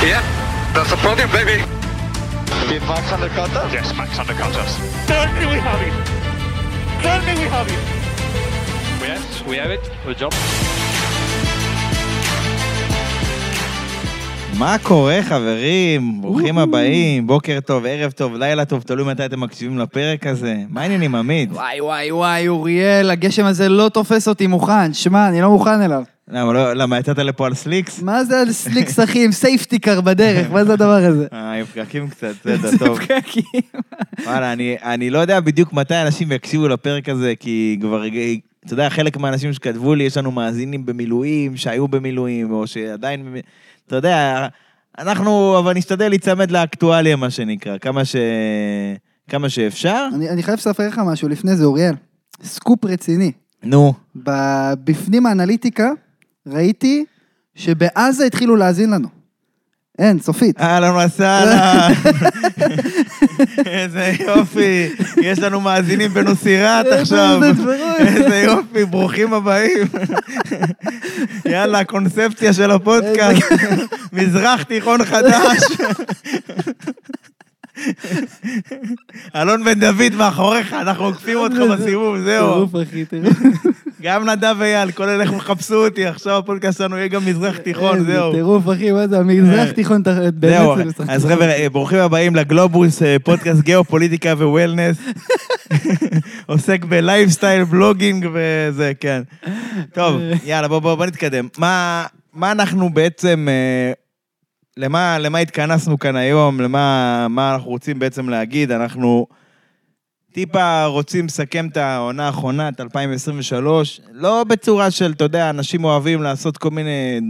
Yeah, that's the problem, baby. Did Max undercut us? Yes, Max undercut us. Certainly we have it. Certainly we have it. Yes, we have it. Good job. מה קורה, חברים? ברוכים הבאים, בוקר טוב, ערב טוב, לילה טוב, תלוי מתי אתם מקשיבים לפרק הזה. מה העניינים, עמית? וואי וואי וואי, אוריאל, הגשם הזה לא תופס אותי מוכן. שמע, אני לא מוכן אליו. למה, לא, למה, יצאת לפה על slicks? מה זה על slicks אחי עם safety car בדרך? מה זה הדבר הזה? אה, עם פקקים קצת, זה זה טוב. פקקים. וואלה, אני, אני לא יודע בדיוק מתי אנשים יקשיבו לפרק הזה, כי כבר, אתה יודע, חלק מהאנשים שכתבו לי, יש לנו מאזינים במילואים, שהיו במילואים, או שעדיין, אתה יודע, אנחנו, אבל נשתדל להיצמד לאקטואליה, מה שנקרא, כמה ש... כמה שאפשר. אני אני חייב לספר לך משהו לפני זה, אוריאל. סקופ רציני. נו, בפנים האנליטיקה ראיתי שבעזה התחילו להאזין לנו. אין, סופית. אהלן וסהלן, איזה יופי, יש לנו מאזינים בנוסירת עכשיו, איזה יופי, ברוכים הבאים. יאללה, הקונספציה של הפודקאסט, מזרח תיכון חדש. אלון בן דוד מאחוריך, אנחנו עוקפים אותך בסיבוב, זהו. טירוף, אחי, טירוף. גם נדב אייל, כל אלה איך חפשו אותי, עכשיו הפודקאסט שלנו יהיה גם מזרח תיכון, איזה זהו. טירוף, אחי, מה זה, המזרח תיכון, אתה- זהו. אז חבר'ה, אה, ברוכים הבאים לגלובוס, אה, פודקאסט גיאופוליטיקה ווולנס. עוסק בלייפסטייל, בלוגינג וזה, כן. טוב, יאללה, בוא, בוא, בוא נתקדם. מה, מה אנחנו בעצם, אה, למה, למה התכנסנו כאן היום? למה מה אנחנו רוצים בעצם להגיד? אנחנו טיפה רוצים לסכם את העונה האחרונה, את 2023, לא בצורה של, אתה יודע, אנשים אוהבים לעשות כל מיני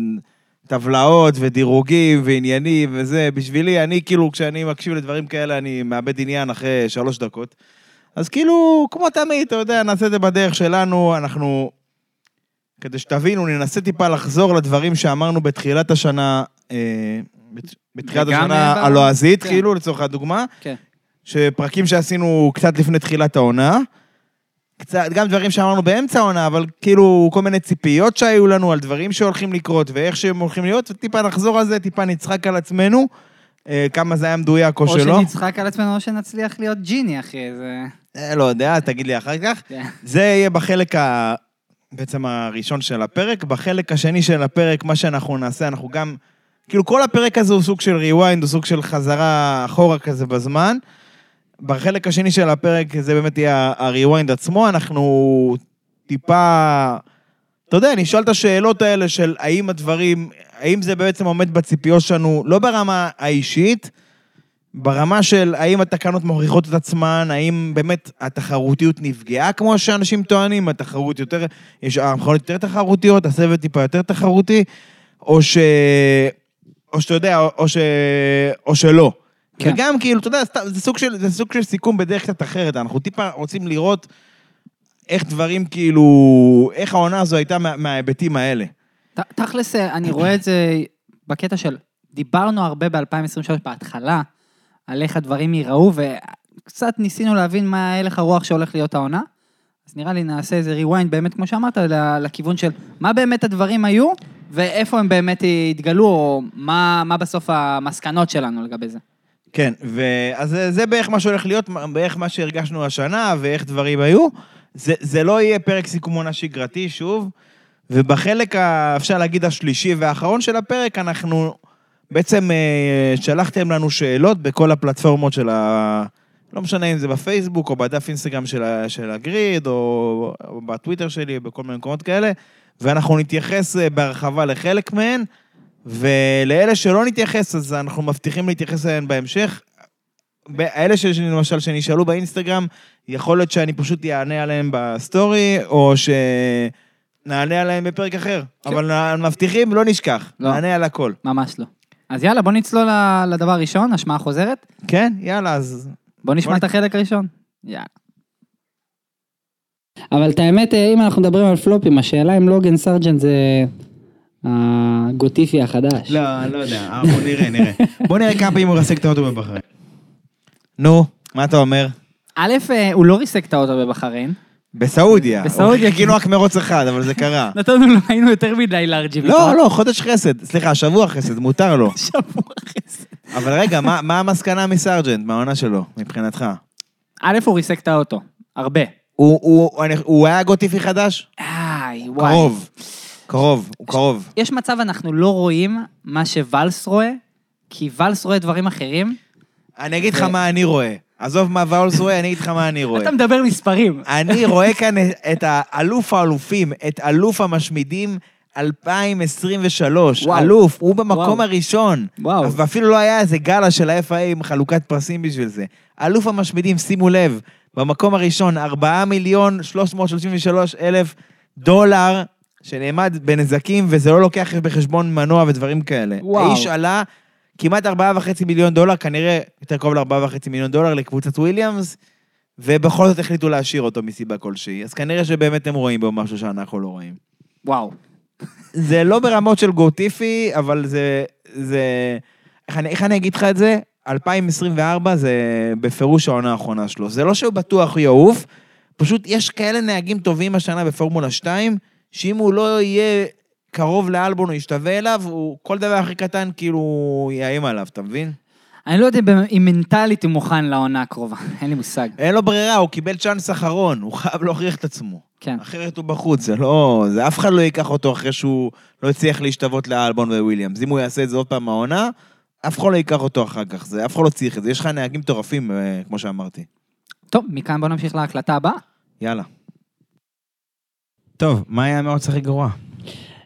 טבלאות ודירוגים ועניינים וזה. בשבילי, אני כאילו, כשאני מקשיב לדברים כאלה, אני מאבד עניין אחרי שלוש דקות. אז כאילו, כמו תמיד, אתה יודע, נעשה את זה בדרך שלנו, אנחנו... כדי שתבינו, ננסה טיפה לחזור לדברים שאמרנו בתחילת השנה, אה, בתחילת השנה ב- הלועזית, כן. כאילו, לצורך הדוגמה. כן. שפרקים שעשינו קצת לפני תחילת העונה. קצת, גם דברים שאמרנו באמצע העונה, אבל כאילו כל מיני ציפיות שהיו לנו על דברים שהולכים לקרות ואיך שהם הולכים להיות, וטיפה נחזור על זה, טיפה נצחק על עצמנו, אה, כמה זה היה מדויק או, או שלא. שנצחק על עצמנו, או שנצליח להיות ג'יני, אחי, זה... אה, לא יודע, תגיד לי אחר כך. כן. זה יהיה בחלק ה... בעצם הראשון של הפרק. בחלק השני של הפרק, מה שאנחנו נעשה, אנחנו גם... כאילו, כל הפרק הזה הוא סוג של rewind, הוא סוג של חזרה אחורה כזה בזמן. בחלק השני של הפרק זה באמת יהיה ה-rewind עצמו, אנחנו טיפה... אתה יודע, נשאל את השאלות האלה של האם הדברים, האם זה בעצם עומד בציפיות שלנו, לא ברמה האישית, ברמה של האם התקנות מוכיחות את עצמן, האם באמת התחרותיות נפגעה כמו שאנשים טוענים, התחרות יותר, יש המכונות יותר תחרותיות, הסבב טיפה יותר תחרותי, או ש... או שאתה יודע, או, ש... או שלא. כן. וגם כאילו, אתה יודע, זה סוג, של, זה סוג של סיכום בדרך קצת אחרת, אנחנו טיפה רוצים לראות איך דברים כאילו, איך העונה הזו הייתה מה, מההיבטים האלה. ת- תכלס, אה, אני רואה את זה בקטע של, דיברנו הרבה ב-2023 בהתחלה, על איך הדברים ייראו, וקצת ניסינו להבין מה הלך הרוח שהולך להיות העונה. אז נראה לי נעשה איזה rewind באמת, כמו שאמרת, לכיוון של מה באמת הדברים היו, ואיפה הם באמת התגלו, או מה, מה בסוף המסקנות שלנו לגבי זה. כן, ואז זה, בערך מה שהולך להיות, בערך מה שהרגשנו השנה ואיך דברים היו. זה, זה לא יהיה פרק סיכום עונה שגרתי, שוב, ובחלק, ה, אפשר להגיד, השלישי והאחרון של הפרק, אנחנו בעצם אה, שלחתם לנו שאלות בכל הפלטפורמות של ה... לא משנה אם זה בפייסבוק או בדף אינסטגרם של, של הגריד, או, או בטוויטר שלי, בכל מיני מקומות כאלה, ואנחנו נתייחס אה, בהרחבה לחלק מהן. ולאלה שלא נתייחס, אז אנחנו מבטיחים להתייחס אליהן בהמשך. האלה שלמשל שנשאלו באינסטגרם, יכול להיות שאני פשוט אענה עליהם בסטורי, או שנענה עליהם בפרק אחר. אבל מבטיחים, לא נשכח, לא. נענה על הכל. ממש לא. אז יאללה, בוא נצלול לדבר הראשון, השמעה חוזרת. כן, יאללה, אז... בוא נשמע בוא את החלק הראשון. יאללה. אבל את האמת, אה, אם אנחנו מדברים על פלופים, השאלה אם לוגן סרג'נט זה הגוטיפי החדש. לא, לא יודע, אנחנו נראה, נראה. בוא נראה כמה פעמים הוא רסק את האוטו בבחריין. נו, מה אתה אומר? א', אה, הוא לא ריסק את האוטו בבחריין, בסעודיה. בסעודיה, חיכינו רק מרוץ אחד, אבל זה קרה. נתנו לו, היינו יותר מדי לארג'ים. לא, לא, חודש חסד. סליחה, שבוע חסד, מותר לו. שבוע זה. אבל רגע, מה מה המסקנה מסרג'נט, מהעונה שלו, מבחינתך? א', הוא ריסק את האוטו. הרבה. הוא- הוא הוא היה גוטיפי חדש? איי, וואי. קרוב. קרוב, הוא קרוב. יש מצב אנחנו לא רואים מה שוואלס רואה, כי ואלס רואה דברים אחרים. אני אגיד לך מה אני רואה. עזוב מה ואולס רואה, אני אגיד לך מה אני רואה. אתה מדבר מספרים. אני רואה כאן את האלוף האלופים, את אלוף המשמידים 2023. וואו. אלוף, הוא במקום וואו. הראשון. וואו. ואפילו לא היה איזה גלה של ה-FA עם חלוקת פרסים בשביל זה. אלוף המשמידים, שימו לב, במקום הראשון, 4 מיליון 333 אלף דולר שנעמד בנזקים, וזה לא לוקח בחשבון מנוע ודברים כאלה. וואו. האיש עלה כמעט 4.5 מיליון דולר, כנראה יותר קרוב ל-4.5 מיליון דולר לקבוצת וויליאמס, ובכל זאת החליטו להשאיר אותו מסיבה כלשהי. אז כנראה שבאמת הם רואים בו משהו שאנחנו לא רואים. וואו. זה לא ברמות של גוטיפי, אבל זה... זה... איך אני, איך אני אגיד לך את זה? 2024 זה בפירוש העונה האחרונה שלו. זה לא שהוא בטוח יעוף, פשוט יש כאלה נהגים טובים השנה בפורמולה 2, שאם הוא לא יהיה קרוב לאלבון או ישתווה אליו, הוא כל דבר הכי קטן כאילו יאיים עליו, אתה מבין? אני לא יודע אם מנטלית הוא מוכן לעונה הקרובה, אין לי מושג. אין לו ברירה, הוא קיבל צ'אנס אחרון, הוא חייב להוכיח את עצמו. כן. אחרת הוא בחוץ, זה לא... זה אף אחד לא ייקח אותו אחרי שהוא לא הצליח להשתוות לאלבון וויליאמס. אם הוא יעשה את זה עוד פעם מהעונה, אף אחד לא ייקח אותו אחר כך, זה, אף אחד לא צריך את זה. יש לך נהגים מטורפים, אה, כמו שאמרתי. טוב, מכאן בוא נמשיך להקלטה הבאה. יאללה. טוב, מה היה המאוץ הכי גרוע?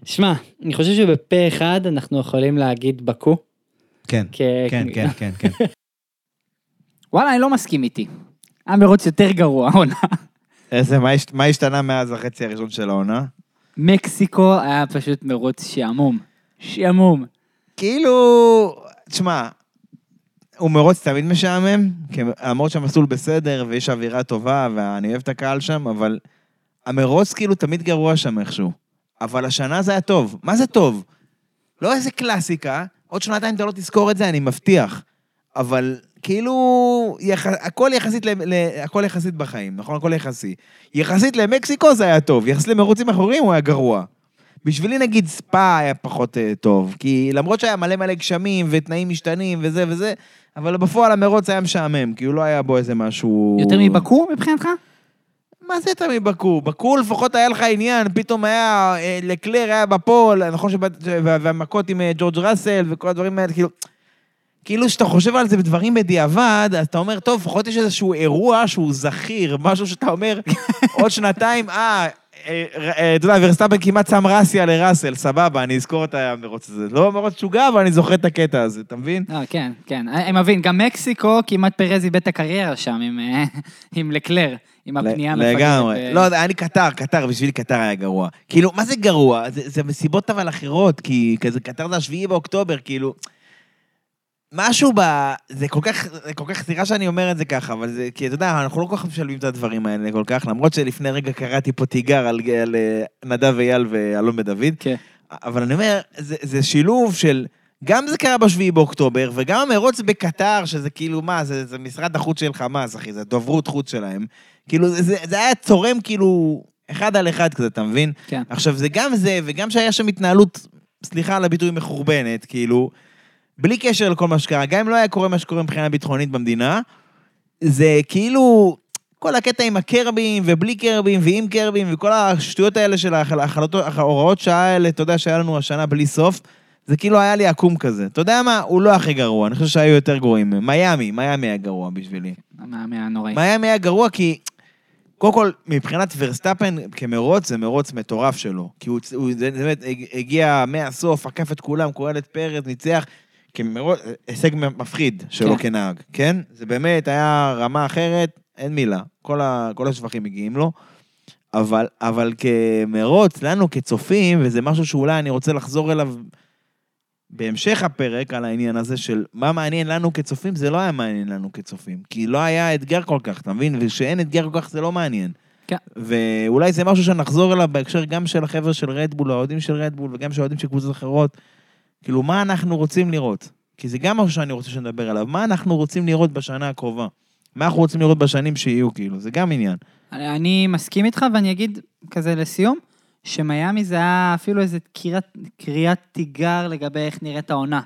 שמע, אני חושב שבפה אחד אנחנו יכולים להגיד בקו. כן, כ- כן, כן, כן, כן. וואלה, אני לא מסכים איתי. היה מרוץ יותר גרוע, העונה. איזה, מה מה השתנה מאז החצי הראשון של העונה? מקסיקו היה פשוט מרוץ שעמום. שעמום. כאילו, תשמע, הוא מרוץ תמיד משעמם, למרות שהמסלול בסדר ויש אווירה טובה ואני אוהב את הקהל שם, אבל המרוץ כאילו תמיד גרוע שם איכשהו. אבל השנה זה היה טוב. מה זה טוב? לא איזה קלאסיקה, עוד שנתיים אתה לא תזכור את זה, אני מבטיח. אבל כאילו, יח... הכל, יחסית ל... ל... הכל יחסית בחיים, נכון? הכל יחסי. יחסית למקסיקו זה היה טוב, יחסית למרוצים אחרים הוא היה גרוע. בשבילי נגיד ספא היה פחות uh, טוב, כי למרות שהיה מלא מלא גשמים ותנאים משתנים וזה וזה, אבל בפועל המרוץ היה משעמם, כי הוא לא היה בו איזה משהו... יותר מבקו מבחינתך? מה זה יותר מבקו? בקו לפחות היה לך עניין, פתאום היה, אה, לקלר היה בפול, נכון שבאת, וה- והמכות עם אה, ג'ורג' ראסל וכל הדברים האלה, כאילו... כאילו שאתה חושב על זה בדברים בדיעבד, אז אתה אומר, טוב, לפחות יש איזשהו אירוע שהוא זכיר, משהו שאתה אומר, עוד שנתיים, אה, אה, אה, אתה יודע, ורסטאפן כמעט שם רסיה לראסל, סבבה, אני אזכור את המרוץ הזה. לא מרוץ משוגע, אבל אני זוכר את הקטע הזה, אתה מבין? לא, כן, כן. אני מבין, גם מקסיקו, כמעט פרז איבד את הקריירה שם עם, אה, לקלר, עם הפנייה המפגרת. לגמרי. אה, לא, אני קטר, קטר, בשבילי קטר היה גרוע. כאילו, מה זה גרוע? זה, זה מסיבות אבל אחרות, כי כזה קטר זה השביעי באוקטובר, כאילו... משהו ב... זה כל כך, זה כל כך, סליחה שאני אומר את זה ככה, אבל זה, כי אתה יודע, אנחנו לא כל כך משלבים את הדברים האלה כל כך, למרות שלפני רגע קראתי פה תיגר על, על אה, נדב אייל ואלון בן דוד, כן. אבל אני אומר, זה, זה שילוב של... גם זה קרה בשביעי באוקטובר, וגם המרוץ בקטר, שזה כאילו, מה, זה, זה משרד החוץ של חמאס, אחי, זה דוברות חוץ שלהם. כאילו, זה, זה היה צורם כאילו אחד על אחד כזה, אתה מבין? כן. עכשיו, זה גם זה, וגם שהיה שם התנהלות, סליחה על הביטוי, מחורבנת, כאילו, בלי קשר לכל מה שקרה, גם אם לא היה קורה מה שקורה מבחינה ביטחונית במדינה, זה כאילו, כל הקטע עם הקרבים, ובלי קרבים, ועם קרבים, וכל השטויות האלה של ההחל- ההחלטות, ההוראות שעה האלה, אתה יודע, שהיה לנו השנה בלי סוף, זה כאילו היה לי עקום כזה. אתה יודע מה? הוא לא הכי גרוע, אני חושב שהיו יותר גרועים. מיאמי, מיאמי היה גרוע בשבילי. המאמן הנוראי. מיאמי היה גרוע כי, קודם כל, מבחינת ורסטאפן כמרוץ, זה מרוץ מטורף שלו. כי הוא, הוא זה, זה באמת הגיע מהסוף, עקף את כולם, כולל את פרץ, ניצח. הישג מפחיד שלו כן. כנהג, כן? זה באמת היה רמה אחרת, אין מילה. כל, ה, כל השבחים מגיעים לו. אבל, אבל כמרוץ, לנו כצופים, וזה משהו שאולי אני רוצה לחזור אליו בהמשך הפרק על העניין הזה של מה מעניין לנו כצופים, זה לא היה מעניין לנו כצופים. כי לא היה אתגר כל כך, אתה מבין? וכשאין אתגר כל כך זה לא מעניין. כן. ואולי זה משהו שנחזור אליו בהקשר גם של החבר'ה של רדבול, האוהדים של רדבול, וגם של האוהדים של קבוצות אחרות. כאילו, מה אנחנו רוצים לראות? כי זה גם משהו שאני רוצה שנדבר עליו. מה אנחנו רוצים לראות בשנה הקרובה? מה אנחנו רוצים לראות בשנים שיהיו, כאילו, זה גם עניין. אני, מסכים איתך, ואני אגיד כזה לסיום, שמיאמי זה היה אפילו איזה קריאת, קריאת תיגר לגבי איך נראית העונה.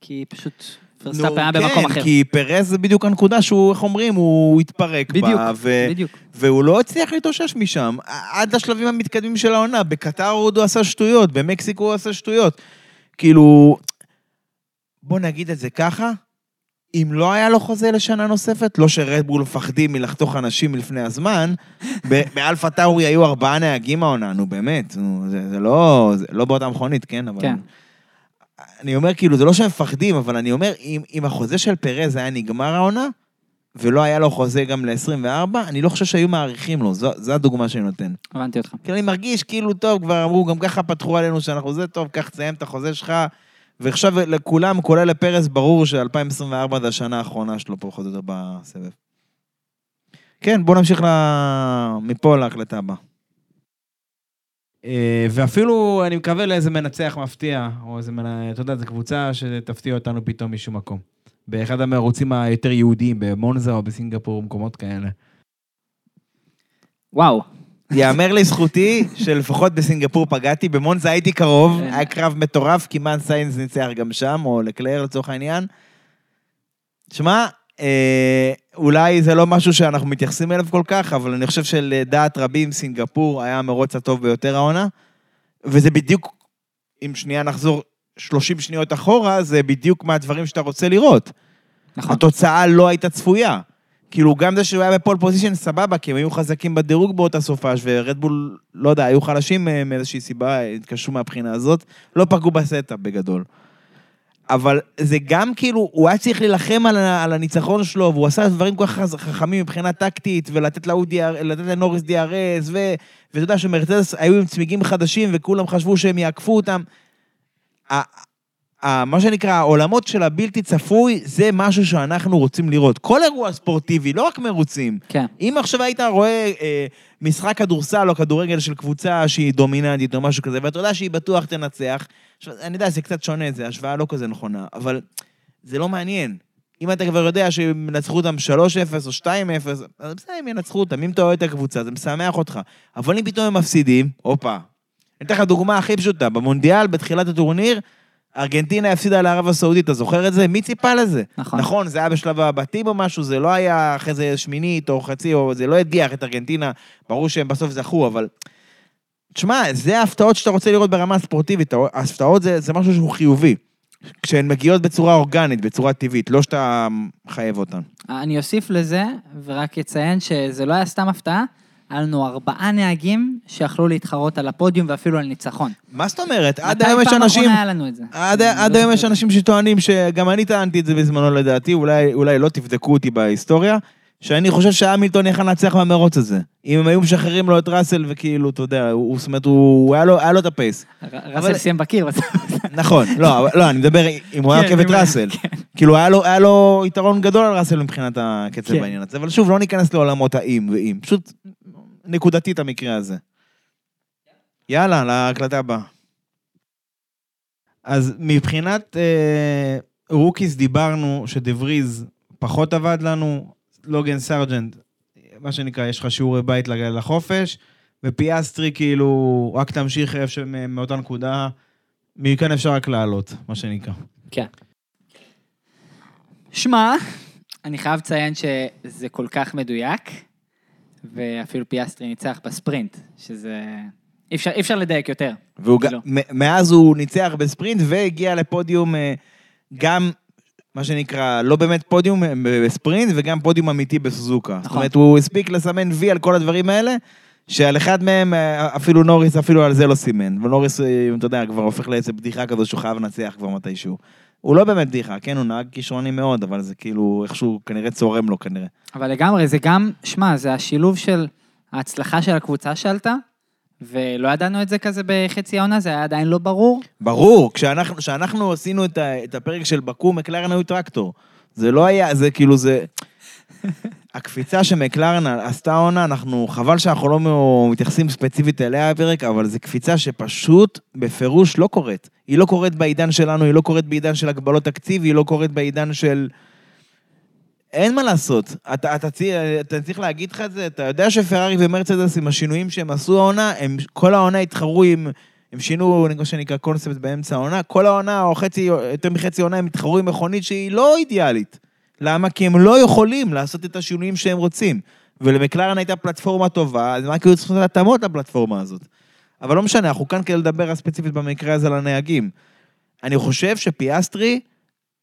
כי פשוט ורסטאפן היה במקום אחר. כן, כי פרז זה בדיוק הנקודה שהוא, איך אומרים, הוא התפרק בדיוק, בה, ו... בדיוק. והוא לא הצליח להתאושש משם, עד לשלבים המתקדמים של העונה. בקטר הוא עשה שטויות, במקסיקו הוא עשה שטויות. כאילו, בוא נגיד את זה ככה, אם לא היה לו חוזה לשנה נוספת, לא ש Red Bull מפחדים מלחתוך אנשים לפני הזמן, ב- ב AlphaTauri היו ארבעה נהגים העונה, נו באמת, נו, זה, זה לא, זה לא באותה מכונית, כן? אבל... כן. אני אומר, כאילו, זה לא שהם מפחדים, אבל אני אומר, אם, אם החוזה של פרז היה נגמר העונה, ולא היה לו חוזה גם ל-24, אני לא חושב שהיו מעריכים לו, זו, זו הדוגמה שאני נותן. הבנתי אותך. כי אני מרגיש כאילו, טוב, כבר אמרו, גם ככה פתחו עלינו שאנחנו זה, טוב, קח, תסיים את החוזה שלך. ועכשיו לכולם, כולל לפרס, ברור ש-2024 זה השנה האחרונה שלו פה, פחות או יותר בסבב. כן, בואו נמשיך ל... מפה להקלטה הבאה. אה, ואפילו, אני מקווה לאיזה מנצח מפתיע, או איזה, מנ- אתה יודע, זו קבוצה שתפתיע אותנו פתאום משום מקום. באחד המרוצים היותר יהודיים, במונזה או בסינגפור, מקומות כאלה. וואו. יאמר לזכותי שלפחות בסינגפור פגעתי, במונזה הייתי קרוב, כן. היה קרב מטורף, כמעט סיינס ניצח גם שם, או לקלייר לצורך העניין. שמע, אה, אולי זה לא משהו שאנחנו מתייחסים אליו כל כך, אבל אני חושב שלדעת רבים, סינגפור היה המרוץ הטוב ביותר העונה, וזה בדיוק, אם שנייה נחזור 30 שניות אחורה, זה בדיוק מהדברים שאתה רוצה לראות. נכון. התוצאה לא הייתה צפויה. כאילו, גם זה שהוא היה ב pole position, סבבה, כי הם היו חזקים בדירוג באותה סופש, ורדבול, לא יודע, היו חלשים אה, מאיזושהי סיבה, התקשרו מהבחינה הזאת, לא פגעו ב setup בגדול. אבל זה גם כאילו, הוא היה צריך להילחם על, על הניצחון שלו, והוא עשה דברים כל כך חכמים מבחינה טקטית, ולתת לתת לנוריס DRS, ו, ואתה יודע שמרצדס היו עם צמיגים חדשים, וכולם חשבו שהם יעקפו אותם. מה שנקרא, העולמות של הבלתי צפוי, זה משהו שאנחנו רוצים לראות. כל אירוע ספורטיבי, לא רק מרוצים. כן. אם עכשיו היית רואה אה, משחק כדורסל או כדורגל של קבוצה שהיא דומיננטית או משהו כזה, ואתה יודע שהיא בטוח תנצח, עכשיו, אני יודע, זה קצת שונה, זו השוואה לא כזה נכונה, אבל זה לא מעניין. אם אתה כבר יודע שהם ינצחו אותם 3-0 או 2-0, אז בסדר, הם ינצחו אותם. אם אתה אוהד את הקבוצה, זה משמח אותך. אבל אם פתאום הם מפסידים, הופה. אני אתן לך דוגמה הכי פשוטה. במונדיאל, בתחילת הטורניר, ארגנטינה הפסידה לערב הסעודית, אתה זוכר את זה? מי ציפה לזה? נכון. נכון, זה היה בשלב הבתים או משהו, זה לא היה אחרי זה שמינית או חצי, או זה לא הדיח את ארגנטינה, ברור שהם בסוף זכו, אבל... תשמע, זה ההפתעות שאתה רוצה לראות ברמה הספורטיבית, ההפתעות זה, זה משהו שהוא חיובי. כשהן מגיעות בצורה אורגנית, בצורה טבעית, לא שאתה מחייב אותן. אני אוסיף לזה, ורק אציין שזה לא היה סתם הפתעה, היה לנו ארבעה נהגים שיכלו להתחרות על הפודיום ואפילו על ניצחון. מה זאת אומרת? עד מתי היום יש פעם אנשים... אחרונה היה לנו את זה? עד, לא היום יש. אנשים שטוענים, שגם אני טענתי את זה בזמנו לדעתי, אולי, אולי לא תבדקו אותי בהיסטוריה, שאני חושב שהמילטון יכל לנצח במרוץ הזה. אם הם היו משחררים לו את ראסל וכאילו, אתה יודע, הוא, זאת אומרת, הוא, היה, לו, היה לו את הפייס. ראסל סיים בקיר. נכון, לא, לא, אני מדבר אם הוא היה כן, עוקב את ראסל. כאילו, היה לו, היה לו יתרון גדול על ראסל מבחינת הקצב כן. בעניין הזה, אבל שוב, לא ניכנס לעולמות האם ואם, פשוט נקודתית המקרה הזה. יאללה, להקלטה הבאה. אז מבחינת אה, rookies דיברנו שדבריז פחות עבד לנו, לוגן סרג'נט, מה שנקרא, יש לך שיעורי בית לחופש, ופיאסטרי כאילו, רק תמשיך איפה מאותה נקודה, מכאן אפשר רק לעלות, מה שנקרא. כן. שמע, אני חייב לציין שזה כל כך מדויק, ואפילו פיאסטרי ניצח בספרינט, שזה... אי אפשר, אי אפשר לדייק יותר. והוא כאילו. מ- מאז הוא ניצח בספרינט והגיע לפודיום אה, גם, מה שנקרא, לא באמת פודיום אה, בספרינט וגם פודיום אמיתי בסוזוקה. זאת נכון. אומרת, הוא הספיק לסמן וי על כל הדברים האלה, שעל אחד מהם אה, אפילו נוריס אפילו על זה לא סימן. ונוריס, אתה יודע, כבר הופך לאיזה בדיחה כזו שהוא חייב לנצח כבר מתישהו. הוא לא באמת בדיחה, כן, הוא נהג כישרוני מאוד, אבל זה כאילו איכשהו כנראה צורם לו כנראה. אבל לגמרי, זה גם, שמע, זה השילוב של ההצלחה של הקבוצה שעלתה, ולא ידענו את זה כזה בחצי העונה, זה היה עדיין לא ברור. ברור, כשאנחנו, כשאנחנו עשינו את, ה, את הפרק של בקו, מקלרן היו טרקטור. זה לא היה, זה כאילו, זה... הקפיצה שמקלרן עשתה עונה, אנחנו, חבל שאנחנו לא מתייחסים ספציפית אליה הפרק, אבל זו קפיצה שפשוט, בפירוש, לא קורית. היא לא קורית בעידן שלנו, היא לא קורית בעידן של הגבלות תקציב, היא לא קורית בעידן של... אין מה לעשות. אתה, אתה, צי- אתה צריך להגיד לך את זה, אתה יודע שפרארי ומרצדס עם השינויים שהם עשו העונה, הם כל העונה התחרו עם... הם שינו, מה שנקרא, קונספט באמצע העונה, כל העונה, או חצי, יותר מחצי עונה, הם התחרו עם מכונית שהיא לא אידיאלית. למה? כי הם לא יכולים לעשות את השינויים שהם רוצים. ולמקלרן הייתה פלטפורמה טובה, אז מה כאילו צריכים לעשות התאמות לפלטפורמה הזאת? אבל לא משנה, אנחנו כאן כדי לדבר ספציפית במקרה הזה על הנהגים. אני חושב שפיאסטרי,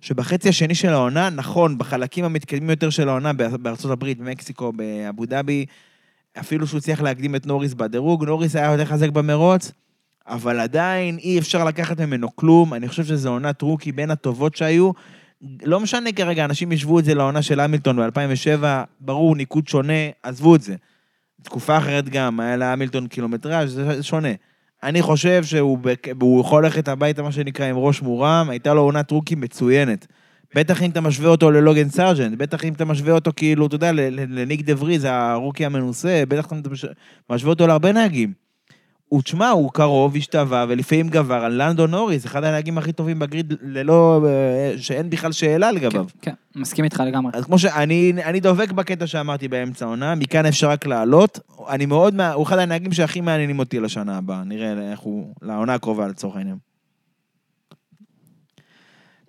שבחצי השני של העונה, נכון, בחלקים המתקדמים יותר של העונה, בארצות הברית, במקסיקו, באבו דאבי, אפילו שהוא הצליח להקדים את נוריס בדירוג, נוריס היה יותר חזק במרוץ, אבל עדיין אי אפשר לקחת ממנו כלום, אני חושב שזו עונת רוקי בין הטובות שהיו. לא משנה כרגע, אנשים ישוו את זה לעונה של המילטון ב-2007, ברור, ניקוד שונה, עזבו את זה. תקופה אחרת גם, היה להמילטון קילומטראז', זה שונה. אני חושב שהוא בק... יכול ללכת הביתה, מה שנקרא, עם ראש מורם, הייתה לו עונת rookie מצוינת. בטח אם אתה משווה אותו ללוגן סארג'נט, בטח אם אתה משווה אותו כאילו, אתה יודע, לניק דה וריז, ה rookie המנוסה, בטח אם אתה מש- משווה אותו להרבה נהגים. הוא, תשמע, הוא קרוב, השתווה, ולפעמים גבר על לנדו נוריס, אחד הנהגים הכי טובים ב grid, ללא... אה, שאין בכלל שאלה לגביו. כן, מסכים איתך לגמרי. אז כמו שאני אני דבק בקטע שאמרתי באמצע העונה, מכאן אפשר רק לעלות. אני מאוד, מה- הוא אחד הנהגים שהכי מעניינים אותי לשנה הבאה. נראה איך הוא, לעונה הקרובה לצורך העניין.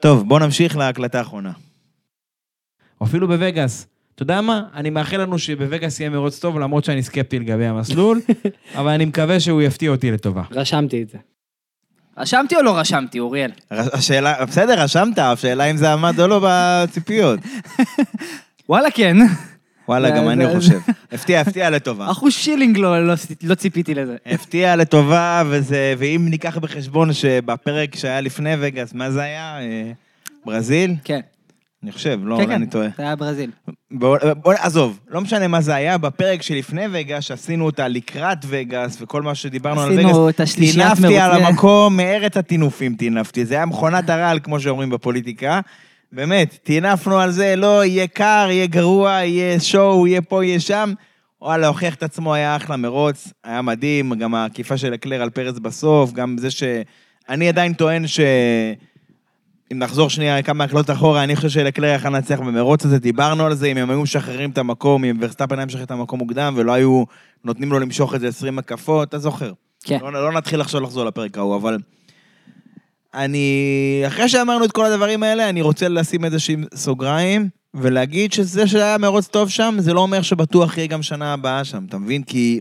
טוב, בוא נמשיך להקלטה האחרונה. אפילו בווגאס. אתה יודע מה? אני מאחל לנו שבווגאס יהיה מרוץ טוב, למרות שאני סקפטי לגבי המסלול, אבל אני מקווה שהוא יפתיע אותי לטובה. רשמתי את זה. רשמתי או לא רשמתי, אוריאל? השאלה, בסדר, רשמת, השאלה אם זה עמד או לא בציפיות. וואלה, כן. וואלה, גם אני חושב. הפתיע, הפתיע לטובה. אחוז שילינג לא- לא- לא ציפיתי לזה. הפתיע לטובה, ואם ניקח בחשבון שבפרק שהיה לפני וגאס, מה זה היה? אה, ברזיל? כן. אני חושב, לא, כן, אולי כן, אני טועה. זה היה ברזיל. בוא, בוא, עזוב, לא משנה מה זה היה, בפרק שלפני וגאס, שעשינו אותה לקראת וגאס, וכל מה שדיברנו על וגאס, עשינו את השלישיית טינפתי על המקום, מארץ הטינופים טינפתי. זה היה מכונת הרעל, כמו שאומרים בפוליטיקה. באמת, טינפנו על זה, לא, יהיה קר, יהיה גרוע, יהיה show, יהיה פה, יהיה שם. וואלה, הוכיח את עצמו, היה אחלה מרוץ, היה מדהים, גם העקיפה של לקלר על פרץ בסוף, גם זה ש... אני עדיין טוען ש... אם נחזור שנייה כמה הקלטות אחורה, אני חושב שלקלר יכול לנצח במרוץ הזה, דיברנו על זה, אם הם היו משחררים את המקום, אם ורסטאפן היה משחרר את המקום מוקדם, ולא היו נותנים לו למשוך את זה 20 הקפות, אתה זוכר. כן. לא, לא נתחיל עכשיו לחזור לפרק ההוא, אבל... אני... אחרי שאמרנו את כל הדברים האלה, אני רוצה לשים איזשהם סוגריים, ולהגיד שזה שהיה מרוץ טוב שם, זה לא אומר שבטוח יהיה גם שנה הבאה שם, אתה מבין? כי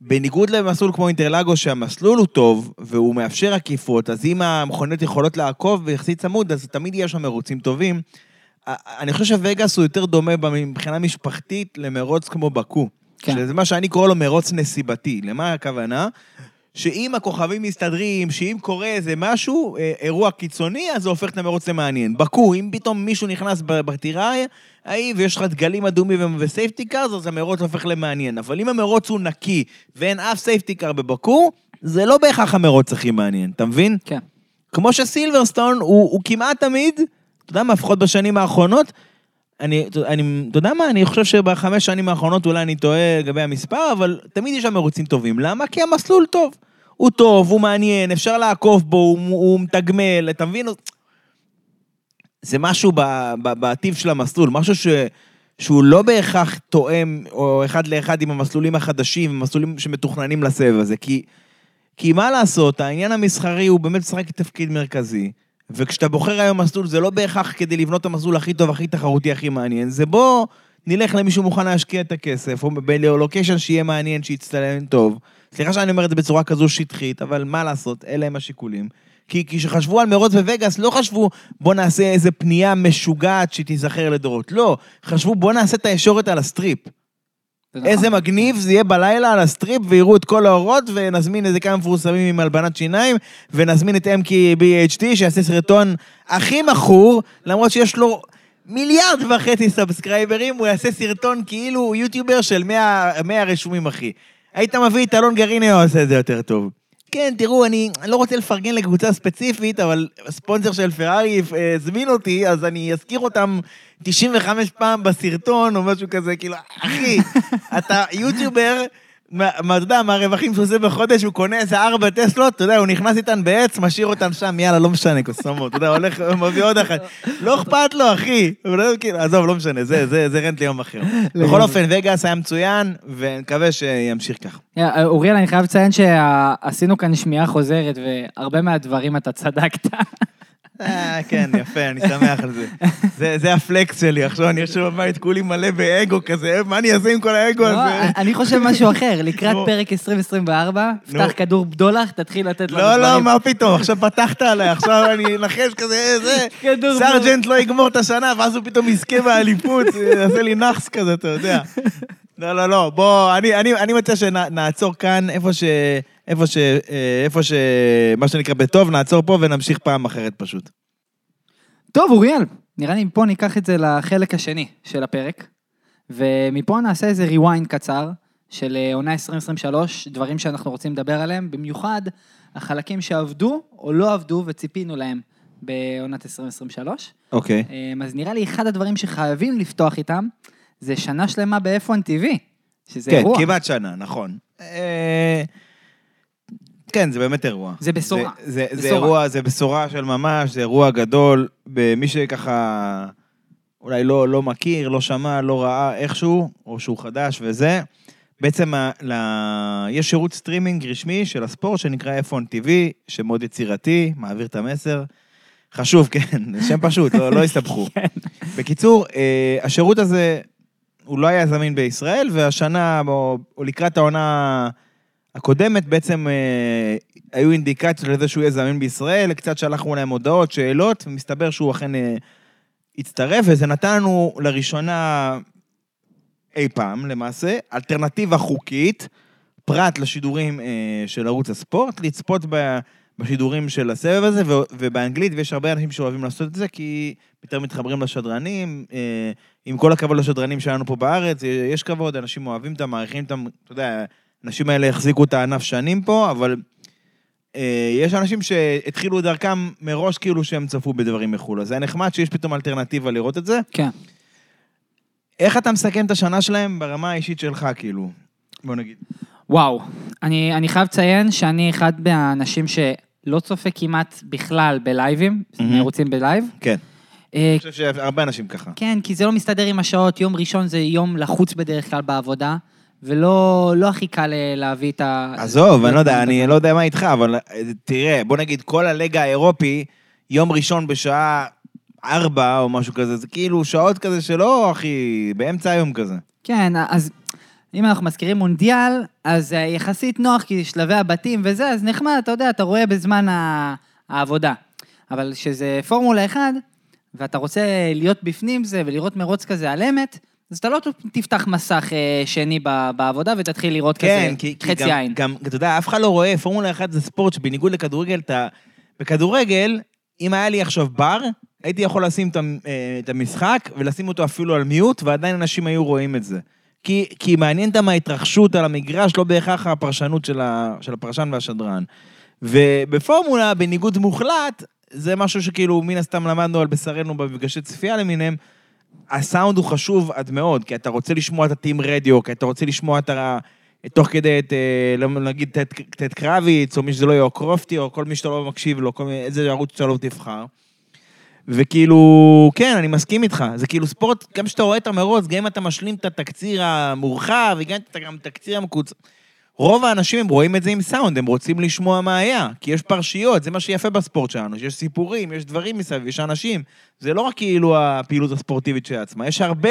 בניגוד למסלול כמו אינטרלגו, שהמסלול הוא טוב, והוא מאפשר עקיפות, אז אם המכוניות יכולות לעקוב ויחסית צמוד, אז תמיד יש שם מרוצים טובים. אני חושב שווגאס הוא יותר דומה מבחינה משפחתית למרוץ כמו בקו. כן. שזה מה שאני קורא לו מרוץ נסיבתי. למה הכוונה? שאם הכוכבים מסתדרים, שאם קורה איזה משהו, אה, אירוע קיצוני, אז זה הופך את המרוץ למעניין. בבאקו, אם פתאום מישהו נכנס בטירה ההיא ויש לך דגלים אדומים ו safety cars, אז המרוץ הופך למעניין. אבל אם המרוץ הוא נקי ואין אף safety car בבאקו, זה לא בהכרח המרוץ הכי מעניין, אתה מבין? כן. כמו שסילברסטון הוא, הוא כמעט תמיד, אתה יודע מה, לפחות בשנים האחרונות, אני, אני, אתה יודע מה, אני חושב שבחמש שנים האחרונות אולי אני טועה לגבי המספר, אבל תמיד יש שם מרוצים טובים. למה? כי המסלול טוב. הוא טוב, הוא מעניין, אפשר לעקוף בו, הוא, הוא מתגמל, אתה מבין? זה משהו בטיב של המסלול, משהו ש, שהוא לא בהכרח תואם, או אחד לאחד עם המסלולים החדשים, המסלולים שמתוכננים לסבב הזה, כי, כי מה לעשות, העניין המסחרי הוא באמת משחק תפקיד מרכזי, וכשאתה בוחר היום מסלול, זה לא בהכרח כדי לבנות את המסלול הכי טוב, הכי תחרותי, הכי מעניין, זה בוא נלך למישהו מוכן להשקיע את הכסף, או בלוקיישן שיהיה מעניין, שיצטלם טוב. סליחה שאני אומר את זה בצורה כזו שטחית, אבל מה לעשות, אלה הם השיקולים. כי כשחשבו על מרוץ בווגאס, לא חשבו בוא נעשה איזה פנייה משוגעת שתיזכר לדורות. לא, חשבו בוא נעשה את הישורת על ה strip. נכון. איזה מגניב זה יהיה בלילה על ה strip ויראו את כל האורות ונזמין איזה כמה מפורסמים עם הלבנת שיניים ונזמין את MKBHD שיעשה סרטון הכי מכור למרות שיש לו מיליארד וחצי סאבסקרייברים הוא יעשה סרטון כאילו יוטיובר של 100, 100 רשומים אחי. היית מביא את אלון גריני הוא עושה את זה יותר טוב. כן, תראו, אני, אני לא רוצה לפרגן לקבוצה ספציפית, אבל הספונסר של פרארי אה, הזמין אותי, אז אני אזכיר אותם 95 פעם בסרטון או משהו כזה, כאילו, אחי, אתה יוטיובר, מה, אתה יודע, מהרווחים שהוא עושה בחודש, הוא קונה איזה ארבע טסלות, אתה יודע, הוא נכנס איתן בעץ, משאיר אותן שם, יאללה, לא משנה, קוסומות, אתה יודע, הולך, מביא עוד אחת. לא אכפת לו, אחי. לא, כאילו, עזוב, לא משנה, זה, זה, זה רנט ליום אחר. בכל אופן, וגאס היה מצוין, ונקווה שימשיך ככה. אה, אוריאל, אני חייב לציין שעשינו כאן שמיעה חוזרת, והרבה מהדברים אתה צדקת. אה, כן, יפה, אני שמח על זה. זה, הפלקס שלי, עכשיו אני יושב בבית כולי מלא באגו כזה, מה אני אעשה עם כל האגו לא, הזה? אני חושב משהו אחר, לקראת. פרק 2024, נו. פתח כדור בדולח, תתחיל לתת לנו לא, לא, דברים. מה פתאום, עכשיו פתחת עליי, עכשיו אני אנחש כזה, אה, זה, סרג'נט לא יגמור את השנה, ואז הוא פתאום יזכה באליפות, יעשה לי נאחס כזה, אתה יודע. לא, לא, לא, בוא, אני מציע שנעצור כאן, איפה ש... איפה ש... אה, איפה ש... מה שנקרא בטוב, נעצור פה ונמשיך פעם אחרת פשוט. טוב, אוריאל, נראה לי מפה ניקח את זה לחלק השני של הפרק, ומפה נעשה איזה rewind קצר של אה, עונה 2023, דברים שאנחנו רוצים לדבר עליהם, במיוחד החלקים שעבדו או לא עבדו וציפינו להם בעונת 2023. אוקיי. אה, אז נראה לי אחד הדברים שחייבים לפתוח איתם, זה שנה שלמה ב-F1 TV, שזה כן, אירוע. כמעט שנה, נכון. כן, זה באמת אירוע. זה בשורה. זה, זה, זה בשורה. אירוע, זה בשורה של ממש, זה אירוע גדול. במי שככה אולי לא, לא מכיר, לא שמע, לא ראה איכשהו, או שהוא חדש וזה, בעצם ה, ל... יש שירות סטרימינג רשמי של הספורט שנקרא F1 TV, שמאוד יצירתי, מעביר את המסר. חשוב, כן, זה שם פשוט, לא, לא הסתבכו. כן. בקיצור, אה, השירות הזה, הוא לא היה זמין בישראל, והשנה, או, או לקראת העונה הקודמת, בעצם אה, היו אינדיקציות לזה שהוא יהיה זמין בישראל, קצת שלחנו להם הודעות, שאלות, ומסתבר שהוא אכן אה, הצטרף, וזה נתן לנו לראשונה אי פעם, למעשה, אלטרנטיבה חוקית, פרט לשידורים אה, של ערוץ הספורט, לצפות ב... בשידורים של הסבב הזה, ו- ובאנגלית, ויש הרבה אנשים שאוהבים לעשות את זה, כי יותר מתחברים לשדרנים, אה, עם כל הכבוד לשדרנים שלנו פה בארץ, אה, יש כבוד, אנשים אוהבים אותם, מעריכים אותם, אתה יודע, האנשים האלה החזיקו את הענף שנים פה, אבל אה, יש אנשים שהתחילו את דרכם מראש כאילו שהם צפו בדברים מחו"ל, אז זה היה נחמד שיש פתאום אלטרנטיבה לראות את זה. כן. איך אתה מסכם את השנה שלהם ברמה האישית שלך, כאילו? בוא נגיד. וואו, אני, אני חייב לציין שאני אחד מהאנשים שלא צופה כמעט בכלל בלייבים, מהמם. מערוצים בלייב. כן. אה, אני חושב שהרבה אנשים ככה. כן, כי זה לא מסתדר עם השעות, יום ראשון זה יום לחוץ בדרך כלל בעבודה, ולא לא הכי קל אה, להביא את ה... עזוב, אני לא יודע, אני לא יודע מה איתך, אבל אה, תראה, בוא נגיד, כל הליגה האירופי, יום ראשון בשעה ארבע או משהו כזה, זה כאילו שעות כזה שלא, אחי, באמצע היום כזה. כן, אז אם אנחנו מזכירים מונדיאל, אז אה, יחסית נוח, כי שלבי הבתים וזה, אז נחמד, אתה יודע, אתה רואה בזמן העבודה. אבל כשזה פורמולה 1, ואתה רוצה להיות בפנים זה ולראות מרוץ כזה על אמת, אז אתה לא תפתח מסך אה, שני בעבודה ותתחיל לראות כן, כזה כי, חצי עין. גם, אתה יודע, אף אחד לא רואה, פורמולה 1 זה ספורט שבניגוד לכדורגל, אתה... בכדורגל, אם היה לי עכשיו בר, הייתי יכול לשים אה, את המשחק ולשים אותו אפילו על מיוט, ועדיין אנשים היו רואים את זה. כי, כי מעניין אותם ההתרחשות על המגרש, לא בהכרח הפרשנות של, ה, של הפרשן והשדרן. ובפורמולה, בניגוד מוחלט, זה משהו שכאילו מן הסתם למדנו על בשרנו במפגשי צפייה למיניהם, הסאונד הוא חשוב עד מאוד, כי אתה רוצה לשמוע את הטים רדיו, כי אתה רוצה לשמוע את ה... תוך כדי את, אה, לא- נגיד, טד קרביץ, או מי שזה לא יהיה, או קרופטי, או כל מי שאתה לא מקשיב לו, כל מיני, איזה ערוץ שאתה לא תבחר. וכאילו, כן, אני מסכים איתך, זה כאילו ספורט, גם כשאתה רואה את המרוץ, גם אם אתה משלים את התקציר המורחב, וגם אם אתה גם תקציר המקוצר, רוב האנשים הם רואים את זה עם סאונד, הם רוצים לשמוע מה היה, כי יש פרשיות, זה מה שיפה בספורט שלנו, שיש סיפורים, יש דברים מסביב, יש אנשים. זה לא רק כאילו הפעילות הספורטיבית של עצמה, יש הרבה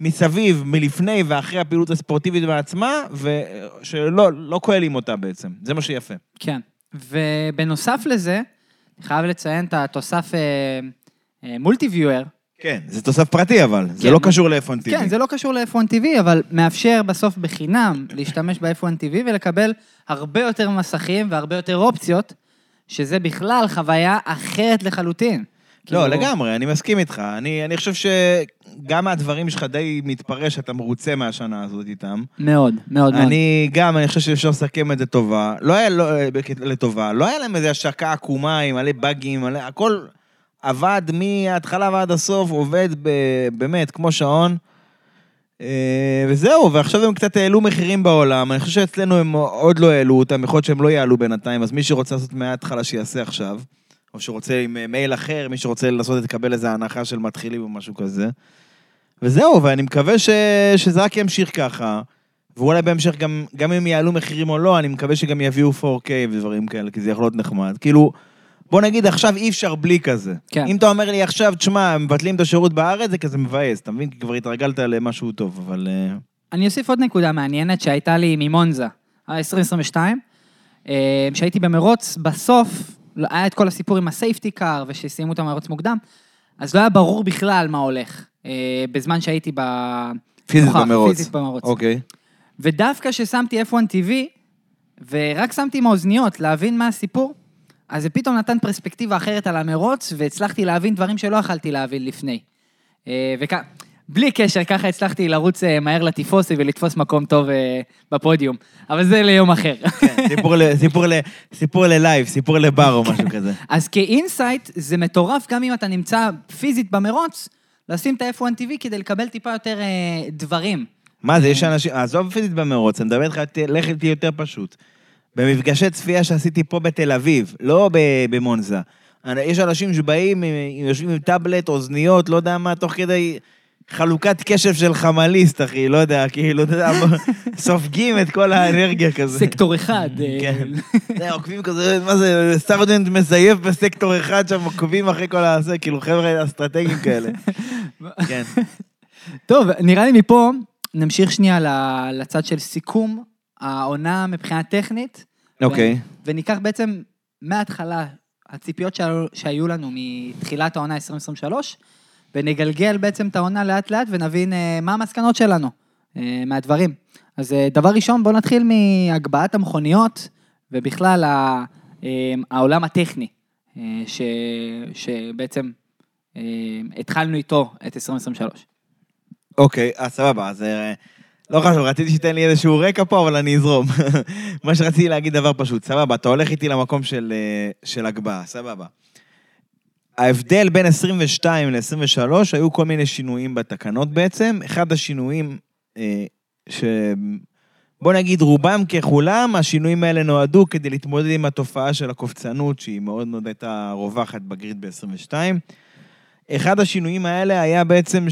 מסביב, מלפני ואחרי הפעילות הספורטיבית בעצמה, ושלא לא כוללים אותה בעצם, זה מה שיפה. כן. ובנוסף לזה, אני חייב לציין את התוסף אה, אה, מולטי-ויואר. כן, זה תוסף פרטי אבל, זה כן. לא קשור ל-F1 TV. כן, זה לא קשור ל-F1 TV, אבל מאפשר בסוף בחינם להשתמש ב-F1 TV ולקבל הרבה יותר מסכים והרבה יותר אופציות, שזה בכלל חוויה אחרת לחלוטין. לא, כאילו- לגמרי, אני מסכים איתך. אני, אני חושב שגם מהדברים שלך די מתפרש שאתה מרוצה מהשנה הזאת איתם. מאוד, מאוד מאוד. אני גם, אני חושב שאפשר לסכם את זה טובה. לא היה לא, בקט- לטובה, לא היה להם איזו השקה עקומה עם מלא באגים, מלא, הכל עבד מההתחלה ועד הסוף, עובד ב, באמת כמו שעון. אה, וזהו, ועכשיו הם קצת העלו מחירים בעולם, אני חושב שאצלנו הם עוד לא העלו אותם, יכול להיות שהם לא יעלו בינתיים, אז מי שרוצה לעשות מההתחלה שיעשה עכשיו, או שרוצה עם אה, מייל אחר, מי שרוצה לעשות, תקבל איזה הנחה של מתחילים או משהו כזה. וזהו, ואני מקווה ש... שזה רק ימשיך ככה, ואולי בהמשך גם, גם אם יעלו מחירים או לא, אני מקווה שגם יביאו 4K ודברים כאלה, כי זה יכול להיות נחמד. כאילו, בוא נגיד עכשיו אי אפשר בלי כזה. כן. אם אתה אומר לי עכשיו, תשמע, מבטלים את השירות בארץ, זה כזה מבאס, אתה מבין? כי כבר התרגלת למשהו טוב, אבל... אה, אני אוסיף עוד נקודה מעניינת שהייתה לי ממונזה, ה-2022, אה, שהייתי במרוץ, בסוף היה את כל הסיפור עם הסייפטי קאר, ושסיימו את המרוץ מוקדם, אז לא היה ברור בכלל מה הולך, אה, בזמן שהייתי ב... פיזית במרוץ. פיזית במרוץ. אוקיי. ודווקא כששמתי F1 TV, ורק שמתי עם האוזניות להבין מה הסיפור, אז זה פתאום נתן פרספקטיבה אחרת על המרוץ, והצלחתי להבין דברים שלא יכלתי להבין לפני. אה, וכ... בלי קשר, ככה הצלחתי לרוץ אה, מהר לטיפוסי ולתפוס מקום טוב אה, בפודיום. אבל זה ליום אחר. כן, סיפור ללייב, סיפור לבר או משהו כזה. אז כאינסייט, זה מטורף גם אם אתה נמצא פיזית במרוץ, לשים את ה-F1 TV כדי לקבל טיפה יותר דברים. מה זה, יש אנשים, עזוב פיזית במרוץ, אני מדבר איתך, לך איתי יותר פשוט. במפגשי צפייה שעשיתי פה בתל אביב, לא במונזה. יש אנשים שבאים, אה, יושבים עם טאבלט, אוזניות, לא יודע מה, תוך כדי חלוקת קשב של חמליסט, אחי, לא יודע, כאילו, אתה יודע, סופגים את כל האנרגיה כזה. סקטור אחד. אה, כן. עוקבים כזה, מה זה, סטארדנט מזייף בסקטור אחד שם, עוקבים אחרי כל הזה, כאילו, חבר'ה אסטרטגיים כאלה. כן. טוב, נראה לי מפה נמשיך שנייה לצד של סיכום העונה מבחינה טכנית. אוקיי. ו- וניקח בעצם מההתחלה, הציפיות שהיו, שהיו לנו מתחילת העונה 2023, ונגלגל בעצם את העונה לאט לאט ונבין אה, מה המסקנות שלנו אה, מהדברים. אז אה, דבר ראשון, בואו נתחיל מהגבהת המכוניות, ובכלל ה, אה, העולם הטכני, אה, ש, שבעצם אה, התחלנו איתו את 2023. אוקיי, אז סבבה, אז אה, לא חשוב, רציתי שתיתן לי איזשהו רקע פה, אבל אני אזרום. מה שרציתי להגיד דבר פשוט, סבבה, אתה הולך איתי למקום של, אה, של הגבהה, סבבה. ההבדל בין 22 ל-23, היו כל מיני שינויים בתקנות בעצם. אחד השינויים, אה, ש... בוא נגיד רובם ככולם, השינויים האלה נועדו כדי להתמודד עם התופעה של הקופצנות, שהיא מאוד מאוד הייתה רווחת בגריד ב-22. אחד השינויים האלה היה בעצם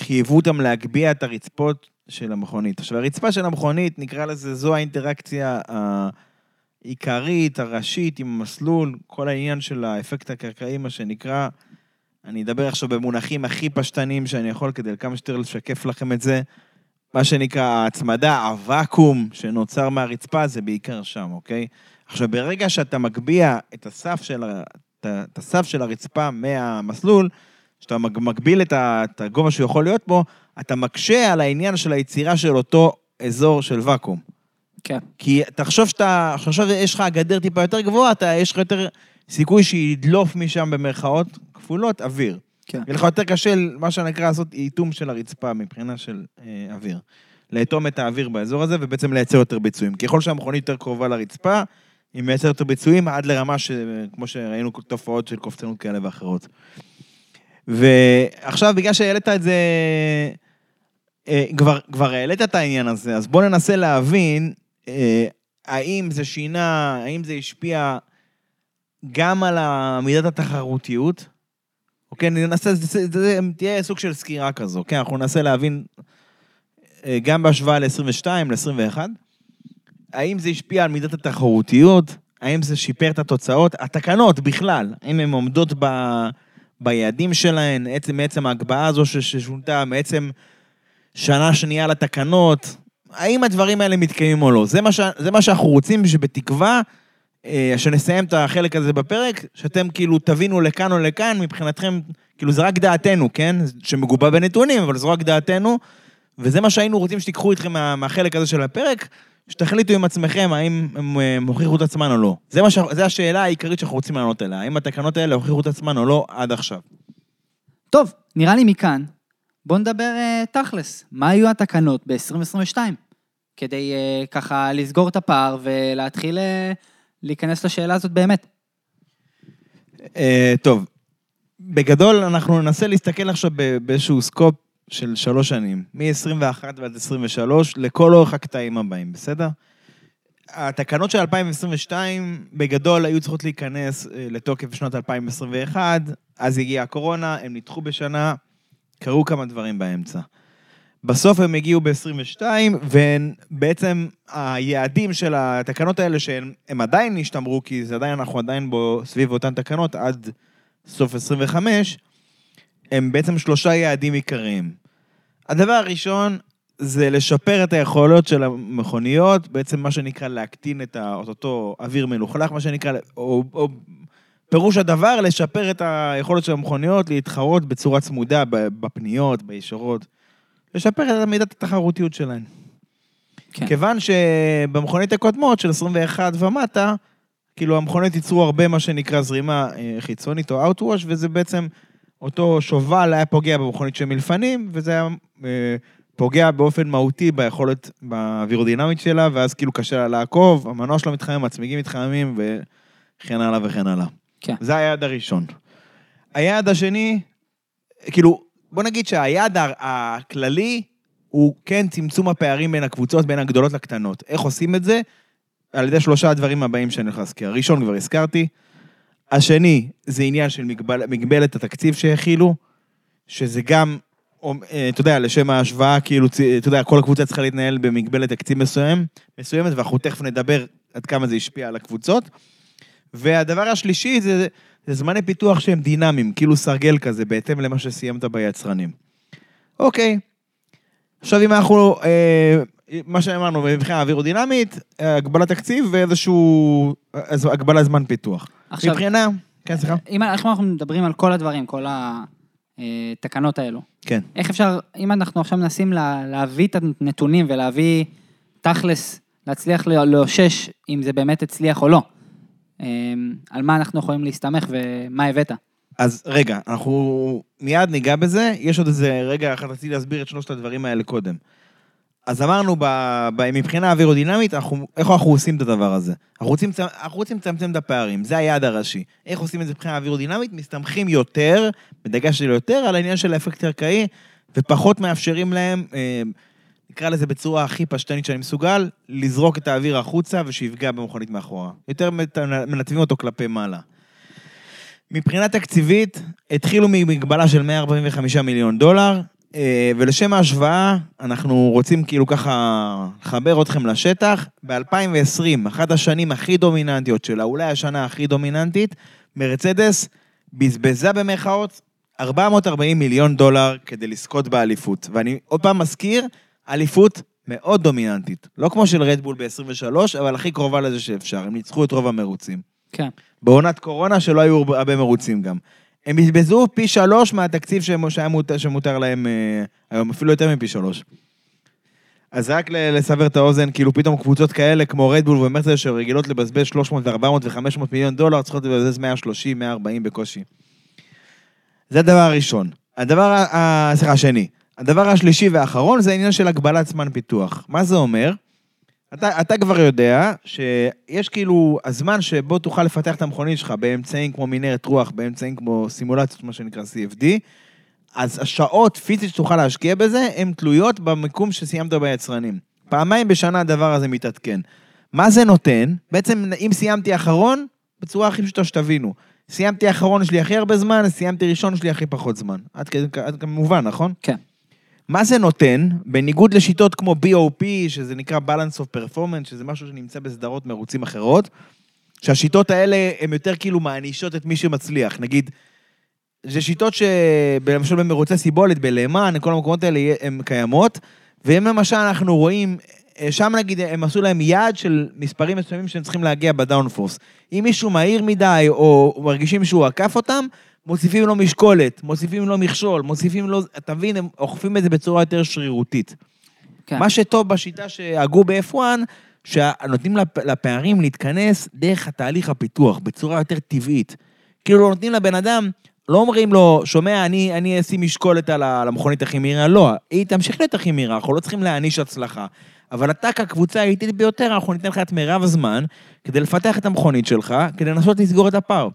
שחייבו אותם להגביה את הרצפות של המכונית. עכשיו, הרצפה של המכונית, נקרא לזה, זו האינטראקציה העיקרית, הראשית עם המסלול, כל העניין של האפקט הקרקעי, מה שנקרא. אני אדבר עכשיו במונחים הכי פשטניים שאני יכול, כדי כמה שיותר לשקף לכם את זה. מה שנקרא ההצמדה, הוואקום שנוצר מהרצפה, זה בעיקר שם, אוקיי? עכשיו, ברגע שאתה מגביה את הסף של, את הסף של הרצפה מהמסלול, שאתה מג- מגביל את הגובה שהוא יכול להיות בו, אתה מקשה על העניין של היצירה של אותו אזור של ואקום. כן. כי תחשוב שאתה, עכשיו יש לך גדר טיפה יותר גבוהה, אתה, יש לך יותר סיכוי שידלוף משם במרכאות כפולות אוויר. כן. יהיה לך יותר קשה, מה שנקרא, לעשות איטום של הרצפה מבחינה של אה, אוויר. לאטום את האוויר באזור הזה ובעצם לייצר יותר ביצועים. ככל שהמכונית יותר קרובה לרצפה, היא מייצרת יותר ביצועים עד לרמה ש... כמו שראינו תופעות של קופצנות כאלה ואחרות. ועכשיו, בגלל שהעלית את זה, אה, כבר, כבר העלית את העניין הזה, אז בוא ננסה להבין אה, האם זה שינה, האם זה השפיע גם על מידת התחרותיות. אוקיי, ננסה, זה, זה, זה תהיה סוג של סקירה כזו, כן, אנחנו ננסה להבין אה, גם בהשוואה ל-22, ל-21, האם זה השפיע על מידת התחרותיות, האם זה שיפר את התוצאות, התקנות בכלל, האם הן עומדות ב, ביעדים שלהן, עצם, מעצם ההגבהה הזו ששונתה, מעצם שנה שנייה לתקנות, האם הדברים האלה מתקיימים או לא. זה מה, ש, זה מה שאנחנו רוצים, שבתקווה אה, שנסיים את החלק הזה בפרק, שאתם כאילו תבינו לכאן או לכאן, מבחינתכם, כאילו זה רק דעתנו, כן? שמגובה בנתונים, אבל זו רק דעתנו, וזה מה שהיינו רוצים שתיקחו איתכם מה, מהחלק הזה של הפרק, שתחליטו עם עצמכם האם הם אה, הוכיחו את עצמן או לא. זה, ש... זה השאלה העיקרית שאנחנו רוצים לענות עליה, האם התקנות האלה הוכיחו את עצמן או לא עד עכשיו. טוב, נראה לי מכאן, בואו נדבר uh, תכלס. מה היו התקנות ב-2022? כדי uh, ככה לסגור את הפער ולהתחיל uh, להיכנס לשאלה הזאת באמת. אה, טוב, בגדול אנחנו ננסה להסתכל עכשיו באיזשהו סקופ של שלוש שנים, מ-21 ועד 23, לכל אורך הקטעים הבאים, בסדר? התקנות של 2022 בגדול היו צריכות להיכנס אה, לתוקף בשנת 2021, אז הגיעה הקורונה, הם נדחו בשנה, קרו כמה דברים באמצע. בסוף הם הגיעו ב-22, ובעצם היעדים של התקנות האלה, שהם הם עדיין השתמרו, כי זה עדיין, אנחנו עדיין בו, סביב אותן תקנות עד סוף 25, הם בעצם שלושה יעדים עיקריים. הדבר הראשון זה לשפר את היכולות של המכוניות, בעצם מה שנקרא להקטין את אותו אוויר מלוכלך, מה שנקרא, או, או פירוש הדבר, לשפר את היכולת של המכוניות להתחרות בצורה צמודה בפניות, בישורות. לשפר את מידת התחרותיות שלהן. כן. כיוון שבמכונית הקודמות של 21 ומטה, כאילו המכוניות ייצרו הרבה מה שנקרא זרימה אה, חיצונית או Outwash, וזה בעצם אותו שובל היה פוגע במכונית של מלפנים, וזה היה אה, פוגע באופן מהותי ביכולת, באווירודינמית שלה, ואז כאילו קשה לה לעקוב, המנוע שלה מתחמם, הצמיגים מתחממים, וכן הלאה וכן הלאה. כן. זה היעד הראשון. היעד השני, כאילו, בוא נגיד שהיעד הכללי הוא כן צמצום הפערים בין הקבוצות, בין הגדולות לקטנות. איך עושים את זה? על ידי שלושה הדברים הבאים שאני הולך להזכיר. הראשון כבר הזכרתי, השני זה עניין של מגבל, מגבלת התקציב שהכילו, שזה גם, אה, אתה יודע, לשם ההשוואה, כאילו, אתה יודע, כל הקבוצה צריכה להתנהל במגבלת תקציב מסוים, מסוימת, ואנחנו תכף נדבר עד כמה זה השפיע על הקבוצות. והדבר השלישי זה, זה זמני פיתוח שהם דינמיים, כאילו סרגל כזה, בהתאם למה שסיימת ביצרנים. אוקיי, עכשיו אם אנחנו, אה, מה שאמרנו, מבחינה אווירודינמית, אה, הגבלת תקציב ואיזשהו, הגבלת זמן פיתוח. עכשיו- מבחינה, כן, סליחה? אם אנחנו מדברים על כל הדברים, כל התקנות האלו, כן. איך אפשר, אם אנחנו עכשיו מנסים לה, להביא את הנתונים ולהביא תכלס, להצליח לא- לאושש אם זה באמת הצליח או לא, אמ, על מה אנחנו יכולים להסתמך ומה הבאת? אז רגע, אנחנו מיד ניגע בזה, יש עוד איזה רגע אחד רציתי להסביר את שלושת הדברים האלה קודם. אז אמרנו, ב, ב, מבחינה אווירודינמית, איך אנחנו עושים את הדבר הזה? אנחנו רוצים, לצמצם את הפערים, זה היעד הראשי. איך עושים את זה מבחינה אווירודינמית? מסתמכים יותר, בדגש של יותר, על העניין של האפקט הקרקעי, ופחות מאפשרים להם, אה, נקרא לזה בצורה הכי פשטנית שאני מסוגל, לזרוק את האוויר החוצה ושיפגע במכונית מאחורה. יותר מנתבים אותו כלפי מעלה. מבחינה תקציבית, התחילו ממגבלה של 145 מיליון דולר, ולשם ההשוואה, אנחנו רוצים כאילו ככה לחבר אתכם לשטח. ב-2020, אחת השנים הכי דומיננטיות שלה, אולי השנה הכי דומיננטית, מרצדס בזבזה במרכאות 440 מיליון דולר כדי לזכות באליפות. ואני עוד פעם מזכיר, אליפות מאוד דומיננטית. לא כמו של רדבול ב-23, אבל הכי קרובה לזה שאפשר. הם ניצחו את רוב המרוצים. כן. בעונת קורונה שלא היו הרבה מרוצים גם. הם בזבזו פי שלוש מהתקציב שהיה מותר, שמותר להם אה, היום, אפילו יותר מפי שלוש. אז רק לסבר את האוזן, כאילו פתאום קבוצות כאלה כמו רדבול ומרצדס שרגילות לבזבז 300 ו-400 ו-500 מיליון דולר, צריכות לבזבז 130, 140 בקושי. זה הדבר הראשון. הדבר, סליחה, השני. הדבר השלישי והאחרון זה העניין של הגבלת זמן פיתוח. מה זה אומר? אתה, אתה כבר יודע שיש כאילו הזמן שבו תוכל לפתח את המכונית שלך באמצעים כמו מנהרת רוח, באמצעים כמו סימולציות, מה שנקרא CFD, אז השעות פיזית שתוכל להשקיע בזה, הן תלויות במיקום שסיימת ביצרנים. פעמיים בשנה הדבר הזה מתעדכן. מה זה נותן? בעצם, אם סיימתי אחרון, בצורה הכי פשוטה שתבינו. סיימתי אחרון, יש לי הכי הרבה זמן, סיימתי ראשון, יש לי הכי פחות זמן. עד כמובן, נכון? כן. מה זה נותן, בניגוד לשיטות כמו BOP, שזה נקרא Balance of Performance, שזה משהו שנמצא בסדרות מרוצים אחרות, שהשיטות האלה הן יותר כאילו מענישות את מי שמצליח. נגיד, זה שיטות שלמשל במרוצי סיבולת, בלהמן, כל המקומות האלה הן קיימות, ואם למשל אנחנו רואים, אה, שם נגיד הם עשו להם יעד של מספרים מסוימים שהם צריכים להגיע בדאונפורס. אם מישהו מהיר מדי, או מרגישים שהוא עקף אותם, מוסיפים לו משקולת, מוסיפים לו מכשול, מוסיפים לו, אתה מבין, הם אוכפים את זה בצורה יותר שרירותית. כן. מה שטוב בשיטה שהגו ב-F1, שנותנים לפ- לפערים להתכנס דרך התהליך הפיתוח, בצורה יותר טבעית. כאילו נותנים לבן אדם, לא אומרים לו, שומע, אני, אני אשים משקולת על המכונית הכי מהירה, לא, היא תמשיך להיות הכי מהירה, אנחנו לא צריכים להעניש הצלחה. אבל אתה כקבוצה האיטית ביותר, אנחנו ניתן לך את מירב הזמן כדי לפתח את המכונית שלך, כדי לנסות לסגור את הפער.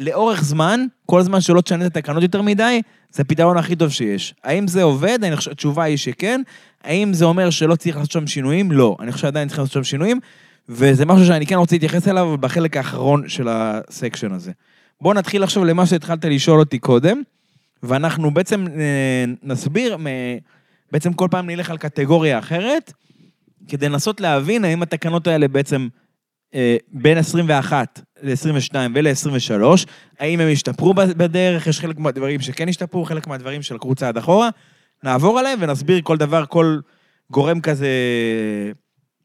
לאורך זמן, כל זמן שלא תשנה את התקנות יותר מדי, זה הפתרון הכי טוב שיש. האם זה עובד? אני חושב, התשובה היא שכן. האם זה אומר שלא צריך לעשות שם שינויים? לא. אני חושב שעדיין צריך לעשות שם שינויים, וזה משהו שאני כן רוצה להתייחס אליו בחלק האחרון של הסקשן הזה. בואו נתחיל עכשיו למה שהתחלת לשאול אותי קודם, ואנחנו בעצם אה, נסביר, בעצם כל פעם נלך על קטגוריה אחרת, כדי לנסות להבין האם התקנות האלה בעצם אה, בין 21 ל-22 ול-23, האם הם השתפרו בדרך, יש חלק מהדברים שכן השתפרו, חלק מהדברים של קבוצה עד אחורה, נעבור עליהם ונסביר כל דבר, כל גורם כזה,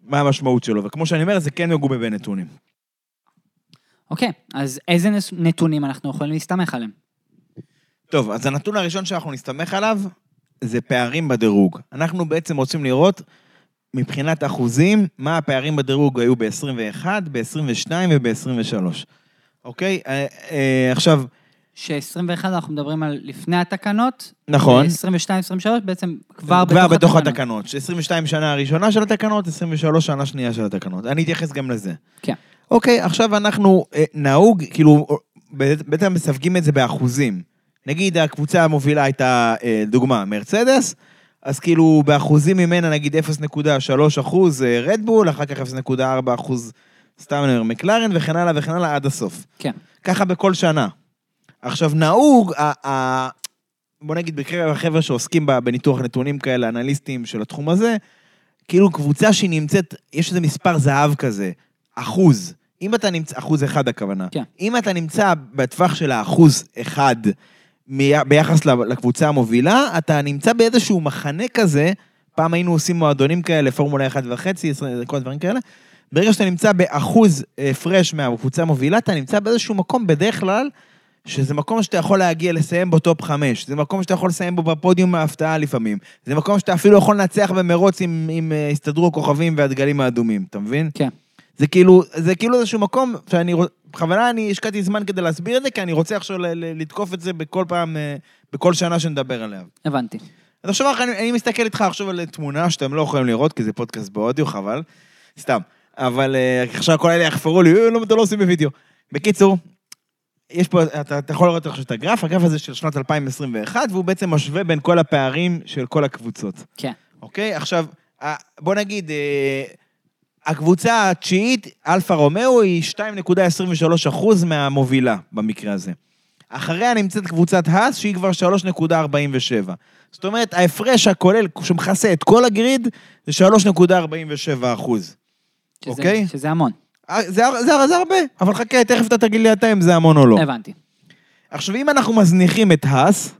מה המשמעות שלו. וכמו שאני אומר, זה כן מגובה בנתונים. אוקיי, אז איזה נתונים אנחנו יכולים להסתמך עליהם? טוב, אז הנתון הראשון שאנחנו נסתמך עליו זה פערים בדירוג. אנחנו בעצם רוצים לראות מבחינת אחוזים, מה הפערים בדירוג היו ב-21, ב-22 וב-23. אוקיי? אה, אה, עכשיו, ש-21 אנחנו מדברים על לפני התקנות. נכון. 22-23 בעצם כבר, כבר בתוך בתוך התקנות. התקנות. ש-22 שנה הראשונה של התקנות, 23 שנה שנייה של התקנות. אני אתייחס גם לזה. כן. אוקיי, עכשיו אנחנו, אה, נהוג, כאילו, בעצם מסווגים את זה באחוזים. נגיד הקבוצה המובילה הייתה, אה, דוגמה, מרצדס, אז כאילו באחוזים ממנה נגיד 0.3 אחוז אה, רדבול, אחר כך 0.4 אחוז סתם אני אומר מקלרן, וכן הלאה וכן הלאה עד הסוף. כן. ככה בכל שנה. עכשיו נהוג, ה- ה- בוא נגיד בקרב החבר'ה שעוסקים בניתוח נתונים כאלה, אנליסטים של התחום הזה, כאילו קבוצה שהיא נמצאת, יש איזה מספר זהב כזה, אחוז. אם אתה נמצא, אחוז אחד הכוונה. כן. אם אתה נמצא בטווח של האחוז אחד ביחס לקבוצה המובילה, אתה נמצא באיזשהו מחנה כזה, פעם היינו עושים מועדונים כאלה, פורמולה 1 וחצי, 20, כל הדברים כאלה. ברגע שאתה נמצא באחוז אה, הפרש מהקבוצה המובילה, אתה נמצא באיזשהו מקום, בדרך כלל, שזה מקום שאתה יכול להגיע לסיים בו top חמש, זה מקום שאתה יכול לסיים בו בפודיום הפתעה לפעמים, זה מקום שאתה אפילו יכול לנצח במרוץ אם, אם אה, הסתדרו הכוכבים והדגלים האדומים, אתה מבין? כן. זה כאילו, זה כאילו איזשהו מקום שאני רוצ... בכוונה אני השקעתי זמן כדי להסביר את זה, כי אני רוצה עכשיו לתקוף את זה בכל פעם, אה, בכל שנה שנדבר עליה. הבנתי. אז עכשיו אני, אני מסתכל איתך עכשיו על תמונה שאתם לא יכולים לראות, כי זה פודקאסט באודיו, חבל. סתם. אבל אה, עכשיו כל אלה יחפרו לי, אה, למה אתה לא עושים בווידאו? בקיצור, יש פה, אתה, אתה יכול לראות עכשיו את הגרף, הגרף הזה של שנת 2021, והוא בעצם משווה בין כל הפערים של כל הקבוצות. כן. אוקיי? עכשיו, בוא נגיד, אה, הקבוצה התשיעית, אלפה רומאו, היא 2.23 אחוז מהמובילה במקרה הזה. אחריה נמצאת קבוצת האס, שהיא כבר 3.47. זאת אומרת, ההפרש הכולל שמכסה את כל ה grid, זה 3.47 אחוז. שזה, אוקיי. שזה המון. אה, זה, זה, זה הרבה, אבל חכה, תכף אתה תגיד לי אתה אם זה המון או לא. הבנתי. עכשיו, אם אנחנו מזניחים את האס,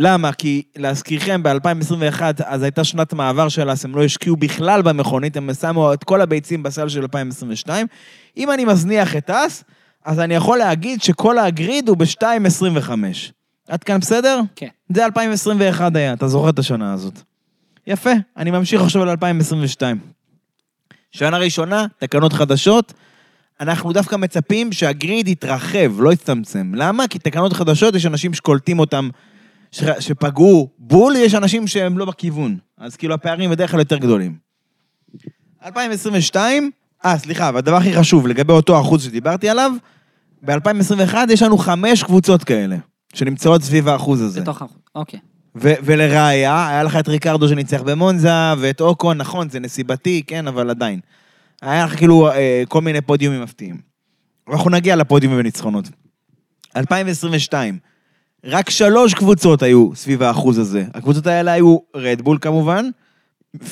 למה? כי להזכירכם, ב-2021, אז הייתה שנת מעבר של האס, הם לא השקיעו בכלל במכונית, הם שמו את כל הביצים בסל של 2022. אם אני מזניח את האס, אז אני יכול להגיד שכל הגריד הוא ב-2.25. עד כאן בסדר? כן. זה 2021 היה, אתה זוכר את השנה הזאת. יפה, אני ממשיך עכשיו ל-2022. שנה ראשונה, תקנות חדשות, אנחנו דווקא מצפים שהגריד יתרחב, לא יצטמצם. למה? כי תקנות חדשות, יש אנשים שקולטים אותם, ש... שפגעו בול, יש אנשים שהם לא בכיוון. אז כאילו הפערים בדרך כלל יותר גדולים. 2022, אה, סליחה, והדבר הכי חשוב, לגבי אותו אחוז שדיברתי עליו, ב-2021 יש לנו חמש קבוצות כאלה, שנמצאות סביב האחוז הזה. בתוך החוץ. אוקיי. ו- ולראיה, היה לך את ריקרדו שניצח במונזה, ואת אוקון, נכון, זה נסיבתי, כן, אבל עדיין. היה לך כאילו אה, כל מיני פודיומים מפתיעים. אנחנו נגיע לפודיומים וניצחונות. 2022, רק שלוש קבוצות היו סביב האחוז הזה. הקבוצות האלה היו רדבול כמובן,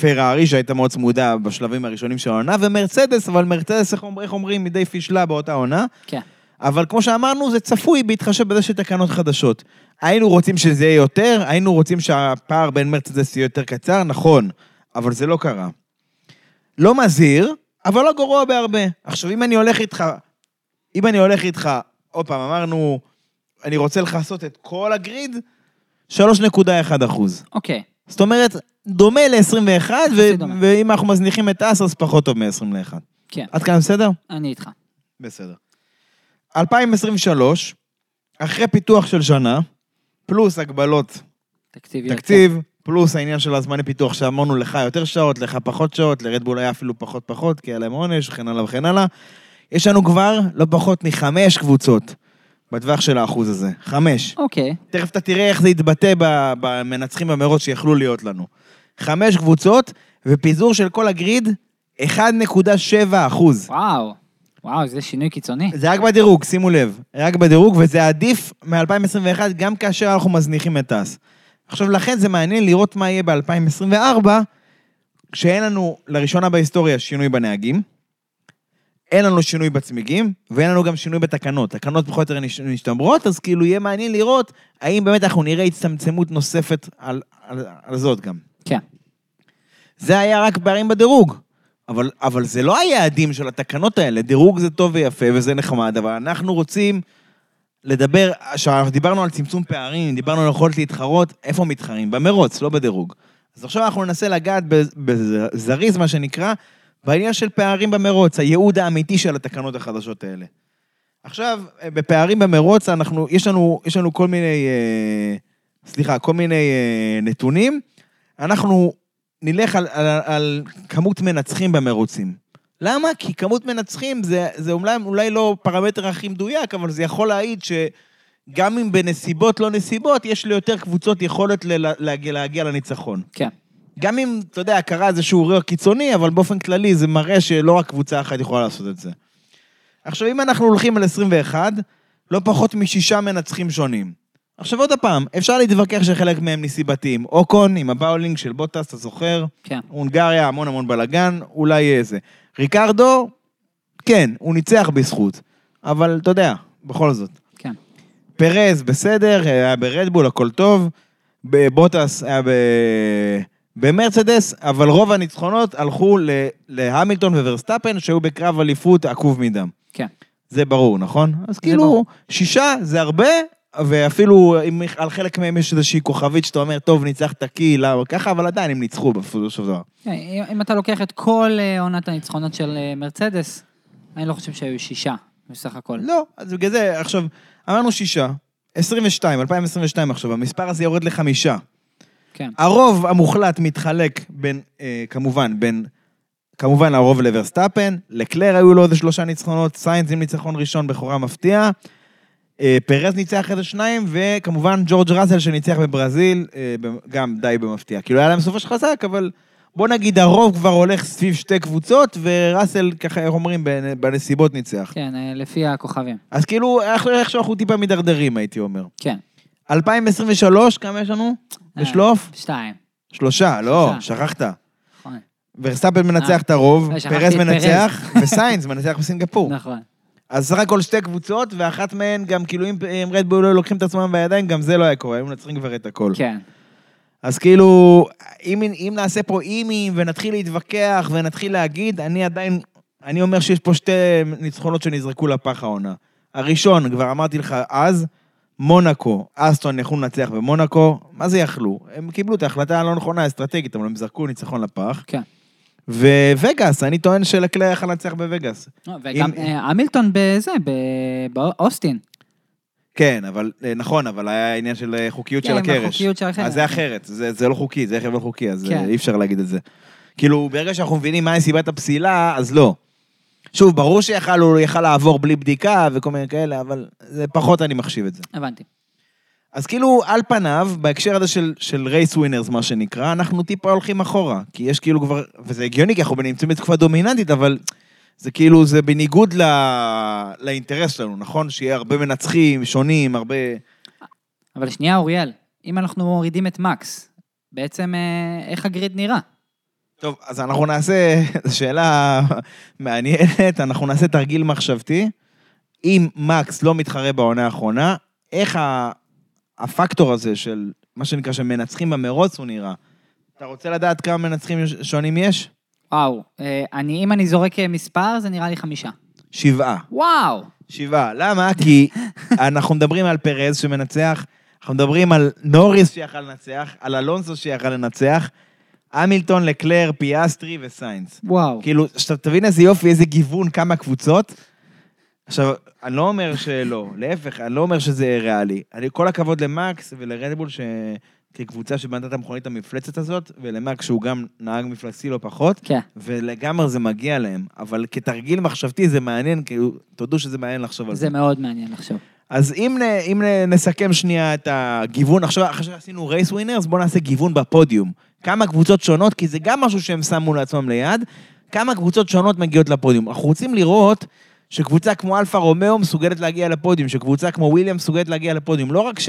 פרארי שהייתה מאוד צמודה בשלבים הראשונים של העונה, ומרצדס, אבל מרצדס, איך אומר- איך אומרים, מדי פישלה באותה עונה. כן. אבל כמו שאמרנו, זה צפוי בהתחשב בזה שתקנות חדשות. היינו רוצים שזה יהיה יותר, היינו רוצים שהפער בין מרצדס יהיה יותר קצר, נכון, אבל זה לא קרה. לא מזהיר, אבל לא גרוע בהרבה. עכשיו, אם אני הולך איתך, אם אני הולך איתך, עוד פעם, אמרנו, אני רוצה לכסות את כל הגריד, 3.1 אחוז. אוקיי. זאת אומרת, דומה ל-21, יחסית דומה. ואם אנחנו מזניחים את אס, אז פחות טוב מ-21. כן. עד כאן בסדר? אני איתך. בסדר. 2023, אחרי פיתוח של שנה, פלוס הגבלות תקציב. תקציב, פלוס העניין של הזמני פיתוח שאמרנו לך יותר שעות, לך פחות שעות, לרדבול היה אפילו פחות פחות, כי היה להם עונש, וכן הלאה וכן הלאה. יש לנו כבר לא פחות מחמש קבוצות בטווח של האחוז הזה. חמש. אוקיי. תכף אתה תראה איך זה יתבטא ב- במנצחים במרוץ שיכלו להיות לנו. חמש קבוצות, ופיזור של כל הגריד, 1.7 אחוז. וואו. וואו, זה שינוי קיצוני. זה רק בדירוג, שימו לב. רק בדירוג, וזה עדיף מ-2021, גם כאשר אנחנו מזניחים את טס. עכשיו, לכן זה מעניין לראות מה יהיה ב-2024, כשאין לנו, לראשונה בהיסטוריה, שינוי בנהגים, אין לנו שינוי בצמיגים, ואין לנו גם שינוי בתקנות. תקנות פחות או יותר משתמרות, אז כאילו יהיה מעניין לראות האם באמת אנחנו נראה הצטמצמות נוספת על, על, על זאת גם. כן. זה היה רק פערים בדירוג. אבל, אבל זה לא היעדים של התקנות האלה, דירוג זה טוב ויפה וזה נחמד, אבל אנחנו רוצים לדבר, עכשיו דיברנו על צמצום פערים, דיברנו על יכולת להתחרות, איפה מתחרים? במרוץ, לא בדירוג. אז עכשיו אנחנו ננסה לגעת בז- בזריז, מה שנקרא, בעניין של פערים במרוץ, הייעוד האמיתי של התקנות החדשות האלה. עכשיו, בפערים במרוץ, אנחנו, יש לנו, יש לנו כל מיני, אה, סליחה, כל מיני אה, נתונים. אנחנו נלך על, על, על כמות מנצחים במרוצים. למה? כי כמות מנצחים זה, זה אולי, אולי לא פרמטר הכי מדויק, אבל זה יכול להעיד שגם אם בנסיבות לא נסיבות, יש ליותר קבוצות יכולת ל- להגיע, להגיע לניצחון. כן. גם אם, אתה יודע, קרה איזשהו אירוע קיצוני, אבל באופן כללי זה מראה שלא רק קבוצה אחת יכולה לעשות את זה. עכשיו, אם אנחנו הולכים על 21, לא פחות משישה מנצחים שונים. עכשיו עוד פעם, אפשר להתווכח שחלק מהם נסיבתיים. אוקון עם הבאולינג של בוטאס, אתה זוכר? כן. הונגריה, המון המון בלאגן, אולי יהיה זה. ריקרדו, כן, הוא ניצח בזכות. אבל אתה יודע, בכל זאת. כן. פרז, בסדר, היה ברדבול, הכל טוב. בבוטס היה ב... במרצדס, אבל רוב הניצחונות הלכו ל... להמילטון וורסטפן, שהיו בקרב אליפות עקוב מדם. כן. זה ברור, נכון? אז כאילו, ברור. שישה זה הרבה, ואפילו אם על חלק מהם יש איזושהי כוכבית שאתה אומר, טוב, ניצחת כי, למה ככה, אבל עדיין הם ניצחו בסופו של דבר. כן, אם- אם אתה לוקח את כל אה, עונת הניצחונות של אה, מרצדס, אני לא חושב שהיו שישה בסך הכל. לא, אז בגלל זה, עכשיו, אמרנו שישה, 22, 2022 עכשיו, המספר הזה יורד לחמישה. כן. הרוב המוחלט מתחלק בין, אה, כמובן, בין, כמובן הרוב לוורסטאפן, לקלר היו לו איזה שלושה ניצחונות, סיינס עם ניצחון ראשון בכורה מפתיע, אה, פרז ניצח איזה שניים, וכמובן ג'ורג' ראסל שניצח בברזיל, אה, גם די במפתיע. כאילו היה להם סופש חזק, אבל בוא נגיד הרוב כבר הולך סביב שתי קבוצות, וראסל, ככה איך אומרים, בנ- בנסיבות ניצח. כן, אה, לפי הכוכבים. אז כאילו, איך- איכשהו אנחנו טיפה מידרדרים, הייתי אומר. כן. 2023, כמה יש לנו? אה, בשלוף? שתיים. שלושה, לא. שכחת. נכון. ורסטאפן מנצח אה, את הרוב, אה, את מנצח, וסיינס מנצח בסינגפור. נכון. אז סך הכל שתי קבוצות, ואחת מהן גם כאילו אם רדבול לא לוקחים את עצמם בידיים, גם זה לא היה קורה, היו מנצחים כבר את הכל. כן. אז כאילו, אם, אם נעשה פה אימים ונתחיל להתווכח ונתחיל להגיד, אני עדיין, אני אומר שיש פה שתי ניצחונות שנזרקו לפח העונה. הראשון, כבר אמרתי לך אז, מונקו, אסטון יכלו לנצח במונקו, מה זה יכלו? הם קיבלו את ההחלטה הלא נכונה, האסטרטגית, אבל הם זרקו ניצחון לפח. כן. ווגאס, אני טוען שלקלר יכל לנצח בווגאס. לא, וגם אה, המילטון בזה, באוסטין. כן, אבל, אה, נכון, אבל היה עניין של אה, חוקיות כן, של עם הקרש. החוקיות של הקרש. אז זה אחרת, זה, לא חוקי, זה חבל חוקי, אז כן. כן. אי אפשר להגיד את זה. כאילו, ברגע שאנחנו מבינים מהי סיבת הפסילה, אז לא. שוב, ברור שיכל הוא יכל לעבור בלי בדיקה וכל מיני כאלה, אבל זה פחות אני מחשיב את זה. הבנתי. אז כאילו, על פניו, בהקשר הזה של, של רייס ווינרס, מה שנקרא, אנחנו טיפה הולכים אחורה. כי יש כאילו כבר, וזה הגיוני, כי אנחנו נמצאים בתקופה דומיננטית, אבל זה כאילו, זה בניגוד ל, לאינטרס שלנו, נכון? שיהיה הרבה מנצחים, שונים, הרבה... אבל שנייה, אוריאל, אם אנחנו מורידים את מקס, בעצם אה, איך הגריד נראה? טוב, אז אנחנו נעשה, זו שאלה מעניינת, אנחנו נעשה תרגיל מחשבתי. אם מקס לא מתחרה בעונה האחרונה, איך ה- הפקטור הזה של מה שנקרא שמנצחים במרוץ הוא נראה? אתה רוצה לדעת כמה מנצחים שונים יש? וואו, אה, אני, אם אני זורק אה, מספר, זה נראה לי חמישה. שבעה. וואו! שבעה. למה? כי אנחנו מדברים על פרז שמנצח, אנחנו מדברים על נוריס שיכל לנצח, על אלונסו שיכל לנצח, המילטון, לקלר, פיאסטרי וסיינס. וואו. כאילו, עכשיו תבין איזה יופי, איזה גיוון, כמה קבוצות. עכשיו, אני לא אומר שלא, להפך, אני לא אומר שזה ריאלי. אני, כל הכבוד למקס ולרדבול, ש... כקבוצה שבנתה את המכונית המפלצת הזאת, ולמקס שהוא גם נהג מפלצתי לא פחות, כן. ולגמרי זה מגיע להם. אבל כתרגיל מחשבתי זה מעניין, כאילו, תודו שזה מעניין לחשוב על זה. זה מאוד מעניין לחשוב. אז אם, נ, אם נסכם שנייה את הגיוון, עכשיו אחרי שעשינו race winners, בואו נעשה גיוון בפודיום. כמה קבוצות שונות, כי זה גם משהו שהם שמו לעצמם ליד, כמה קבוצות שונות מגיעות לפודיום. אנחנו רוצים לראות שקבוצה כמו אלפה רומאו מסוגלת להגיע לפודיום, שקבוצה כמו וויליאמס מסוגלת להגיע לפודיום. לא רק ש,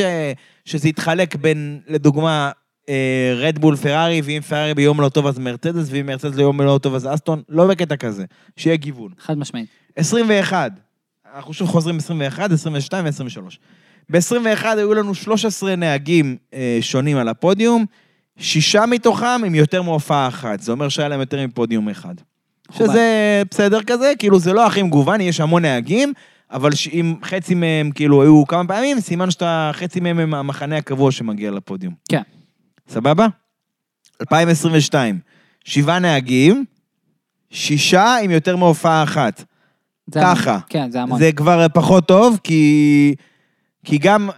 שזה יתחלק בין, לדוגמה, אה, רדבול, פרארי, ואם פרארי ביום לא טוב אז מרצדס, ואם מרצדס ביום לא טוב אז אסטון, לא בקטע כזה, שיהיה גיוון. חד משמעית. 21. אנחנו שוב חוזרים 21, 22 ו-23. ב-21 היו לנו 13 נהגים אה, שונים על הפודיום, שישה מתוכם עם יותר מהופעה אחת. זה אומר שהיה להם יותר מפודיום אחד. שזה בסדר כזה, כאילו זה לא הכי מגוון, יש המון נהגים, אבל אם חצי מהם כאילו היו כמה פעמים, סימן שאתה, חצי מהם הם המחנה הקבוע שמגיע לפודיום. כן. סבבה? 2022, שבעה נהגים, שישה עם יותר מהופעה אחת. ככה. כן, זה המון. זה כבר פחות טוב, כי, כי גם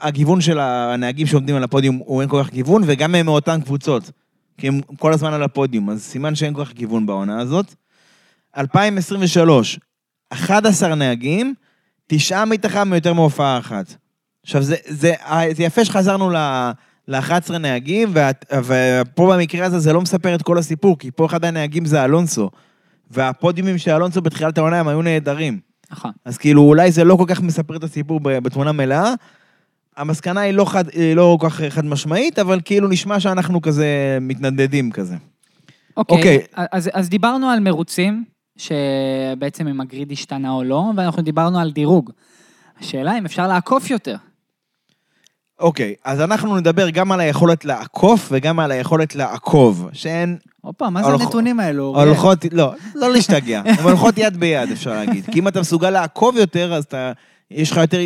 הגיוון, של הנהגים שעומדים על הפודיום הוא אין כל כך גיוון, וגם הם מאותן קבוצות. כי הם כל הזמן על הפודיום, אז סימן שאין כל כך גיוון בעונה הזאת. 2023, 11 נהגים, תשעה מתוכם מיותר מהופעה אחת. עכשיו, זה, זה, זה יפה שחזרנו ל-11 נהגים, ופה במקרה הזה זה לא מספר את כל הסיפור, כי פה אחד הנהגים זה אלונסו. והפודיומים של אלונסו בתחילת העונה הם היו נהדרים. נכון. אז כאילו, אולי זה לא כל כך מספר את הסיפור בתמונה מלאה. המסקנה היא לא, חד, היא לא כל כך חד משמעית, אבל כאילו נשמע שאנחנו כזה מתנדנדים כזה. אוקיי. אוקיי. אז, אז דיברנו על מרוצים, שבעצם אם הגריד השתנה או לא, ואנחנו דיברנו על דירוג. השאלה אם אפשר לעקוף יותר. אוקיי, אז אנחנו נדבר גם על היכולת לעקוף וגם על היכולת לעקוב, שהן הופה, מה זה הולכ- הנתונים האלו? הולכות, לא, לא להשתגע, הן הולכות יד ביד, אפשר להגיד. כי אם אתה מסוגל לעקוב יותר, אז אתה, יש לך יותר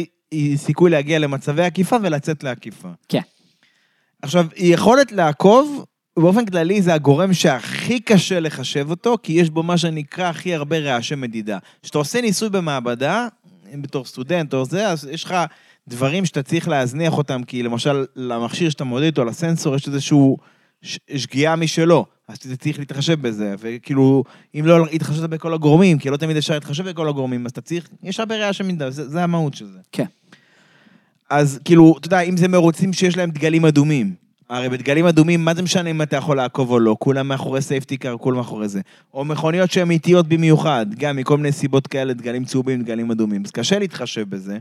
סיכוי להגיע למצבי עקיפה ולצאת לעקיפה. כן. עכשיו, יכולת לעקוב, באופן כללי זה הגורם שהכי קשה לחשב אותו, כי יש בו מה שנקרא הכי הרבה רעשי מדידה. כשאתה עושה ניסוי במעבדה, אם בתור סטודנט או זה, אז יש לך דברים שאתה צריך להזניח אותם, כי למשל, למכשיר שאתה מודד איתו, לסנסור, יש איזשהו שגיאה משלו, אז אתה צריך להתחשב בזה, וכאילו, אם לא התחשבת בכל הגורמים, כי לא תמיד אפשר להתחשב בכל הגורמים, אז אתה צריך, יש הרבה רעשי מדידה, זה, זה המהות של זה. כן. אז כאילו, אתה יודע, אם זה מרוצים שיש להם דגלים אדומים, הרי בדגלים אדומים, מה זה משנה אם אתה יכול לעקוב או לא? כולם מאחורי סייפטי קאר, כולם מאחורי זה. או מכוניות שהן איטיות במיוחד, גם מכל מיני סיבות כאלה, דגלים צהובים, דגלים אדומים. אז קשה להתחשב בזה.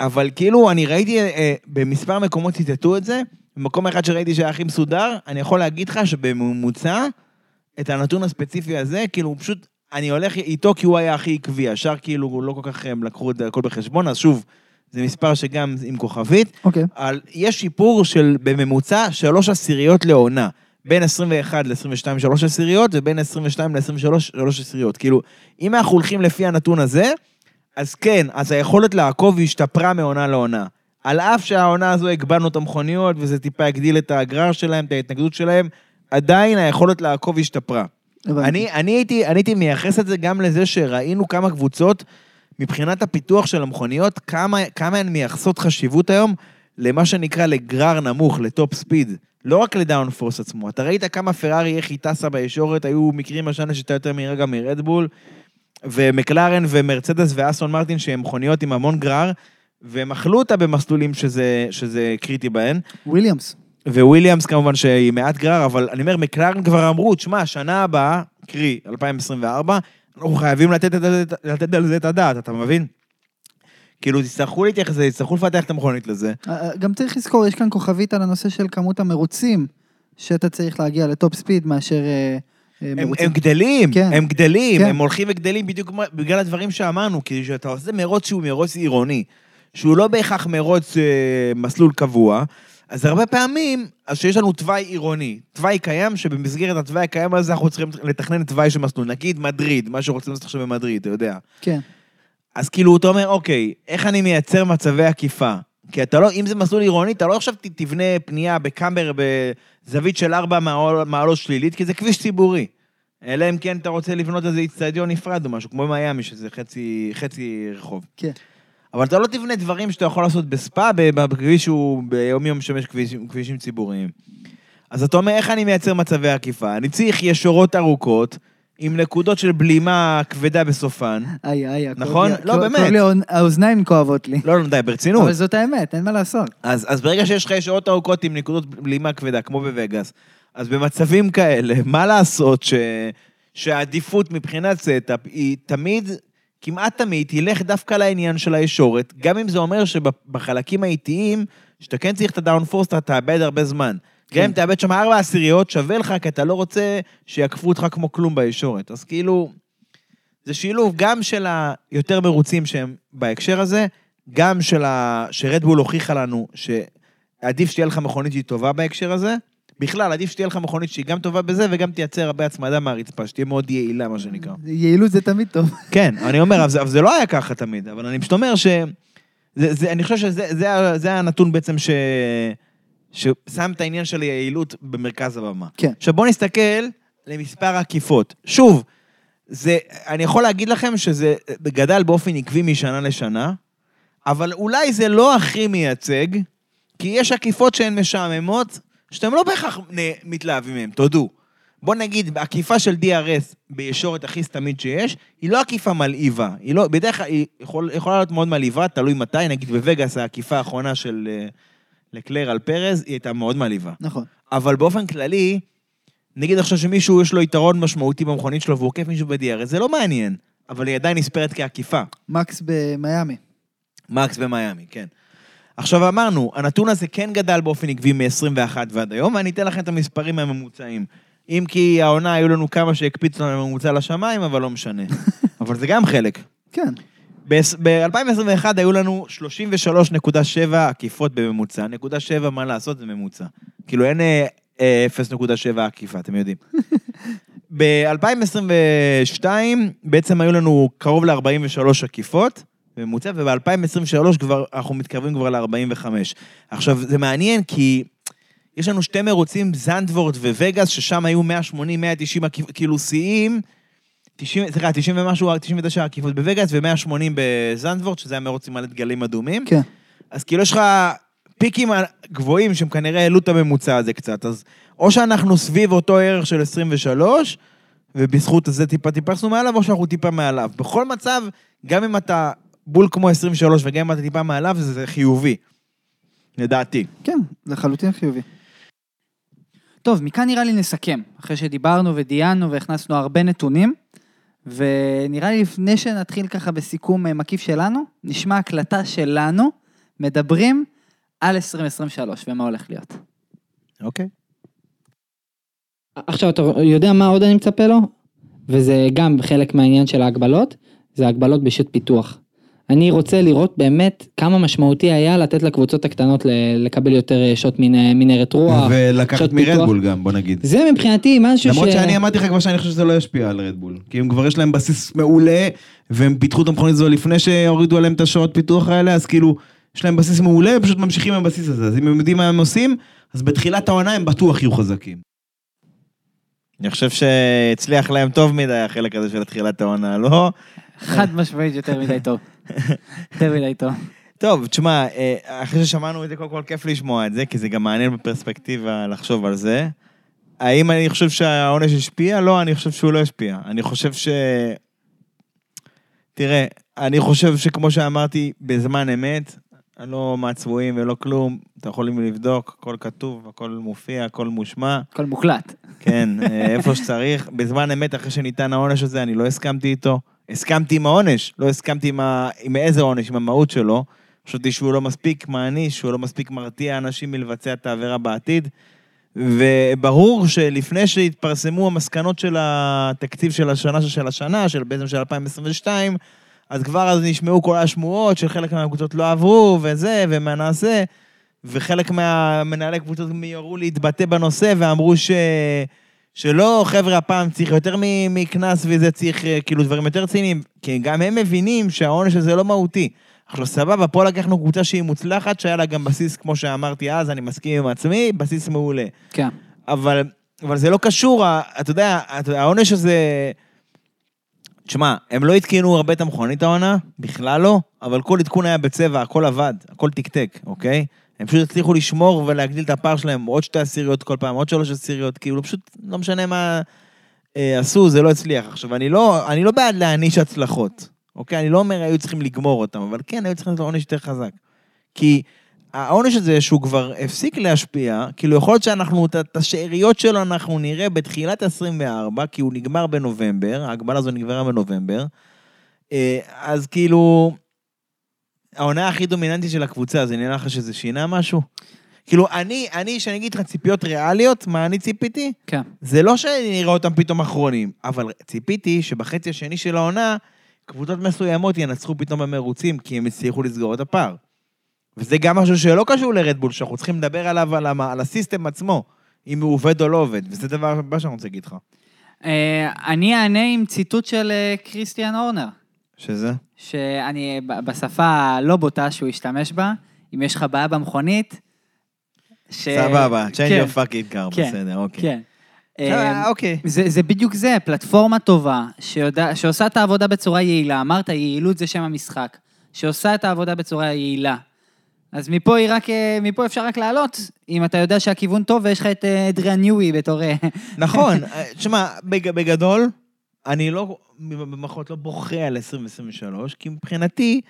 אבל כאילו, אני ראיתי, אה, במספר מקומות ציטטו את זה, במקום אחד שראיתי שהיה הכי מסודר, אני יכול להגיד לך שבממוצע, את הנתון הספציפי הזה, כאילו, הוא פשוט, אני הולך איתו כי הוא היה הכי עקבי, ישר כאילו לא כל כך הם לקחו את הכל בחשבון, אז שוב, זה מספר שגם עם כוכבית, אוקיי. על, יש שיפור של בממוצע שלוש עשיריות לעונה. בין 21 ל-22 שלוש עשיריות, ובין 22 ל-23 שלוש עשיריות. כאילו, אם אנחנו הולכים לפי הנתון הזה, אז כן, אז היכולת לעקוב השתפרה מעונה לעונה. על אף שהעונה הזו הגבלנו את המכוניות, וזה טיפה הגדיל את הגרר שלהם, את ההתנגדות שלהם, עדיין היכולת לעקוב השתפרה. אני, אני, הייתי, אני הייתי מייחס את זה גם לזה שראינו כמה קבוצות, מבחינת הפיתוח של המכוניות, כמה, כמה הן מייחסות חשיבות היום למה שנקרא לגרר נמוך, ל top speed. לא רק ל downforce עצמו. אתה ראית כמה פרארי, איך היא טסה בישורת, היו מקרים השנה שהייתה יותר מהירה גם מרדבול, ומקלרן ומרצדס ואסטון מרטין, שהם מכוניות עם המון גרר, והם אכלו אותה במסלולים שזה, שזה קריטי בהן. וויליאמס. וויליאמס כמובן שהיא מעט גרר, אבל אני אומר, מקלרן כבר אמרו, תשמע, שנה הבאה, קרי, 2024, אנחנו חייבים לתת, זה- לתת על זה את הדעת, אתה מבין? כאילו, תצטרכו להתייחס לזה, תצטרכו לפתח את המכונית לזה. אה, גם צריך לזכור, יש כאן כוכבית על הנושא של כמות המרוצים, שאתה צריך להגיע לטופ ספיד מאשר אה, אה, הם, מרוצים. הם גדלים, כן. הם גדלים, כן. הם הולכים וגדלים בדיוק בגלל הדברים שאמרנו, כי כשאתה עושה מרוץ שהוא מרוץ עירוני, שהוא לא בהכרח מרוץ אה, מסלול קבוע, אז הרבה פעמים, אז שיש לנו תוואי עירוני, תוואי קיים, שבמסגרת התוואי הקיים הזה אנחנו צריכים לתכנן תוואי של מסלול, נגיד מדריד, מה שרוצים לעשות עכשיו במדריד, אתה יודע. כן. אז כאילו, אתה אומר, אוקיי, איך אני מייצר מצבי עקיפה? כי אתה לא, אם זה מסלול עירוני, אתה לא עכשיו תבנה פנייה בקאמבר בזווית של ארבע מעול- מעלות שלילית, כי זה כביש ציבורי. אלא אם כן אתה רוצה לבנות איזה איצטדיון נפרד או משהו, כמו מיאמי, שזה חצי, חצי רחוב. כן. אבל אתה לא תבנה דברים שאתה יכול לעשות בספא, בכביש שהוא ביום-יום משמש כבישים, כבישים ציבוריים. אז אתה אומר, איך אני מייצר מצבי עקיפה? אני צריך ישורות ארוכות, עם נקודות של בלימה כבדה בסופן. איי, איי, נכון? לא, באמת. לי האוזניים כואבות לי. לא, לא, די, ברצינות. אבל זאת האמת, אין מה לעשות. אז, אז ברגע שיש לך ישורות ארוכות עם נקודות בלימה כבדה, כמו בווגאס, אז במצבים כאלה, מה לעשות ש... שהעדיפות מבחינת setup היא תמיד, כמעט תמיד, תלך דווקא לעניין של הישורת, גם אם זה אומר שבחלקים האיטיים, שאתה כן צריך את ה downforce, אתה תאבד הרבה זמן. גם אם תאבד שם ארבע עשיריות, שווה לך, כי אתה לא רוצה שיעקפו אותך כמו כלום בישורת. אז כאילו, זה שילוב גם של היותר מרוצים שהם בהקשר הזה, גם של ה... שרדבול הוכיחה לנו שעדיף שתהיה לך מכונית שהיא טובה בהקשר הזה. בכלל, עדיף שתהיה לך מכונית שהיא גם טובה בזה וגם תייצר הרבה הצמדה מהרצפה, שתהיה מאוד יעילה, מה שנקרא. יעילות זה תמיד טוב. כן, אני אומר, אבל זה, אבל זה לא היה ככה תמיד, אבל אני פשוט אומר ש... זה, זה, אני חושב שזה זה, זה הנתון בעצם ש... ששם את העניין של היעילות במרכז הבמה. כן. עכשיו בואו נסתכל למספר עקיפות. שוב, זה, אני יכול להגיד לכם שזה גדל באופן עקבי משנה לשנה, אבל אולי זה לא הכי מייצג, כי יש עקיפות שהן משעממות, שאתם לא בהכרח מתלהבים מהן, תודו. בוא נגיד, עקיפה של DRS בישורת הכי סתמית שיש, היא לא עקיפה מלהיבה. היא לא, בדרך כלל היא יכול, יכולה להיות מאוד מלהיבה, תלוי מתי, נגיד בווגאס העקיפה האחרונה של אה, לקלר על פרז, היא הייתה מאוד מלהיבה. נכון. אבל באופן כללי, נגיד עכשיו שמישהו יש לו יתרון משמעותי במכונית שלו והוא עוקף מישהו ב-DRS, זה לא מעניין, אבל היא עדיין נספרת כעקיפה. מקס במיאמי. מקס במיאמי, כן. עכשיו אמרנו, הנתון הזה כן גדל באופן עקבי מ-21 ועד היום, ואני אתן לכם את המספרים הממוצעים. אם כי העונה היו לנו כמה שהקפיצו לנו ממוצע לשמיים, אבל לא משנה. אבל זה גם חלק. כן. ב-2021 היו לנו 33.7 עקיפות בממוצע. נקודה 7, מה לעשות, זה ממוצע. כאילו אין אה, אה, 0.7 עקיפה, אתם יודעים. ב-2022 בעצם היו לנו קרוב ל-43 עקיפות בממוצע, וב-2023 כבר, אנחנו מתקרבים כבר ל-45. עכשיו, זה מעניין כי יש לנו שתי מרוצים, זנדוורט ווגאס, ששם היו 180, 190 עקיפות, כאילו שיאים. 90, סליחה, 90 ומשהו, 99 עקיפות בווגאס ו-180 בזנדוורט, שזה היה מרוץ עם מלא דגלים אדומים. כן. אז כאילו יש לך פיקים גבוהים שהם כנראה העלו את הממוצע הזה קצת, אז או שאנחנו סביב אותו ערך של 23, ובזכות זה טיפה טיפסנו מעליו, או שאנחנו טיפה מעליו. בכל מצב, גם אם אתה בול כמו 23 וגם אם אתה טיפה מעליו, זה, זה חיובי. לדעתי. כן, לחלוטין חיובי. טוב, מכאן נראה לי נסכם, אחרי שדיברנו ודיינו והכנסנו הרבה נתונים, ונראה לי לפני שנתחיל ככה בסיכום אה, מקיף שלנו, נשמע הקלטה שלנו, מדברים על 2023 ומה הולך להיות. אוקיי. עכשיו, אתה יודע מה עוד אני מצפה לו? וזה גם חלק מהעניין של ההגבלות, זה הגבלות בשעות פיתוח. אני רוצה לראות באמת כמה משמעותי היה לתת לקבוצות הקטנות לקבל יותר אה, שעות מנ- מנהרת רוח. ולקחת. מרדבול גם, בוא נגיד. זה מבחינתי משהו ש... למרות שאני אמרתי לך כבר שאני חושב שזה לא ישפיע על רדבול. כי הם כבר יש להם בסיס מעולה, והם פיתחו את המכונית הזו לפני שהורידו עליהם את השעות פיתוח האלה, אז כאילו, יש להם בסיס מעולה, הם פשוט ממשיכים עם הבסיס הזה. אז אם הם יודעים מה הם עושים, אז בתחילת העונה הם בטוח יהיו חזקים. אני חושב שהצליח להם טוב מדי החלק הזה של תחילת העונה, לא? חד משמעית יותר מדי טוב. יותר מדי טוב. תשמע, אה, אחרי ששמענו את זה, קודם כל כיף לשמוע את זה, כי זה גם מעניין בפרספקטיבה לחשוב על זה. האם אני חושב שהעונש השפיע? לא, אני חושב שהוא לא השפיע. אני חושב ש... תראה, אני חושב שכמו שאמרתי, בזמן אמת, אני לא מהצבועים ולא כלום, אתם יכולים לבדוק, הכל כתוב, הכל מופיע, הכל מושמע. הכל מוקלט. כן, אה, איפה שצריך. בזמן אמת, אחרי שניתן העונש הזה, אני לא הסכמתי איתו. הסכמתי עם העונש, לא הסכמתי עם, ה... עם איזה עונש, עם המהות שלו. חשבתי שהוא לא מספיק מעניש, שהוא לא מספיק מרתיע אנשים מלבצע את העבירה בעתיד. וברור שלפני שהתפרסמו המסקנות של התקציב של השנה של השנה, של בעצם של 2022, אז כבר אז נשמעו כל השמועות שחלק מהקבוצות לא עברו, וזה, ומה נעשה. וחלק מהמנהלי קבוצות מיהרו להתבטא בנושא ואמרו ש... שלא, חבר'ה, הפעם צריך יותר מקנס וזה צריך אה, כאילו דברים יותר רציניים, כי גם הם מבינים שהעונש הזה לא מהותי. עכשיו סבבה, פה לקחנו קבוצה שהיא מוצלחת, שהיה לה גם בסיס, כמו שאמרתי אז, אני מסכים עם עצמי, בסיס מעולה. כן. אבל, אבל זה לא קשור, אתה יודע, העונש הזה... תשמע, הם לא התקינו הרבה את המכונית העונה, בכלל לא, אבל כל עדכון היה בצבע, הכל עבד, הכל תקתק, אוקיי? הם פשוט הצליחו לשמור ולהגדיל את הפער שלהם עוד שתי עשיריות כל פעם, עוד שלוש עשיריות, כאילו פשוט לא משנה מה... אה, עשו, זה לא הצליח. עכשיו, אני לא, אני לא בעד להעניש הצלחות, אוקיי? אני לא אומר היו צריכים לגמור אותם, אבל כן, היו צריכים לתת עונש יותר חזק. כי העונש הזה, שהוא כבר הפסיק להשפיע, כאילו, יכול להיות שאנחנו, את- השאריות שלו אנחנו נראה בתחילת 24, כי הוא נגמר בנובמבר, ההגבלה הזו נגמרה בנובמבר, אה, אז כאילו, העונה הכי דומיננטית של הקבוצה, זה נראה לך שזה שינה משהו? כאילו, אני, אני, שאני אגיד לך ציפיות ריאליות, מה אני ציפיתי? כן. זה לא שאני אראה אותם פתאום אחרונים, אבל ציפיתי שבחצי השני של העונה, קבוצות מסוימות ינצחו פתאום במרוצים, כי הם הצליחו לסגור את הפער. וזה גם משהו שלא קשור לרדבול, שאנחנו צריכים לדבר עליו, על, המ- על הסיסטם עצמו, אם הוא עובד או לא עובד, וזה דבר הבא שאני רוצה להגיד לך. אה, אני אענה עם ציטוט של אה, קריסטיאן אורנר, שזה? שאני, בשפה הלא בוטה שהוא השתמש בה, אם יש לך בעיה במכונית, ש... סבבה, change כן, your fucking car, כן, בסדר, אוקיי. כן. אה, אה, אוקיי. זה, זה בדיוק זה, פלטפורמה טובה, שיודע, שעושה את העבודה בצורה יעילה, אמרת, יעילות זה שם המשחק, שעושה את העבודה בצורה יעילה. אז מפה, היא רק, אה, מפה אפשר רק לעלות, אם אתה יודע שהכיוון טוב ויש לך את אדריאן ניואי בתור... נכון, תשמע, בג- בגדול, אני לא, במחאות לא בוכה על 2023, כי מבחינתי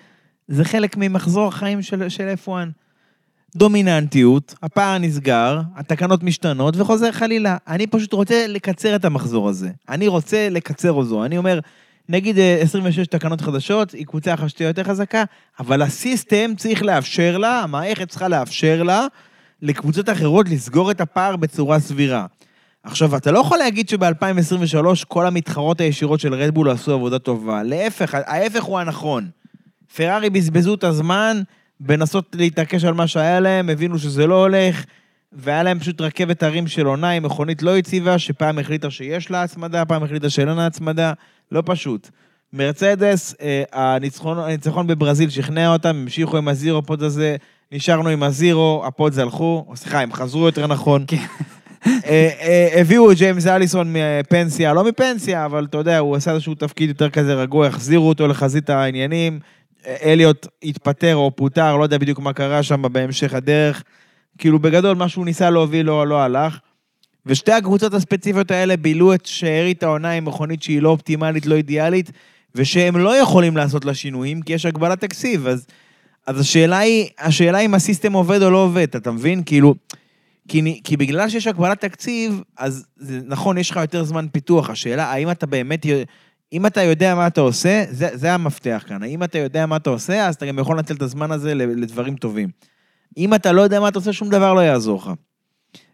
זה חלק ממחזור החיים של, של F1. דומיננטיות, הפער נסגר, התקנות משתנות וחוזר חלילה. אני פשוט רוצה לקצר את המחזור הזה. אני רוצה לקצר אותו. אני אומר, נגיד אה, 26 תקנות חדשות, היא קבוצה אחת שתהיה יותר חזקה, אבל הסיסטם צריך לאפשר לה, המערכת צריכה לאפשר לה, לקבוצות אחרות לסגור את הפער בצורה סבירה. עכשיו, אתה לא יכול להגיד שב-2023 כל המתחרות הישירות של רדבול עשו עבודה טובה. להפך, ההפך הוא הנכון. פרארי בזבזו את הזמן בלנסות להתעקש על מה שהיה להם, הבינו שזה לא הולך, והיה להם פשוט רכבת הרים של עונה עם מכונית לא יציבה, שפעם החליטה שיש לה הצמדה, פעם החליטה שאין לה הצמדה, לא פשוט. מרצדס, אה, הניצחון, הניצחון בברזיל שכנע אותם, המשיכו עם ה zero pod הזה, נשארנו עם ה zero, ה pod הלכו, סליחה, הם חזרו יותר נכון. אה, אה, הביאו את ג'יימס אליסון מפנסיה, לא מפנסיה, אבל אתה יודע, הוא עשה איזשהו תפקיד יותר כזה רגוע, החזירו אותו לחזית העניינים. אליוט התפטר או פוטר, לא יודע בדיוק מה קרה שם בהמשך הדרך. כאילו, בגדול, מה שהוא ניסה להוביל לא, לא הלך. ושתי הקבוצות הספציפיות האלה בילו את שארית העונה עם מכונית שהיא לא אופטימלית, לא אידיאלית, ושהם לא יכולים לעשות לה שינויים, כי יש הגבלת תקציב. אז, אז השאלה היא, השאלה אם הסיסטם עובד או לא עובד, אתה מבין? כאילו, כי, כי בגלל שיש הגבלת תקציב, אז זה נכון, יש לך יותר זמן פיתוח. השאלה, האם אתה באמת, אם אתה יודע מה אתה עושה, זה, זה המפתח כאן. האם אתה יודע מה אתה עושה, אז אתה גם יכול לנצל את הזמן הזה לדברים טובים. אם אתה לא יודע מה אתה עושה, שום דבר לא יעזור לך.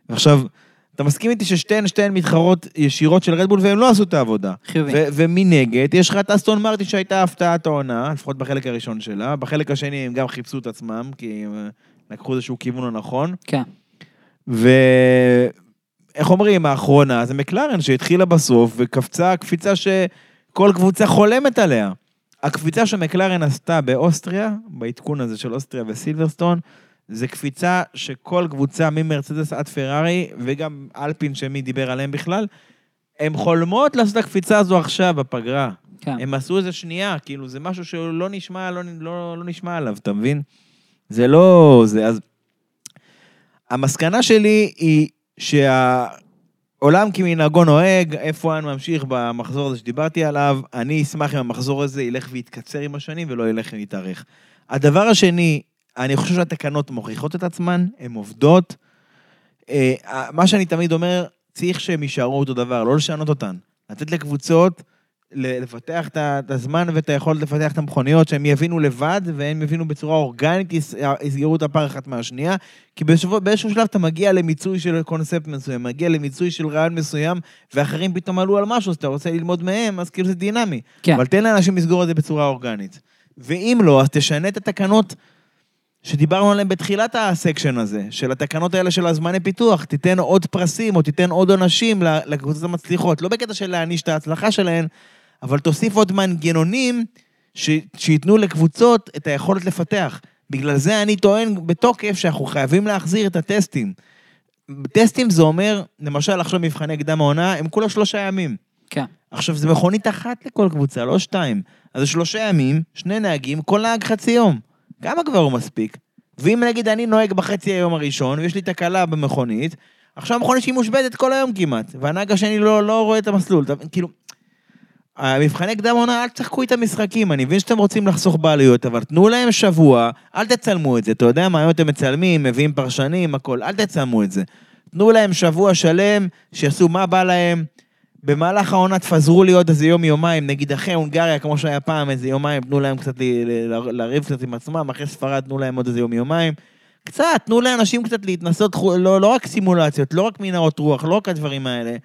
ועכשיו, אתה מסכים איתי ששתיהן, שתיהן מתחרות ישירות של רדבול, והם לא עשו את העבודה. חיובי. ומנגד, יש לך את אסטון מרטי שהייתה הפתעת העונה, לפחות בחלק הראשון שלה. בחלק השני הם גם חיפשו את עצמם, כי הם לקחו איזשהו כיוון לא נכון. ואיך אומרים, האחרונה זה מקלרן שהתחילה בסוף וקפצה קפיצה שכל קבוצה חולמת עליה. הקפיצה שמקלרן עשתה באוסטריה, בעדכון הזה של אוסטריה וסילברסטון, זה קפיצה שכל קבוצה ממרצדס עד פרארי, וגם אלפין שמי דיבר עליהם בכלל, הם חולמות לעשות את הקפיצה הזו עכשיו, בפגרה. כן. הם עשו איזה שנייה, כאילו, זה משהו שלא נשמע, לא, לא, לא נשמע עליו, אתה מבין? זה לא... זה, אז... המסקנה שלי היא שהעולם כמנהגו נוהג, F1 ממשיך במחזור הזה שדיברתי עליו, אני אשמח אם המחזור הזה ילך ויתקצר עם השנים ולא ילך ויתארך. הדבר השני, אני חושב שהתקנות מוכיחות את עצמן, הן עובדות. אה, מה שאני תמיד אומר, צריך שהם יישארו אותו דבר, לא לשנות אותן. לתת לקבוצות לפתח את הזמן ואת היכולת לפתח את המכוניות, שהם יבינו לבד, והם יבינו בצורה אורגנית, יס- יסגרו את הפער אחת מהשנייה, כי בשבוע, באיזשהו שלב אתה מגיע למיצוי של קונספט מסוים, מגיע למיצוי של רעיון מסוים, ואחרים פתאום עלו על משהו, אז אתה רוצה ללמוד מהם, אז כאילו זה דינמי. כן. אבל תן לאנשים לסגור את זה בצורה אורגנית. ואם לא, אז תשנה את התקנות שדיברנו עליהן בתחילת הסקשן הזה, של התקנות האלה של הזמני פיתוח, תיתן עוד פרסים או תיתן עוד עונשים לקבוצות המצליחות. לא בקטע של להעניש את ההצלחה שלהן, אבל תוסיף עוד מנגנונים ש... שייתנו לקבוצות את היכולת לפתח. בגלל זה אני טוען בתוקף שאנחנו חייבים להחזיר את הטסטים. טסטים זה אומר, למשל עכשיו מבחני קדם העונה, הם כולה שלושה ימים. כן. עכשיו, זה מכונית אחת לכל קבוצה, לא שתיים. אז זה שלושה ימים, שני נהגים, כל נהג חצי יום. כמה כבר הוא מספיק? ואם נגיד אני נוהג בחצי היום הראשון, ויש לי תקלה במכונית, עכשיו המכונית שהיא מושבתת כל היום כמעט, והנהג השני לא, לא רואה את המסלול. כאילו, המבחני קדם עונה, אל תשחקו את המשחקים, אני מבין שאתם רוצים לחסוך בעלויות, אבל תנו להם שבוע, אל תצלמו את זה, אתה יודע מה, היום אתם מצלמים, מביאים פרשנים, הכל, אל תצלמו את זה. תנו להם שבוע שלם, שיעשו מה בא להם. במהלך העונה תפזרו לי עוד איזה יום-יומיים, נגיד אחרי הונגריה, כמו שהיה פעם, איזה יומיים, תנו להם קצת לריב קצת עם עצמם, אחרי ספרד תנו להם עוד איזה יום-יומיים. קצת, תנו לאנשים קצת להתנסות, לא, לא רק סימולציות, לא רק מנהרות רוח, לא רק הדברים האלה,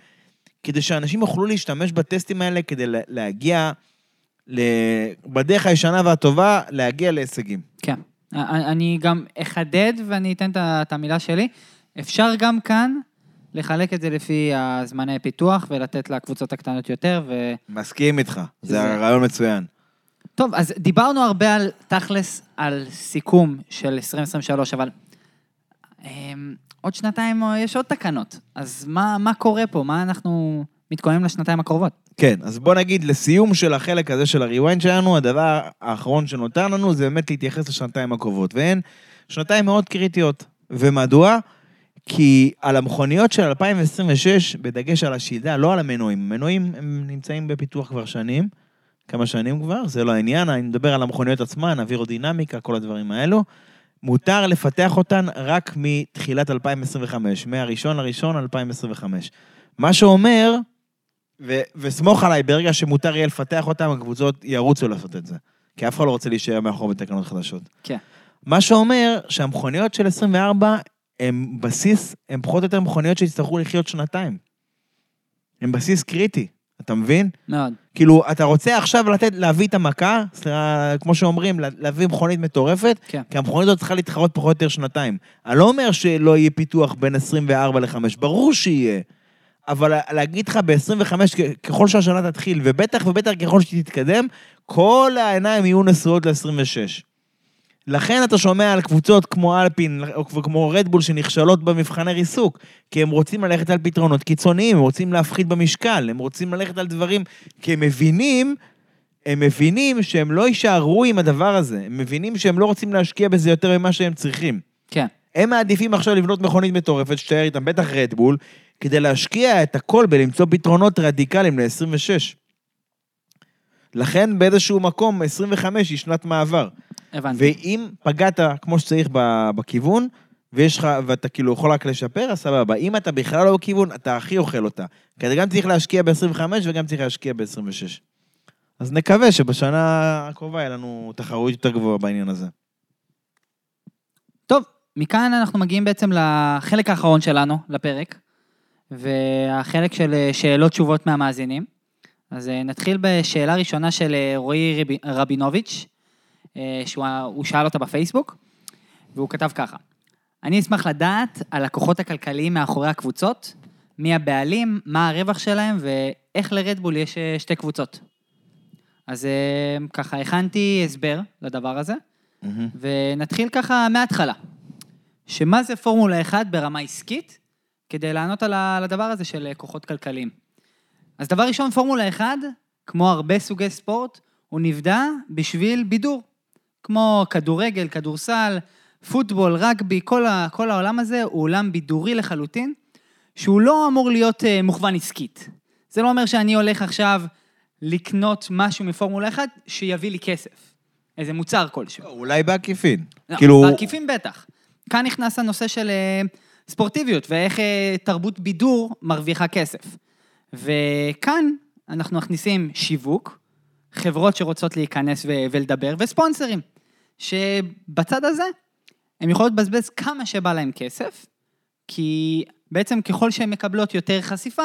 כדי שאנשים יוכלו להשתמש בטסטים האלה כדי לה- להגיע, ל... בדרך הישנה והטובה, להגיע להישגים. כן. אני גם אחדד ואני אתן את המילה שלי. אפשר גם כאן לחלק את זה לפי הזמני פיתוח ולתת לקבוצות הקטנות יותר, ו... מסכים איתך, זה זה- רעיון מצוין. טוב, אז דיברנו הרבה על, תכלס, על סיכום של 2023, אבל אמ, עוד שנתיים אה, יש עוד תקנות. אז מה, מה קורה פה? מה אנחנו מתכוננים לשנתיים הקרובות? כן, אז בוא נגיד, לסיום של החלק הזה של הריוויינד שלנו, הדבר האחרון שנותר לנו זה באמת להתייחס לשנתיים הקרובות, והן שנתיים מאוד קריטיות. ומדוע? כי על המכוניות של 2026, בדגש על השידה, לא על המנועים, המנועים הם נמצאים בפיתוח כבר שנים, כמה שנים כבר, זה לא העניין, אני מדבר על המכוניות עצמן, אווירודינמיקה, כל הדברים האלו. מותר לפתח אותן רק מתחילת 2025, מהראשון לראשון 2025. מה שאומר, ו- וסמוך עליי, ברגע שמותר יהיה לפתח אותם, הקבוצות ירוצו לעשות את זה. כי אף אחד לא רוצה להישאר מאחור בתקנות חדשות. כן. מה שאומר שהמכוניות של 24 הם בסיס, הם פחות או יותר מכוניות שיצטרכו לחיות שנתיים. הם בסיס קריטי, אתה מבין? מאוד. כאילו, אתה רוצה עכשיו לתת, להביא את המכה, סליחה, כמו שאומרים, לה- להביא מכונית מטורפת, כן. כי המכונית הזאת צריכה להתחרות פחות או יותר שנתיים. אני לא אומר שלא יהיה פיתוח בין 24 ל-5, ברור שיהיה. אבל להגיד לך ב-25, ככל שהשנה תתחיל, ובטח ובטח ככל שתתקדם, כל העיניים יהיו נשואות ל-26. לכן אתה שומע על קבוצות כמו אלפין או כמו רדבול שנכשלות במבחני ריסוק, כי הם רוצים ללכת על פתרונות קיצוניים, הם רוצים להפחית במשקל, הם רוצים ללכת על דברים, כי הם מבינים, הם מבינים שהם לא יישארו עם הדבר הזה, הם מבינים שהם לא רוצים להשקיע בזה יותר ממה שהם צריכים. כן. הם מעדיפים עכשיו לבנות מכונית מטורפת, שתיאר איתם, בטח רדבול, כדי להשקיע את הכל בלמצוא פתרונות רדיקליים ל-26. לכן באיזשהו מקום, 25 היא שנת מעבר. הבנתי. ואם פגעת כמו שצריך בכיוון, ויש לך, ואתה כאילו יכול רק לשפר, אז סבבה. אם אתה בכלל לא בכיוון, אתה הכי אוכל אותה. כי אתה גם צריך להשקיע ב-25 וגם צריך להשקיע ב-26. אז נקווה שבשנה הקרובה יהיה לנו תחרות יותר גבוהה בעניין הזה. טוב, מכאן אנחנו מגיעים בעצם לחלק האחרון שלנו, לפרק, והחלק של אה, שאלות תשובות מהמאזינים. אז אה, נתחיל בשאלה ראשונה של אה, רועי רבי- רבינוביץ', שהוא הוא שאל אותה בפייסבוק, והוא כתב ככה: אני אשמח לדעת על הכוחות הכלכליים מאחורי הקבוצות, מי הבעלים, מה הרווח שלהם ואיך לרדבול יש אה, שתי קבוצות. אז אה, ככה, הכנתי הסבר לדבר הזה. ונתחיל ככה מההתחלה. שמה זה פורמולה 1 ברמה עסקית, כדי לענות על הדבר הזה של אה, כוחות כלכליים. אז דבר ראשון, פורמולה 1, כמו הרבה סוגי ספורט, הוא נבדע בשביל בידור. כמו כדורגל, כדורסל, פוטבול, רגבי, כל, ה, כל העולם הזה הוא עולם בידורי לחלוטין, שהוא לא אמור להיות uh, מוכוון עסקית. זה לא אומר שאני הולך עכשיו לקנות משהו מפורמולה 1 שיביא לי כסף. איזה מוצר כלשהו. אולי בעקיפין. לא, כאילו, בעקיפין בטח. כאן נכנס הנושא של אה, ספורטיביות, ואיך אה, תרבות בידור מרוויחה כסף. וכאן אנחנו מכניסים שיווק, חברות שרוצות להיכנס ו- ולדבר, וספונסרים, שבצד הזה הם יכולות לבזבז כמה שבא להם כסף, כי בעצם ככל שהן מקבלות יותר חשיפה,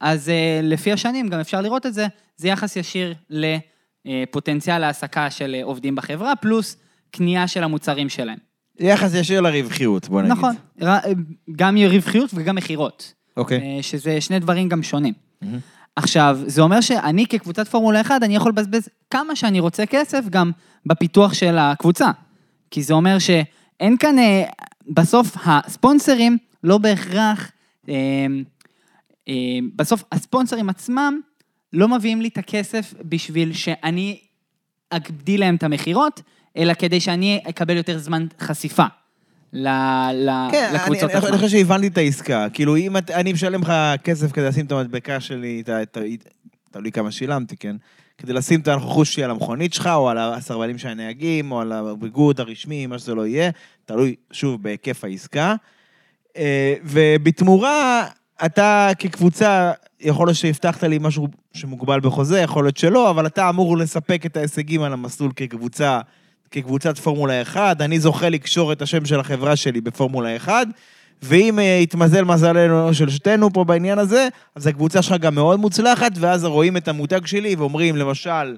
אז אה, לפי השנים, גם אפשר לראות את זה, זה יחס ישיר לפוטנציאל העסקה של אה, עובדים בחברה, פלוס קנייה של המוצרים שלהם. יחס ישיר לרווחיות, בוא נגיד. נכון, גם רווחיות וגם מכירות. אוקיי. אה, שזה שני דברים גם שונים. עכשיו, זה אומר שאני כקבוצת פורמולה 1, אני יכול לבזבז כמה שאני רוצה כסף גם בפיתוח של הקבוצה. כי זה אומר שאין כאן, אה, בסוף הספונסרים לא בהכרח, אה, אה, בסוף הספונסרים עצמם לא מביאים לי את הכסף בשביל שאני אגדיל להם את המכירות, אלא כדי שאני אקבל יותר זמן חשיפה ל- כן, אני- לקבוצות אני אני עצמן. חושב שהבנתי את העסקה. כאילו, אם את- אני משלם לך כסף כדי לשים את המדבקה שלי, תלוי כמה שילמתי, כן? כדי לשים את הנוכחות שלי על המכונית שלך, או על הסרבנים של הנהגים, או על הביגוד הרשמי, מה שזה לא יהיה, תלוי, שוב, בהיקף העסקה. אה, ובתמורה, אתה כקבוצה, יכול להיות שהבטחת לי משהו שמוגבל בחוזה, יכול להיות שלא, אבל אתה אמור לספק את ההישגים על המסלול כקבוצה, כקבוצת פורמולה 1. אני זוכה לקשור את השם של החברה שלי בפורמולה 1, ואם אה, יתמזל מזלנו של שתינו פה בעניין הזה, אז הקבוצה שלך גם מאוד מוצלחת, ואז רואים את המותג שלי ואומרים, למשל,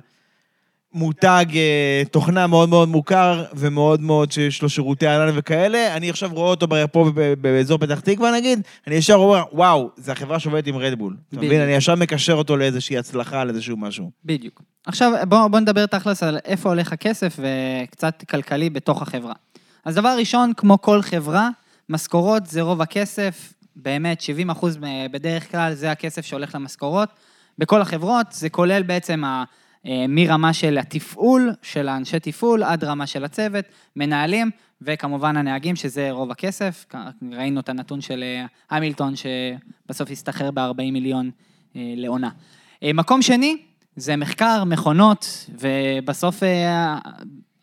מותג אה, תוכנה מאוד מאוד מוכר ומאוד מאוד שיש לו שירותי ענן וכאלה, אני עכשיו רואה אותו פה באזור פתח תקווה נגיד, אני ישר אומר, וואו, זו החברה שעובדת עם רדבול. אתה. מבין? אני ישר מקשר אותו לאיזושהי הצלחה, לאיזשהו משהו. בדיוק. עכשיו בואו בוא נדבר תכלס על איפה הולך הכסף וקצת כלכלי בתוך החברה. אז דבר ראשון, כמו כל חברה, משכורות זה רוב הכסף, באמת 70 אחוז בדרך כלל זה הכסף שהולך למשכורות. בכל החברות זה כולל בעצם ה... אה, מרמה של התפעול, של האנשי תפעול, עד רמה של הצוות, מנהלים, וכמובן הנהגים, שזה רוב הכסף. ראינו את הנתון של אה, המילטון, שבסוף הסתחרר ב-40 מיליון אה, לעונה. מקום שני, זה מחקר, מכונות, ובסוף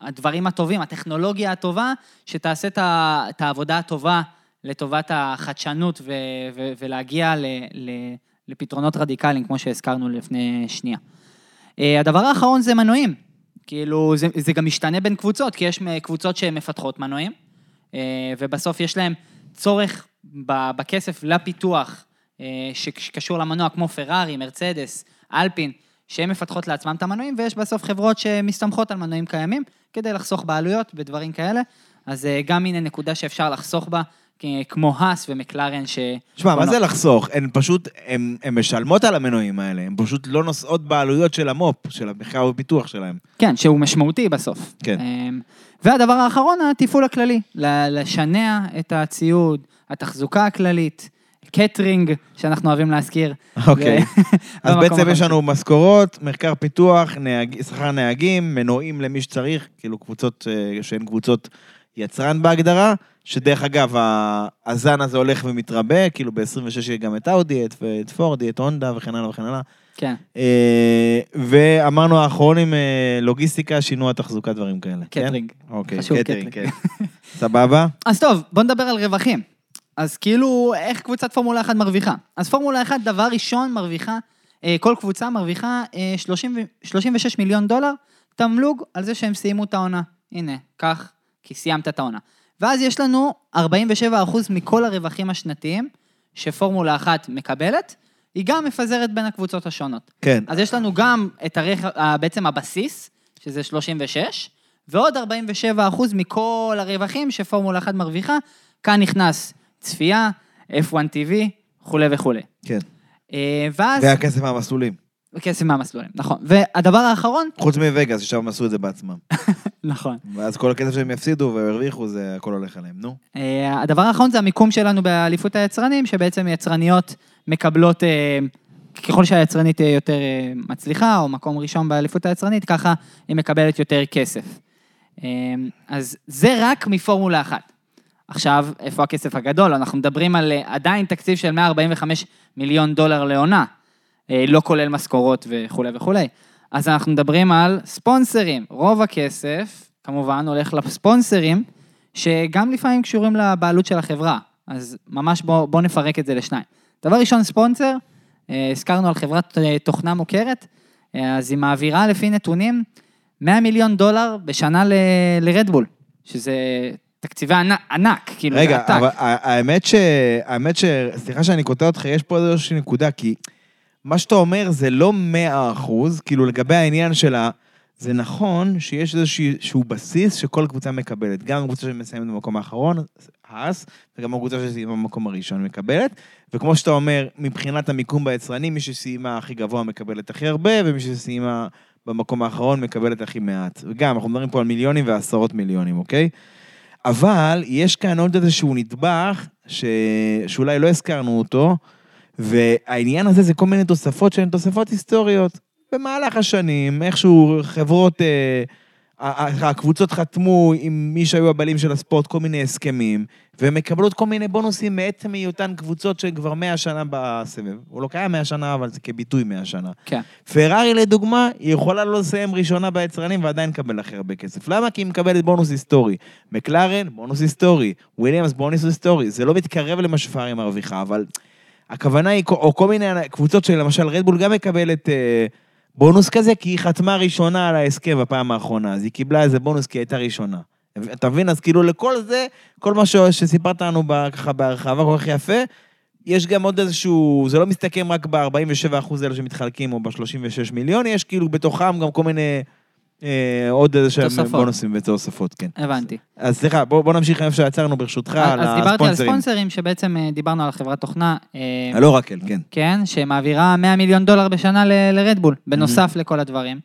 הדברים הטובים, הטכנולוגיה הטובה, שתעשה את העבודה הטובה לטובת החדשנות ו- ו- ולהגיע ל- ל- לפתרונות רדיקליים, כמו שהזכרנו לפני שנייה. אה, הדבר האחרון זה מנועים. כאילו, זה, זה גם משתנה בין קבוצות, כי יש קבוצות שהן מפתחות מנועים, אה, ובסוף יש להם צורך בכסף לפיתוח אה, שקשור למנוע, כמו פרארי, מרצדס, אלפין, שהן מפתחות לעצמם את המנועים, ויש בסוף חברות שמסתמכות על מנועים קיימים, כדי לחסוך בעלויות ודברים כאלה. אז גם הנה נקודה שאפשר לחסוך בה, כמו האס ומקלרן ש... שמע, מה. זה לחסוך? הן פשוט, הן משלמות על המנועים האלה, הן פשוט לא נושאות בעלויות של המו"פ, של המחקר ופיתוח שלהם. כן, שהוא משמעותי בסוף. כן. אמ, והדבר האחרון, התפעול הכללי. לשנע את הציוד, התחזוקה הכללית, קייטרינג, שאנחנו אוהבים להזכיר. אוקיי. אז בעצם יש. לנו משכורות, מחקר פיתוח, שכר נהגים, מנועים למי שצריך, כאילו קבוצות אה, שהן קבוצות יצרן בהגדרה, שדרך אגב, הזן הזה הולך ומתרבה, כאילו ב-26 יהיה גם את אאודי, את, פורד, את הונדה וכן הלאה וכן הלאה. כן, אה, ואמרנו האחרונים, אה, לוגיסטיקה, שינוע תחזוקה, דברים כאלה. כן? קייטרינג. אוקיי, חשוב, קייטרינג, קייטרינג. כן. סבבה? אז טוב, בוא נדבר על רווחים. אז כאילו, איך קבוצת פורמולה 1 מרוויחה? אז פורמולה 1, דבר ראשון, מרוויחה, אה, כל קבוצה מרוויחה אה, 30, ו- 36 מיליון דולר תמלוג על זה שהם סיימו את העונה. הנה, קח, כי סיימת את העונה. ואז יש לנו 47% מכל הרווחים השנתיים שפורמולה 1 מקבלת, היא גם מפזרת בין הקבוצות השונות. כן. אז יש לנו גם את הרכ... בעצם הבסיס, שזה 36, ועוד 47 אחוז מכל הרווחים שפורמולה 1 מרוויחה. כאן נכנס צפייה, F1 TV, וכולי וכולי. כן. אה, ואז... והכסף מהמסלולים. כסף מהמסלולים, נכון. והדבר האחרון, חוץ מווגאס, ששם הם עשו את זה בעצמם. נכון. ואז כל הכסף שהם יפסידו והרוויחו, זה הכל הולך עליהם, נו. אה, הדבר האחרון זה המיקום שלנו באליפות היצרנים, שבעצם יצרניות מקבלות, אה, ככל שהיצרנית תהיה יותר אה, מצליחה, או מקום ראשון באליפות היצרנית, ככה היא מקבלת יותר כסף. אה, אז זה רק מפורמולה אחת. עכשיו, איפה הכסף הגדול? אנחנו מדברים על אה, עדיין תקציב של 145 מיליון דולר לעונה, אה, לא כולל משכורות וכולי וכולי. אז אנחנו מדברים על ספונסרים. רוב הכסף, כמובן, הולך לספונסרים, שגם לפעמים קשורים לבעלות של החברה. אז ממש בואו בוא נפרק את זה לשניים. דבר ראשון, ספונסר, אה, הזכרנו על חברת אה, תוכנה מוכרת, אה, אז היא מעבירה לפי נתונים 100 מיליון דולר בשנה ל- לרדבול, שזה תקציבי ענק, ענק כאילו, זה רגע, עתק. אבל ה- האמת ש... האמת ש... סליחה שאני קוטע אותך, יש פה איזושהי נקודה, כי מה שאתה אומר זה לא מאה אחוז, כאילו לגבי העניין של ה... זה נכון שיש איזשהו בסיס שכל קבוצה מקבלת. גם הקבוצה שמסיימת במקום האחרון, האס, וגם הקבוצה שסיימה במקום הראשון מקבלת. וכמו שאתה אומר, מבחינת המיקום ביצרנים, מי שסיימה הכי גבוה מקבלת הכי הרבה, ומי שסיימה במקום האחרון מקבלת הכי מעט. וגם, אנחנו מדברים פה על מיליונים ועשרות מיליונים, אוקיי? אבל יש כאן עוד איזשהו נדבך, ש... שאולי לא הזכרנו אותו, והעניין הזה זה כל מיני תוספות שהן תוספות היסטוריות. במהלך השנים, איכשהו חברות אה, הקבוצות חתמו עם מי שהיו הבעלים של הספורט כל מיני הסכמים, והן מקבלות כל מיני בונוסים מעצם היותן קבוצות שהן כבר 100 שנה בסבב. הוא לא קיים 100 שנה, אבל זה כביטוי 100 שנה. כן. פרארי, לדוגמה, היא יכולה לא לסיים ראשונה ביצרנים ועדיין לקבל הכי הרבה כסף. למה? כי היא מקבלת בונוס היסטורי. מקלרן, בונוס היסטורי. וויליאמס, בונוס היסטורי. זה לא מתקרב למה שפרארי מרוויחה, אבל הכוונה היא, או כל מיני קבוצות שלמשל רדבול גם מקבלת אה, בונוס כזה, כי היא חתמה ראשונה על ההסכם בפעם האחרונה, אז היא קיבלה איזה בונוס כי היא הייתה ראשונה. אתה מבין? אז כאילו לכל זה, כל מה שסיפרת לנו ככה בהרחבה כל כך יפה, יש גם עוד איזשהו, זה לא מסתכם רק ב-47% האלה שמתחלקים או ב-36 מיליון, יש כאילו בתוכם גם כל מיני, אה, עוד איזה שהם תוספות. בונוסים ותוספות, כן. הבנתי. אז סליחה, בוא, בוא נמשיך איפה שעצרנו ברשותך, על אז דיברתי על הספונסרים. ספונסרים, שבעצם אה, דיברנו על חברת תוכנה. אה, לא רק אל, כן. כן, שמעבירה 100 מיליון דולר בשנה ל- לרדבול, בנוסף לכל הדברים,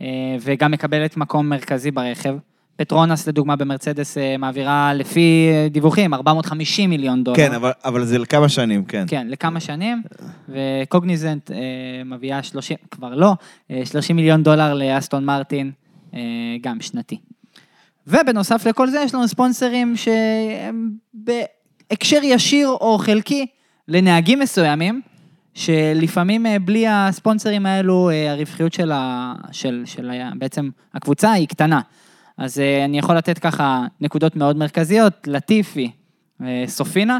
אה, וגם מקבלת מקום מרכזי ברכב. פטרונס, לדוגמה, במרצדס אה, מעבירה לפי אה, דיווחים 450 מיליון דולר. כן, אבל, אבל זה לכמה שנים, כן. כן, לכמה שנים, וקוגניזנט אה, מביאה 30, כבר לא, אה, 30 מיליון דולר לאסטון מרטין, אה, גם שנתי. ובנוסף לכל זה, יש לנו ספונסרים שהם בהקשר ישיר או חלקי לנהגים מסוימים, שלפעמים אה, בלי הספונסרים האלו, אה, הרווחיות של, ה, של, של ה, בעצם הקבוצה היא קטנה. אז אה, אני יכול לתת ככה נקודות מאוד מרכזיות, לטיפי, סופינה,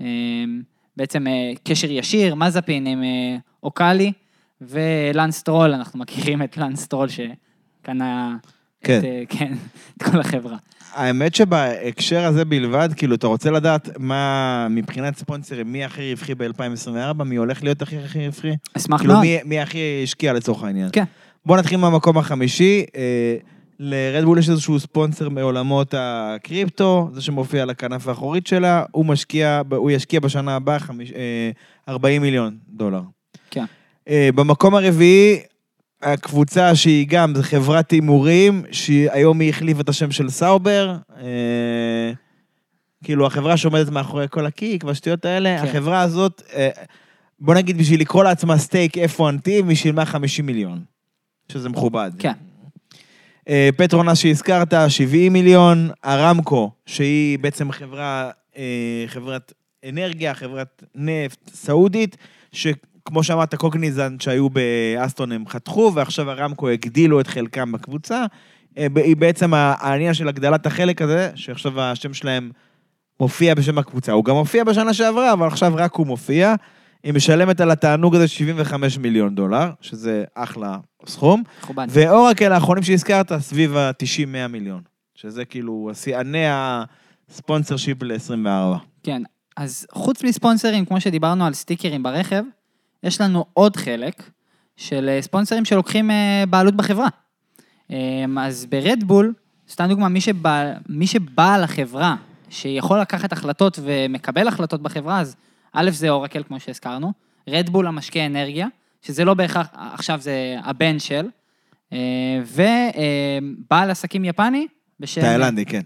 אה, בעצם אה, קשר ישיר, מזפין עם אורלקלי, ולאנס סטרול, אנחנו מכירים את לאנס סטרול שקנה כן. את, כן, את כל החברה. האמת שבהקשר הזה בלבד, כאילו, אתה רוצה לדעת מה, מבחינת ספונסרים, מי הכי רווחי ב-2024, מי הולך להיות הכי הכי רווחי? אשמח כאילו, מאוד. מי, מי הכי השקיע לצורך העניין. כן. בוא נתחיל מהמקום החמישי. אה, לרדבול יש איזשהו ספונסר מעולמות הקריפטו, זה שמופיע על הכנף האחורית שלה, הוא משקיע, הוא ישקיע בשנה הבאה חמיש- אה, 40 מיליון דולר. כן. אה, במקום הרביעי, הקבוצה שהיא גם, זה חברת הימורים, שהיום היא החליפה את השם של סאובר. אה, כאילו, החברה שעומדת מאחורי כל הקיק והשטויות האלה, כן. החברה הזאת, בוא נגיד, בשביל לקרוא לעצמה סטייק F1T, היא שילמה 50 מיליון, שזה מכובד. כן. אה, פטרונס שהזכרת, 70 מיליון, ארמקו, שהיא בעצם חברה, אה, חברת אנרגיה, חברת נפט סעודית, שכמו שאמרת, קוגניזנט שהיו באסטון הם חתכו, ועכשיו ארמקו הגדילו את חלקם בקבוצה. אה, היא בעצם העניין של הגדלת החלק הזה, שעכשיו השם שלהם מופיע בשם הקבוצה. הוא גם מופיע בשנה שעברה, אבל עכשיו רק הוא מופיע. היא משלמת על התענוג הזה 75 מיליון דולר, שזה אחלה סכום. מכובד. ואורקל האחרונים שהזכרת, סביב ה-90-100 מיליון. שזה כאילו שיאני הספונסר שיפ ל-24. כן, אז חוץ מספונסרים, כמו שדיברנו על סטיקרים ברכב, יש לנו עוד חלק של אה, ספונסרים שלוקחים אה, בעלות בחברה. אה, אז ברדבול, סתם דוגמה, מי, שבא, מי שבעל החברה, שיכול לקחת החלטות ומקבל החלטות בחברה, אז א' זה אורקל, כמו שהזכרנו, רדבול המשקיע אנרגיה, שזה לא בהכרח, עכשיו זה הבן של, אה, ובעל עסקים יפני בשם... תאילנדי, כן.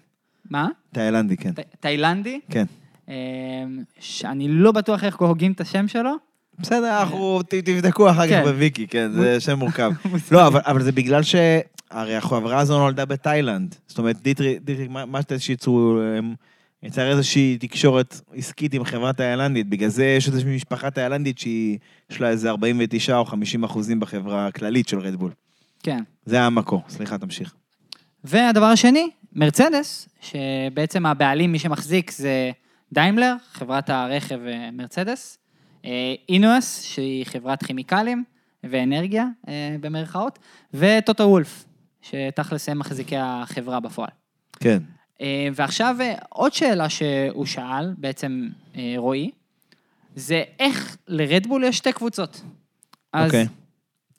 מה? תאילנדי, כן. תאילנדי, כן. אמ, שאני לא בטוח איך הוגים את השם שלו. בסדר, אנחנו תבדקו אחר כך כן. בוויקי, כן, זה שם מורכב. לא, אבל- זה בגלל ש... הרי החברה הזו נולדה בתאילנד. זאת אומרת, דיטריך מטשיץ, יצר איזושהי תקשורת עסקית עם חברה תאילנדית. בגלל זה יש איזושהי משפחה תאילנדית שהיא, יש לה איזה 49 או 50 אחוזים בחברה הכללית של רדבול. כן. זה המקור. סליחה, תמשיך. והדבר השני, מרצדס, שבעצם הבעלים, מי שמחזיק זה דיימלר, חברת הרכב אה, מרצדס, אה, אינאוס, שהיא חברת כימיקלים ואנרגיה, אה, במרכאות, וטוטו וולף, שתכלס הם מחזיקי החברה בפועל. כן. אה, ועכשיו אה, עוד שאלה שהוא שאל, בעצם אה, רועי, זה איך לרדבול יש שתי קבוצות. אז אוקיי.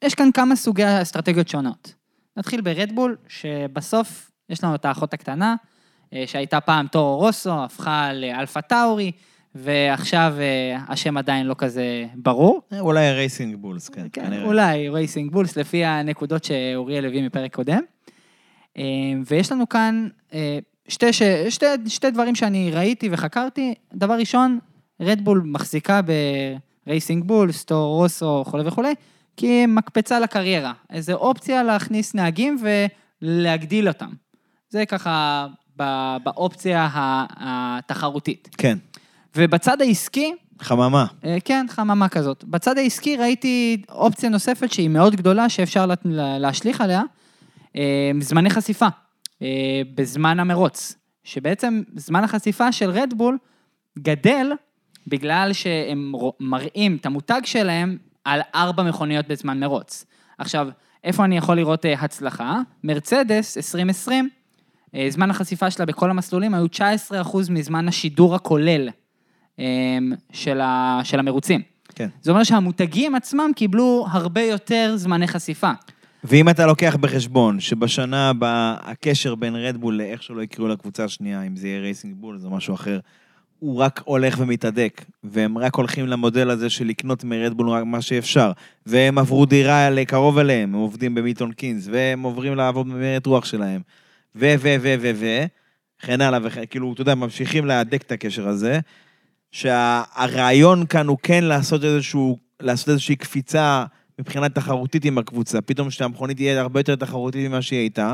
יש כאן כמה סוגי אסטרטגיות שונות. נתחיל ברדבול, שבסוף יש לנו את האחות הקטנה, שהייתה פעם טורו רוסו, הפכה לאלפה טאורי, ועכשיו השם עדיין לא כזה ברור. אולי רייסינג בולס, כן. כן, כנראה. אולי רייסינג בולס, לפי הנקודות שאוריאל הביא מפרק קודם. ויש לנו כאן שתי, ש... שתי, שתי דברים שאני ראיתי וחקרתי. דבר ראשון, רדבול מחזיקה ברייסינג בולס, טור רוסו וכולי וכולי, כי היא מקפצה לקריירה. איזו אופציה להכניס נהגים להגדיל אותם. זה ככה ב- באופציה התחרותית. כן, ובצד העסקי, חממה. אה, כן, חממה כזאת. בצד העסקי ראיתי אופציה נוספת שהיא מאוד גדולה, שאפשר לה- לה- להשליך עליה, אה, זמני חשיפה, בזמן המרוץ. שבעצם זמן החשיפה של רדבול גדל בגלל שהם מראים את המותג שלהם על ארבע מכוניות בזמן מרוץ. עכשיו, איפה אני יכול לראות אה, הצלחה? מרצדס 2020, אה, זמן החשיפה שלה בכל המסלולים היו 19% מזמן השידור הכולל אה, של, ה, של המרוצים. כן. זה אומר שהמותגים עצמם קיבלו הרבה יותר זמני חשיפה. ואם אתה לוקח בחשבון שבשנה הבאה הקשר בין רדבול לאיך שלא יקראו לקבוצה השנייה, אם זה יהיה רייסינג בול או משהו אחר, הוא רק הולך ומתהדק, והם רק הולכים למודל הזה של לקנות מרדבול רק מה שאפשר, והם עברו דירה לקרוב אליהם, הם עובדים במיטון קינס, והם עוברים לעבוד במרד רוח שלהם, ו, ו, ו, ו, ו, וכן הלאה, וכן, כאילו, אתה יודע, ממשיכים להדק את הקשר הזה, שהרעיון כאן הוא כן לעשות איזשהו, לעשות איזושהי קפיצה מבחינה תחרותית עם הקבוצה, פתאום שהמכונית תהיה הרבה יותר תחרותית ממה שהיא הייתה,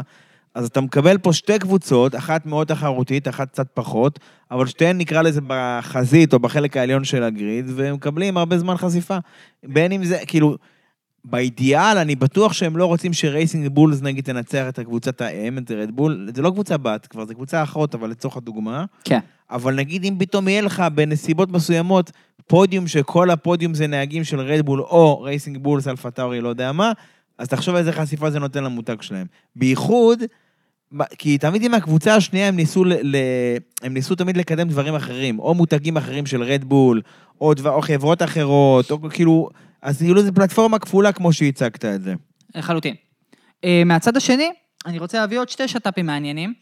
אז אתה מקבל פה שתי קבוצות, אחת מאוד תחרותית, אחת קצת פחות, אבל שתיהן נקרא לזה בחזית או בחלק העליון של הגריד, והם מקבלים הרבה זמן חשיפה. בין אם זה, כאילו, באידיאל, אני בטוח שהם לא רוצים ש Racing Bulls נגיד תנצח את הקבוצת האם, את רדבול, זה לא קבוצה בת, כבר זה קבוצה אחות, אבל לצורך הדוגמה. כן. אבל נגיד אם פתאום יהיה לך בנסיבות מסוימות פודיום שכל הפודיום זה נהגים של רדבול או Racing Bulls, אלפה טאורי, לא יודע מה, אז תחשוב איזה חשיפה זה נותן למותג שלהם. בייחוד, כי תמיד עם הקבוצה השנייה הם ניסו, ל, ל, הם ניסו תמיד לקדם דברים אחרים, או מותגים אחרים של רדבול, או, דבר, או חברות אחרות, או כאילו, אז כאילו זו פלטפורמה כפולה כמו שהצגת את זה. לחלוטין. אה, מהצד השני, אני רוצה להביא עוד שתי שת"פים מעניינים.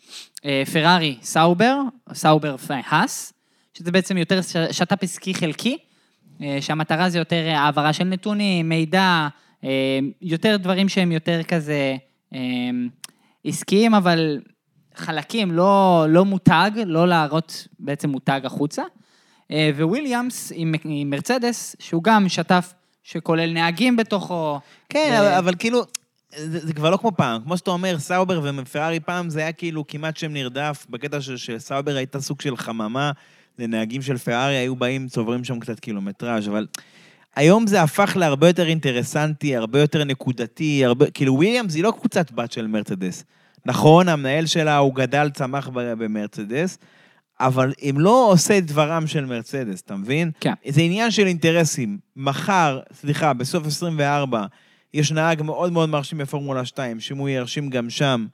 פרארי סאובר, סאובר האס, שזה בעצם יותר שת"פ עסקי חלקי, אה, שהמטרה זה יותר אה, העברה של נתונים, מידע, אה, יותר דברים שהם יותר כזה עסקיים, אבל חלקים, לא, לא מותג, לא להראות בעצם מותג החוצה. וויליאמס עם, עם מרצדס, שהוא גם שת"פ שכולל נהגים בתוכו. כן, ו- אבל, אבל כאילו, זה, זה כבר לא כמו פעם. כמו שאתה אומר, סאובר ופרארי פעם זה היה כאילו כמעט שם נרדף, בקטע ש- שסאובר הייתה סוג של חממה, לנהגים של פרארי היו באים, צוברים שם קצת קילומטראז', אבל היום זה הפך להרבה יותר אינטרסנטי, הרבה יותר נקודתי, הרבה, כאילו וויליאמס היא לא קבוצת בת של מרצדס. נכון, המנהל שלה הוא גדל, צמח במרצדס, אבל הם לא עושה את דברם של מרצדס, אתה מבין? כן. זה עניין של אינטרסים. מחר, סליחה, בסוף 24, יש נהג מאוד מאוד מרשים בפורמולה 2, שאם הוא ירשים גם שם,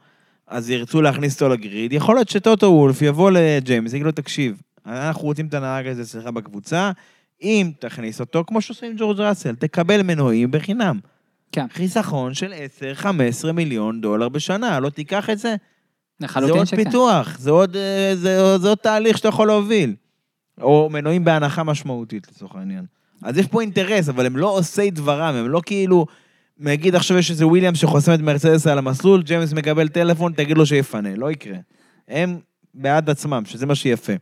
אז ירצו להכניס אותו לגריד. יכול להיות שטוטו וולף יבוא לג'יימס, יגיד לו, תקשיב, אנחנו רוצים את הנהג הזה אצלך בקבוצה, אם תכניס אותו, כמו שעושים עם ג'ורג' ראסל, תקבל מנועים בחינם. כן. חיסכון של 10-15 מיליון דולר בשנה, לא תיקח את זה? זה לחלוטין עוד שכן. פיתוח, זה עוד, אה, זה, זה עוד תהליך שאתה יכול להוביל. או מנועים בהנחה משמעותית, לצורך העניין. אז יש פה אינטרס, אבל הם לא עושי דברם, הם לא כאילו... נגיד עכשיו יש איזה וויליאמס שחוסם את מרצדס על המסלול, ג'יימס מקבל טלפון, תגיד לו שיפנה, לא יקרה. הם בעד עצמם, שזה מה שיפה.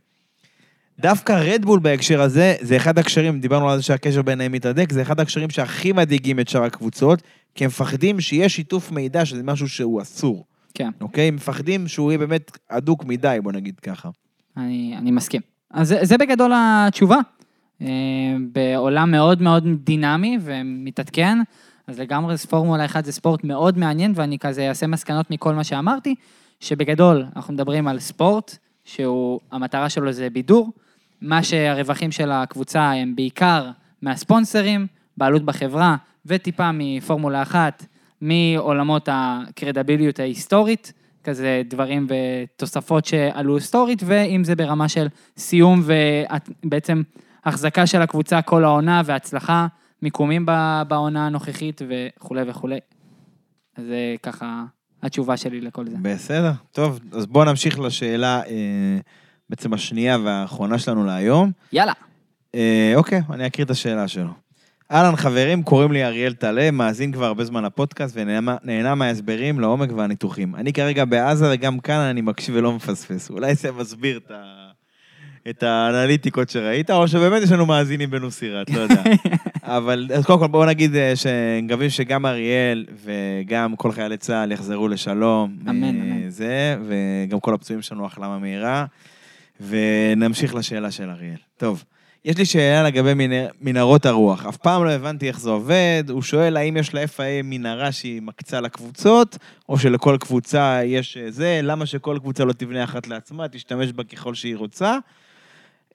דווקא רדבול בהקשר הזה, זה אחד הקשרים, דיברנו על זה שהקשר ביניהם מתהדק, זה אחד הקשרים שהכי מדאיגים את שאר הקבוצות, כי הם מפחדים שיהיה שיתוף מידע, שזה משהו שהוא אסור. כן, אוקיי? מפחדים שהוא יהיה באמת הדוק מדי, בוא נגיד ככה. אני, אני מסכים. אז זה, זה בגדול התשובה. אה, בעולם מאוד מאוד דינמי ומתעדכן, אז לגמרי פורמולה 1 זה ספורט מאוד מעניין, ואני כזה אעשה מסקנות מכל מה שאמרתי, שבגדול אנחנו מדברים על ספורט, שהוא, המטרה שלו זה בידור, מה שהרווחים של הקבוצה הם בעיקר מהספונסרים, בעלות בחברה, וטיפה מפורמולה 1, מעולמות הקרדביליות ההיסטורית, כזה דברים ותוספות שעלו היסטורית, ואם זה ברמה של סיום ובעצם החזקה של הקבוצה כל העונה והצלחה, מיקומים בעונה הנוכחית וכולי וכולי. אז זה ככה התשובה שלי לכל זה. בסדר, טוב, אז בואו נמשיך לשאלה אה, בעצם השנייה והאחרונה שלנו להיום. יאללה. אה, אוקיי, אני אקריא את השאלה שלו. אהלן חברים, קוראים לי אריאל טלה, מאזין כבר הרבה זמן לפודקאסט ונהנה נהנה מההסברים לעומק והניתוחים. אני כרגע בעזה וגם כאן אני מקשיב ולא מפספס. אולי זה מסביר את, ה... את האנליטיקות שראית, או שבאמת יש לנו מאזינים בנוסירת, לא יודע. אבל אז קודם כל בואו נגיד אה, שמקווים שגם אריאל וגם כל חיילי צה"ל יחזרו לשלום. אמן, אה, אמן. זה, וגם כל הפצועים שלנו החלמה מהירה. ונמשיך לשאלה של אריאל. טוב, יש לי שאלה לגבי מנ- מנהרות הרוח. אף פעם לא הבנתי איך זה עובד. הוא שואל האם יש ל-FIA מנהרה שהיא מקצה לקבוצות, או שלכל קבוצה יש אה, זה, למה שכל קבוצה לא תבנה אחת לעצמה, תשתמש בה ככל שהיא רוצה.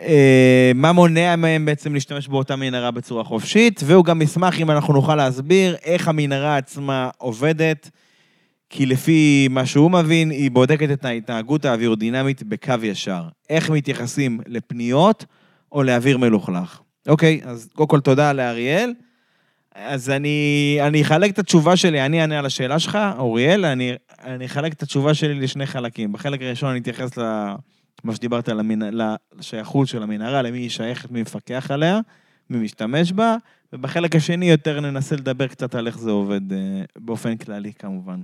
אה, מה מונע מהם בעצם להשתמש באותה מנהרה בצורה חופשית, והוא גם ישמח אם אנחנו נוכל להסביר איך המנהרה עצמה עובדת, כי לפי מה שהוא מבין, היא בודקת את ההתנהגות האווירודינמית בקו ישר. איך מתייחסים לפניות או לאוויר מלוכלך. אוקיי, אז קודם כל תודה לאריאל. אז אני, אני אחלק את התשובה שלי, אני אענה על השאלה שלך, אוריאל, אני, אני אחלק את התשובה שלי לשני חלקים. בחלק הראשון אני אתייחס למה שדיברת על המנ... לשייכות של המנהרה, למי היא שייכת, מי מפקח עליה, מי משתמש בה, ובחלק השני יותר ננסה לדבר קצת על איך זה עובד אה, באופן כללי כמובן.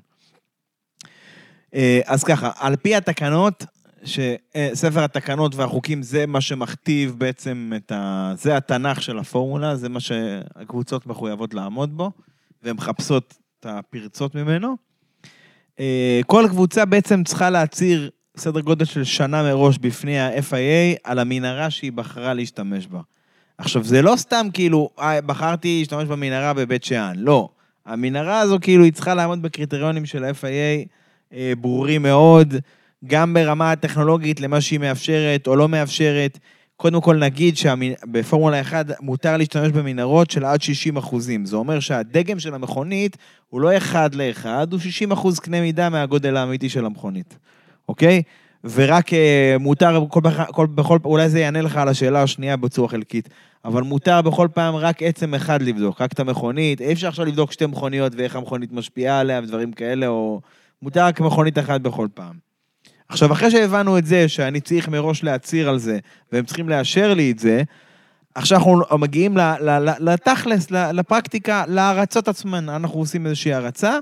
אה, אז ככה, על פי התקנות, שספר התקנות והחוקים זה מה שמכתיב בעצם את ה... זה התנ"ך של הפורמולה, זה מה שהקבוצות מחויבות לעמוד בו, והן מחפשות את הפרצות ממנו. אה, כל קבוצה בעצם צריכה להצהיר סדר גודל של שנה מראש בפני ה-FIA על המנהרה שהיא בחרה להשתמש בה. עכשיו, זה לא סתם כאילו, אה, בחרתי להשתמש במנהרה בבית שאן, לא. המנהרה הזו כאילו היא צריכה לעמוד בקריטריונים של ה-FIA אה, ברורים מאוד, גם ברמה הטכנולוגית למה שהיא מאפשרת או לא מאפשרת. קודם כל נגיד שבפורמולה 1 מותר להשתמש במנהרות של עד 60 אחוזים. זה אומר שהדגם של המכונית הוא לא אחד לאחד, הוא 60 אחוז קנה מידה מהגודל האמיתי של המכונית, אוקיי? ורק אה, מותר, כל, כל, בכל, אולי זה יענה לך על השאלה השנייה בצורה חלקית, אבל מותר בכל פעם רק עצם אחד לבדוק, רק את המכונית, אי אפשר עכשיו לבדוק שתי מכוניות ואיך המכונית משפיעה עליה ודברים כאלה, או מותר רק מכונית אחת בכל פעם. עכשיו, אחרי שהבנו את זה, שאני צריך מראש להצהיר על זה, והם צריכים לאשר לי את זה, עכשיו אנחנו מגיעים לתכלס, לפרקטיקה, להרצות עצמן. אנחנו עושים איזושהי הרצה,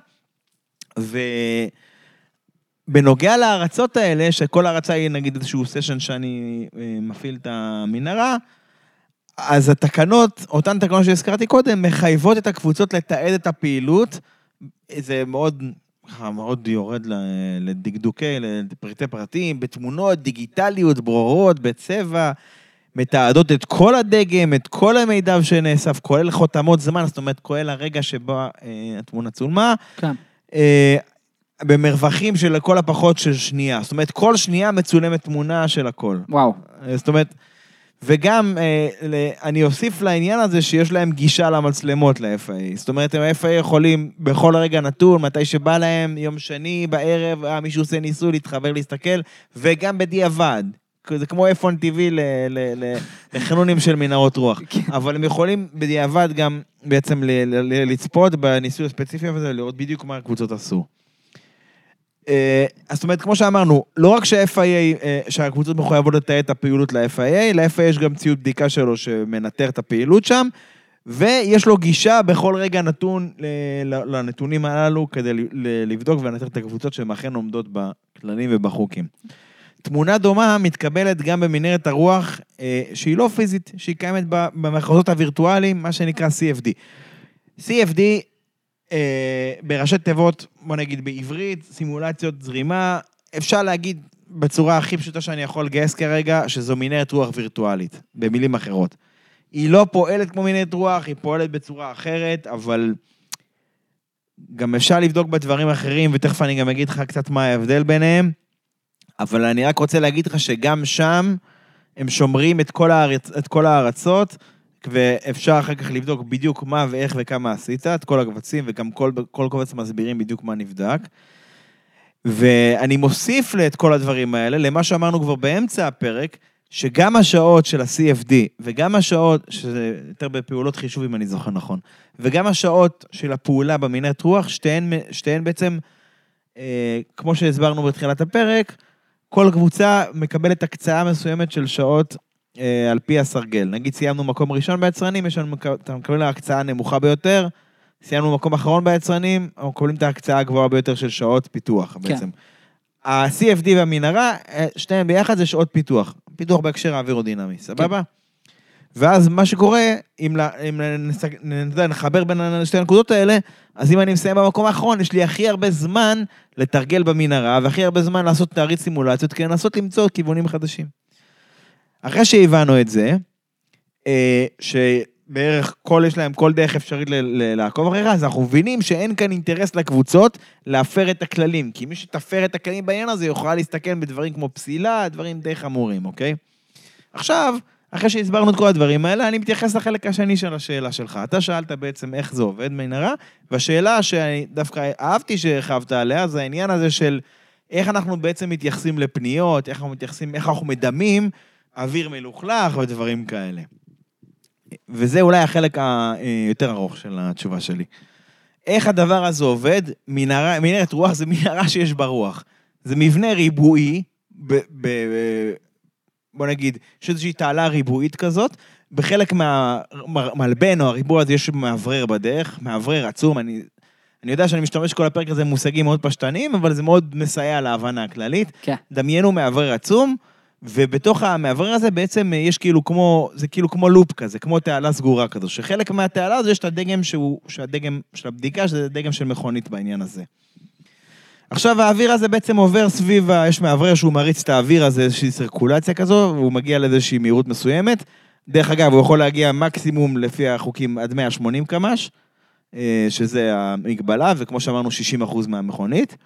ובנוגע להרצות האלה, שכל הרצה היא נגיד איזשהו סשן שאני אה, מפעיל את המנהרה, אז התקנות, אותן תקנות שהזכרתי קודם, מחייבות את הקבוצות לתעד את הפעילות. זה מאוד, מאוד יורד לדקדוקי, לפרטי פרטים, בתמונות, דיגיטליות, ברורות, בצבע, מתעדות את כל הדגם, את כל המידע שנאסף, כולל חותמות זמן, זאת אומרת, כולל הרגע שבו אה, התמונה צולמה. כן. אה, במרווחים של לכל הפחות של שנייה. זאת אומרת, כל שנייה מצולמת תמונה של הכל. וואו. זאת אומרת, וגם אה, ל- אני אוסיף לעניין הזה שיש להם גישה למצלמות ל-FA. זאת אומרת, הם ה-FA יכולים בכל רגע נתון, מתי שבא להם, יום שני בערב, אה, מישהו עושה ניסוי להתחבר להסתכל, וגם בדיעבד. זה כמו F1 TV לחנונים של מנהרות רוח. אבל הם יכולים בדיעבד גם בעצם לצפות בניסוי הספציפי הזה, לראות בדיוק מה הקבוצות עשו. אה, אז זאת אומרת, כמו שאמרנו, לא רק שה-FIA, אה, שהקבוצות מחויבות לתעד את הפעילות ל-FIA, ל-FIA יש גם ציוד בדיקה שלו שמנטר את הפעילות שם, ויש לו גישה בכל רגע נתון ל- לנתונים הללו כדי לבדוק ולנטר את הקבוצות שהן אכן עומדות בכללים ובחוקים. תמונה דומה מתקבלת גם במנהרת הרוח, אה, שהיא לא פיזית, שהיא קיימת במחוזות הווירטואליים, מה שנקרא CFD. CFD, אה, בראשי תיבות, בוא נגיד בעברית, סימולציות זרימה, אפשר להגיד בצורה הכי פשוטה שאני יכול לגייס כרגע, שזו מנהרת רוח וירטואלית, במילים אחרות. היא לא פועלת כמו מנהרת רוח, היא פועלת בצורה אחרת, אבל גם אפשר לבדוק בדברים אחרים, ותכף אני גם אגיד לך קצת מה ההבדל ביניהם. אבל אני רק רוצה להגיד לך שגם שם הם שומרים את כל, הארץ, את כל הארצות, ואפשר אחר כך לבדוק בדיוק מה ואיך וכמה עשית, את כל הקבצים, וגם כל, כל קובץ מסבירים בדיוק מה נבדק. ואני מוסיף את כל הדברים האלה למה שאמרנו כבר באמצע הפרק, שגם השעות של ה-CFD וגם השעות, שזה יותר בפעולות חישוב אם אני זוכר נכון, וגם השעות של הפעולה במנהרת רוח, שתיהן, שתיהן בעצם, אה, כמו שהסברנו בתחילת הפרק, כל קבוצה מקבלת הקצאה מסוימת של שעות אה, על פי הסרגל. נגיד סיימנו מקום ראשון ביצרנים, יש לנו, אתה מקבל ההקצאה הנמוכה ביותר, סיימנו מקום אחרון ביצרנים, אנחנו מקבלים את ההקצאה הגבוהה ביותר של שעות פיתוח כן. בעצם. ה-CFD והמנהרה, אה, שניהם ביחד זה שעות פיתוח. פיתוח בהקשר האווירודינמי, סבבה? ואז מה שקורה, אם, אם נס- נ- נ- נחבר בין שתי הנקודות האלה, אז אם אני מסיים במקום האחרון, יש לי הכי הרבה זמן לתרגל במנהרה, והכי הרבה זמן לעשות תעריץ סימולציות, כדי לנסות למצוא כיוונים חדשים. אחרי שהבנו את זה, אה, שבערך כל, יש להם כל דרך אפשרית ל- ל- לעקוב אחריך, אז אנחנו מבינים שאין כאן אינטרס לקבוצות להפר את הכללים. כי מי שתפר את הכללים בעניין הזה יוכל להסתכל בדברים כמו פסילה, דברים די חמורים, אוקיי? עכשיו, אחרי שהסברנו את כל הדברים האלה, אני מתייחס לחלק השני של השאלה שלך. אתה שאלת בעצם איך זה עובד מנהרה, והשאלה שאני דווקא אהבתי שהרחבת עליה, זה העניין הזה של איך אנחנו בעצם מתייחסים לפניות, איך אנחנו מתייחסים, איך אנחנו מדמים אוויר מלוכלך ודברים כאלה. וזה אולי החלק היותר ארוך של התשובה שלי. איך הדבר הזה עובד? מנהרה, מנהרת רוח זה מנהרה שיש בה רוח. זה מבנה ריבועי, ב, ב, בוא נגיד, יש איזושהי תעלה ריבועית כזאת. בחלק מהמלבן או הריבוע הזה יש מאוורר בדרך, מאוורר עצום, אני, אני יודע שאני משתמש כל הפרק הזה במושגים מאוד פשטניים, אבל זה מאוד מסייע להבנה הכללית. כן. דמיינו מאוורר עצום, ובתוך המאוורר הזה בעצם יש כאילו כמו, זה כאילו כמו לופ כזה, כמו תעלה סגורה כזו, שחלק מהתעלה הזו יש את הדגם שהוא, שהדגם של הבדיקה, שזה דגם של מכונית בעניין הזה. עכשיו האוויר הזה בעצם עובר סביב, יש מאוורר שהוא מריץ את האוויר הזה, איזושהי סירקולציה כזו, והוא מגיע לאיזושהי מהירות מסוימת. דרך אגב, הוא יכול להגיע מקסימום לפי החוקים עד 180 קמ"ש, אה, שזה המגבלה, וכמו שאמרנו, 60% מהמכונית.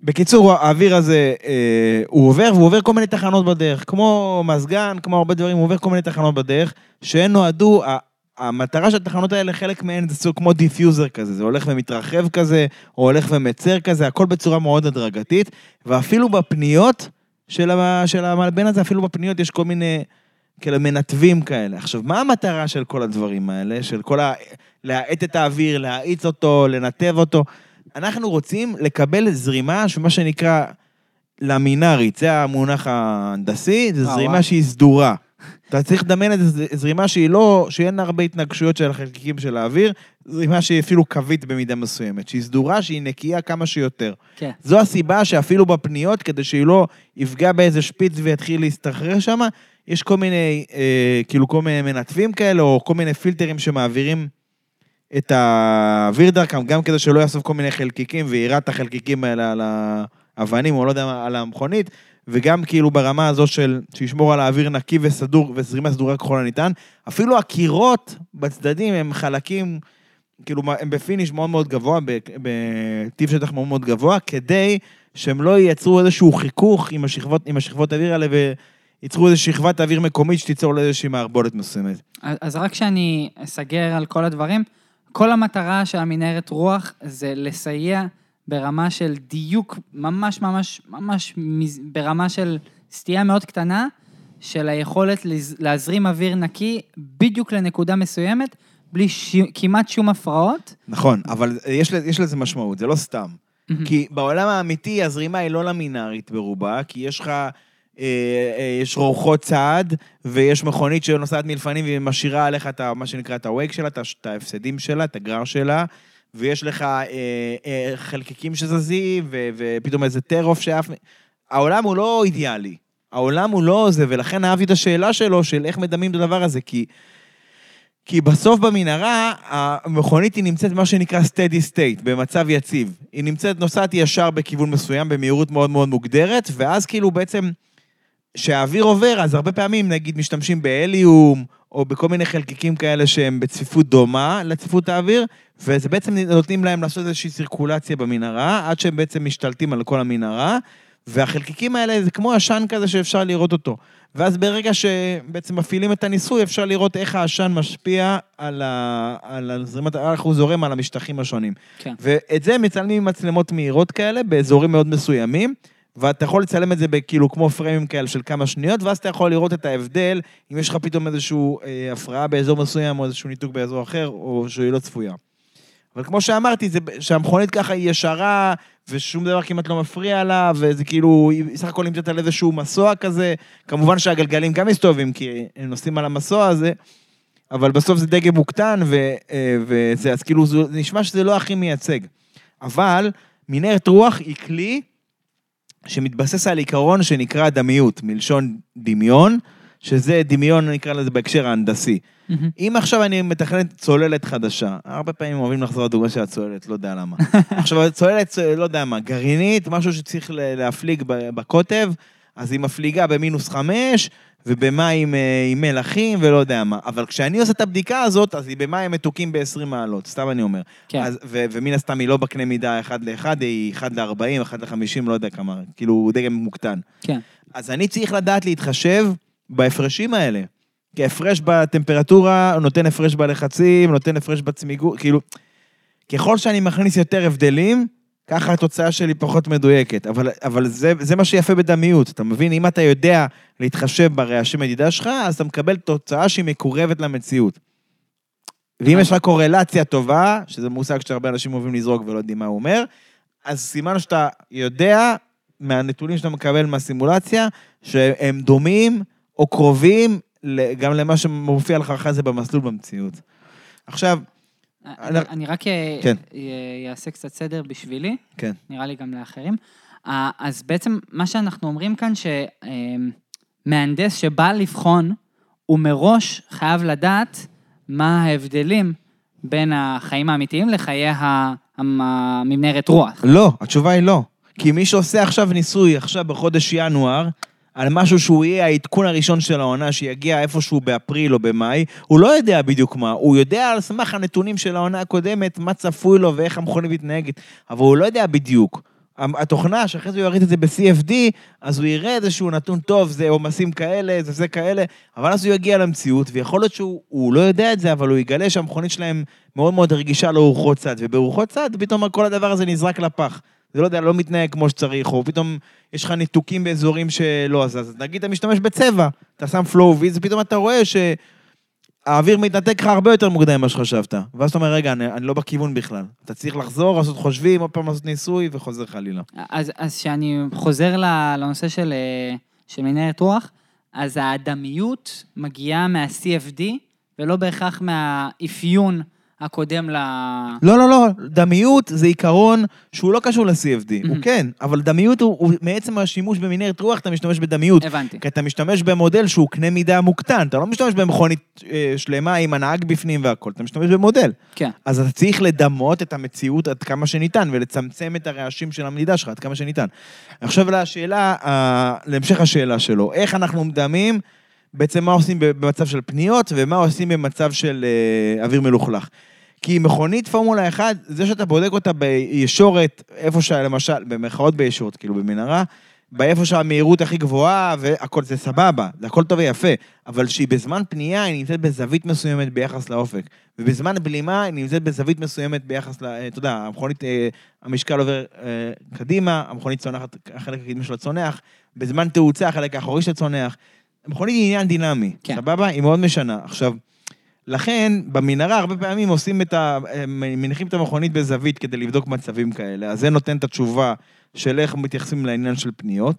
בקיצור, האוויר הזה, אה, הוא עובר, והוא עובר כל מיני תחנות בדרך, כמו מזגן, כמו הרבה דברים, הוא עובר כל מיני תחנות בדרך, שהן נועדו, ה- המטרה של התחנות האלה, חלק מהן זה סוג כמו diffuser כזה, זה הולך ומתרחב כזה, או הולך ומצר כזה, הכל בצורה מאוד הדרגתית, ואפילו בפניות של, ה, של המלבן הזה, אפילו בפניות יש כל מיני כאלה מנתבים כאלה. עכשיו, מה המטרה של כל הדברים האלה? של כל ה... להאט את האוויר, להאיץ אותו, לנתב אותו? אנחנו רוצים לקבל זרימה, שמה שנקרא למינארית, זה המונח ההנדסי, זו וואו, זרימה. שהיא סדורה. אתה צריך לדמיין את זה, זרימה שהיא לא, שאין הרבה התנגשויות של החלקיקים של האוויר, זרימה שהיא אפילו קווית במידה מסוימת, שהיא סדורה, שהיא נקייה כמה שיותר. כן. זו הסיבה שאפילו בפניות, כדי שהיא לא יפגע באיזה שפיץ ויתחיל להסתחרר שם, יש כל מיני, אה, כאילו כל מיני מנתבים כאלה, או כל מיני פילטרים שמעבירים את האוויר דרכם, גם כדי שלא יאסוף כל מיני חלקיקים ויירט את החלקיקים האלה על האבנים, או לא יודע על המכונית, וגם כאילו ברמה הזו של, שישמור על האוויר נקי וסדור, וזרימה סדורה ככל הניתן. אפילו הקירות בצדדים הם חלקים, כאילו, הם ב finish מאוד מאוד גבוה, בטיב שטח מאוד מאוד גבוה, כדי שהם לא ייצרו איזשהו חיכוך עם השכבות, עם השכבות האוויר האלה, וייצרו איזושהי שכבת אוויר מקומית שתיצור לאיזושהי מערבולת מסוימת. אז רק שאני אסגר על כל הדברים, כל המטרה של המנהרת רוח זה לסייע ברמה של דיוק ממש ממש ממש ברמה של סטייה מאוד קטנה של היכולת להזרים אוויר נקי בדיוק לנקודה מסוימת, בלי ש... כמעט שום הפרעות. נכון, אבל יש, יש לזה משמעות, זה לא סתם. כי בעולם האמיתי הזרימה היא לא למינארית ברובה, כי יש לך, יש רוחות צעד, ויש מכונית שנוסעת מלפנים והיא משאירה עליך את מה שנקרא את הווייק שלה, את ההפסדים שלה, את הגרר שלה, ויש לך אה, אה, חלקיקים שזזים, ו- ופתאום איזה טרוף שאף... העולם הוא לא אידיאלי. העולם הוא לא זה, ולכן אהבתי את השאלה שלו, של איך מדמים את הדבר הזה, כי... כי בסוף במנהרה, המכונית היא נמצאת במה שנקרא steady state, במצב יציב. היא נמצאת, נוסעת ישר בכיוון מסוים, במהירות מאוד מאוד מוגדרת, ואז כאילו בעצם, כשהאוויר עובר, אז הרבה פעמים, נגיד, משתמשים בהליום, או בכל מיני חלקיקים כאלה שהם בצפיפות דומה לצפיפות האוויר, וזה בעצם נותנים להם לעשות איזושהי סירקולציה במנהרה, עד שהם בעצם משתלטים על כל המנהרה, והחלקיקים האלה זה כמו עשן כזה שאפשר לראות אותו. ואז ברגע שבעצם מפעילים את הניסוי, אפשר לראות איך העשן משפיע על, ה... על הזרימת, איך הוא זורם על המשטחים השונים. כן. ואת זה מצלמים עם מצלמות מהירות כאלה, באזורים מאוד מסוימים, ואתה יכול לצלם את זה בכאילו כמו פריימים כאלה של כמה שניות, ואז אתה יכול לראות את ההבדל, אם יש לך פתאום איזושהי אה, הפרעה באזור מסוים, או איזשהו ניתוק באזור אחר, או שהיא לא צפויה. אבל כמו שאמרתי, זה שהמכונית ככה היא ישרה, ושום דבר כמעט לא מפריע לה, וזה כאילו, היא סך הכל נמצאת על איזשהו מסוע כזה. כמובן שהגלגלים גם מסתובבים, כי הם נוסעים על המסוע הזה, אבל בסוף זה דגם מוקטן, ו, אה, וזה, אז כאילו, זה נשמע שזה לא הכי מייצג. אבל מנהרת רוח היא כלי שמתבסס על עיקרון שנקרא דמיות, מלשון דמיון, שזה דמיון, נקרא לזה בהקשר ההנדסי. אם עכשיו אני מתכנן צוללת חדשה, הרבה פעמים אוהבים לחזור לדוגמה של הצוללת, לא יודע למה. עכשיו, צוללת, לא יודע מה, גרעינית, משהו שצריך להפליג בקוטב, אז היא מפליגה במינוס חמש, ובמים אה, עם מלחים ולא יודע מה. אבל כשאני עושה את הבדיקה הזאת, אז היא במים מתוקים ב-20 מעלות, סתם אני אומר. כן. אז, ו- ומן הסתם היא לא בקנה מידה 1 ל-1, היא 1 ל-40, 1 ל-50, לא יודע כמה, כאילו דגם מוקטן. כן. אז אני צריך לדעת להתחשב בהפרשים האלה. כי הפרש בטמפרטורה נותן הפרש בלחצים, נותן הפרש בצמיגות, כאילו, ככל שאני מכניס יותר הבדלים, ככה התוצאה שלי פחות מדויקת. אבל, אבל זה, זה מה שיפה בדמיות, אתה מבין? אם אתה יודע להתחשב ברעשי מדידה שלך, אז אתה מקבל תוצאה שהיא מקורבת למציאות. ואם יש לך קורלציה טובה, שזה מושג שהרבה אנשים אוהבים לזרוק ולא יודעים מה הוא אומר, אז סימן שאתה יודע מהנתונים שאתה מקבל מהסימולציה, שהם דומים או קרובים גם למה שמופיע לך אחרי זה במסלול במציאות. עכשיו, אני, אני רק אה, כן. אה, אעשה קצת סדר בשבילי, כן. נראה לי גם לאחרים. אה, אז בעצם מה שאנחנו אומרים כאן, שמהנדס שבא לבחון, הוא מראש חייב לדעת מה ההבדלים בין החיים האמיתיים לחיי ה- המ- המבנרת רוח. לא, התשובה היא לא. כי מי שעושה עכשיו ניסוי, עכשיו בחודש ינואר, על משהו שהוא יהיה העדכון הראשון של העונה, שיגיע איפשהו באפריל או במאי, הוא לא יודע בדיוק מה. הוא יודע על סמך הנתונים של העונה הקודמת, מה צפוי לו ואיך המכונית מתנהגת, אבל הוא לא יודע בדיוק. התוכנה, שאחרי זה הוא יריד את זה ב-CFD, אז הוא יראה איזשהו נתון טוב, זה עומסים כאלה, זה זה כאלה, אבל אז הוא יגיע למציאות, ויכול להיות שהוא הוא לא יודע את זה, אבל הוא יגלה שהמכונית שלהם מאוד מאוד רגישה לארוחות צד, ובארוחות צד פתאום כל הדבר הזה נזרק לפח. זה לא יודע, לא מתנהג כמו שצריך, או פתאום יש לך ניתוקים באזורים שלא אז, אז נגיד אתה משתמש בצבע, אתה שם flow ויז, ופתאום אתה רואה שהאוויר מתנתק לך הרבה יותר מוקדם ממה שחשבת. ואז אתה אומר, רגע, אני, אני לא בכיוון בכלל. אתה צריך לחזור, לעשות חושבים, עוד פעם לעשות ניסוי, וחוזר חלילה. אז, כשאני חוזר לנושא של, אה, של מנהרת רוח, אז האדמיות מגיעה מה-CFD, ולא בהכרח מהאפיון הקודם ל... לא, לא, לא, דמיות זה עיקרון שהוא לא קשור ל-CFD, הוא Mhm. כן, אבל דמיות הוא, הוא מעצם השימוש במנהרת רוח, אתה משתמש בדמיות. הבנתי. כי אתה משתמש במודל שהוא קנה מידה מוקטן, אתה לא משתמש במכונית אה, שלמה עם הנהג בפנים והכל, אתה משתמש במודל. כן. אז אתה צריך לדמות את המציאות עד כמה שניתן, ולצמצם את הרעשים של המדידה שלך עד כמה שניתן. עכשיו לשאלה, אה, להמשך השאלה שלו, איך אנחנו מדמים, בעצם מה עושים במצב של פניות, ומה עושים במצב של אה, אוויר מלוכלך. כי מכונית פורמולה 1, זה שאתה בודק אותה בישורת, איפה. למשל, במרכאות בישורת, כאילו במנהרה, באיפה שהמהירות הכי גבוהה, והכל זה סבבה, זה הכל טוב ויפה, אבל שהיא בזמן פנייה, היא נמצאת בזווית מסוימת ביחס לאופק, ובזמן בלימה, היא נמצאת בזווית מסוימת ביחס ל... אה, אתה יודע, המכונית, אה, המשקל עובר קדימה, המכונית צונחת, החלק הקדמי שלה צונח, בזמן תאוצה, החלק האחורי שלה צונח. המכונית היא עניין דינמי, כן. סבבה? היא מאוד משנה. עכשיו, לכן, במנהרה הרבה פעמים עושים את ה... מניחים את המכונית בזווית כדי לבדוק מצבים כאלה, אז זה נותן את התשובה של איך מתייחסים לעניין של פניות.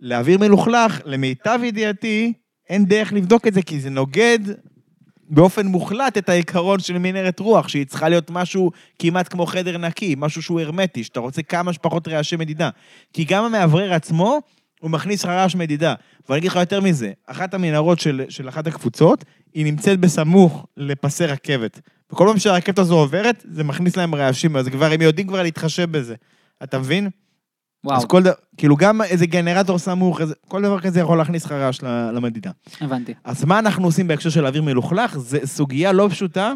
לאוויר מלוכלך, למיטב ידיעתי, אין דרך לבדוק את זה, כי זה נוגד באופן מוחלט את העיקרון של מנהרת רוח, שהיא צריכה להיות משהו כמעט כמו חדר נקי, משהו שהוא הרמטי, שאתה רוצה כמה שפחות רעשי מדידה. כי גם המאוורר עצמו, הוא מכניס לך רעש מדידה. ואני אגיד לך יותר מזה, אחת המנהרות של, של אחת הקבוצות, היא נמצאת בסמוך לפסי רכבת. וכל פעם שהרכבת הזו עוברת, זה מכניס להם רעשים, אז כבר, הם יודעים כבר להתחשב בזה. אתה מבין? וואו, אז כל דבר, כאילו גם איזה גנרטור סמוך, איזה, כל דבר כזה יכול להכניס לך רעש למדידה. הבנתי. אז מה אנחנו עושים בהקשר של אוויר מלוכלך? זו סוגיה לא פשוטה,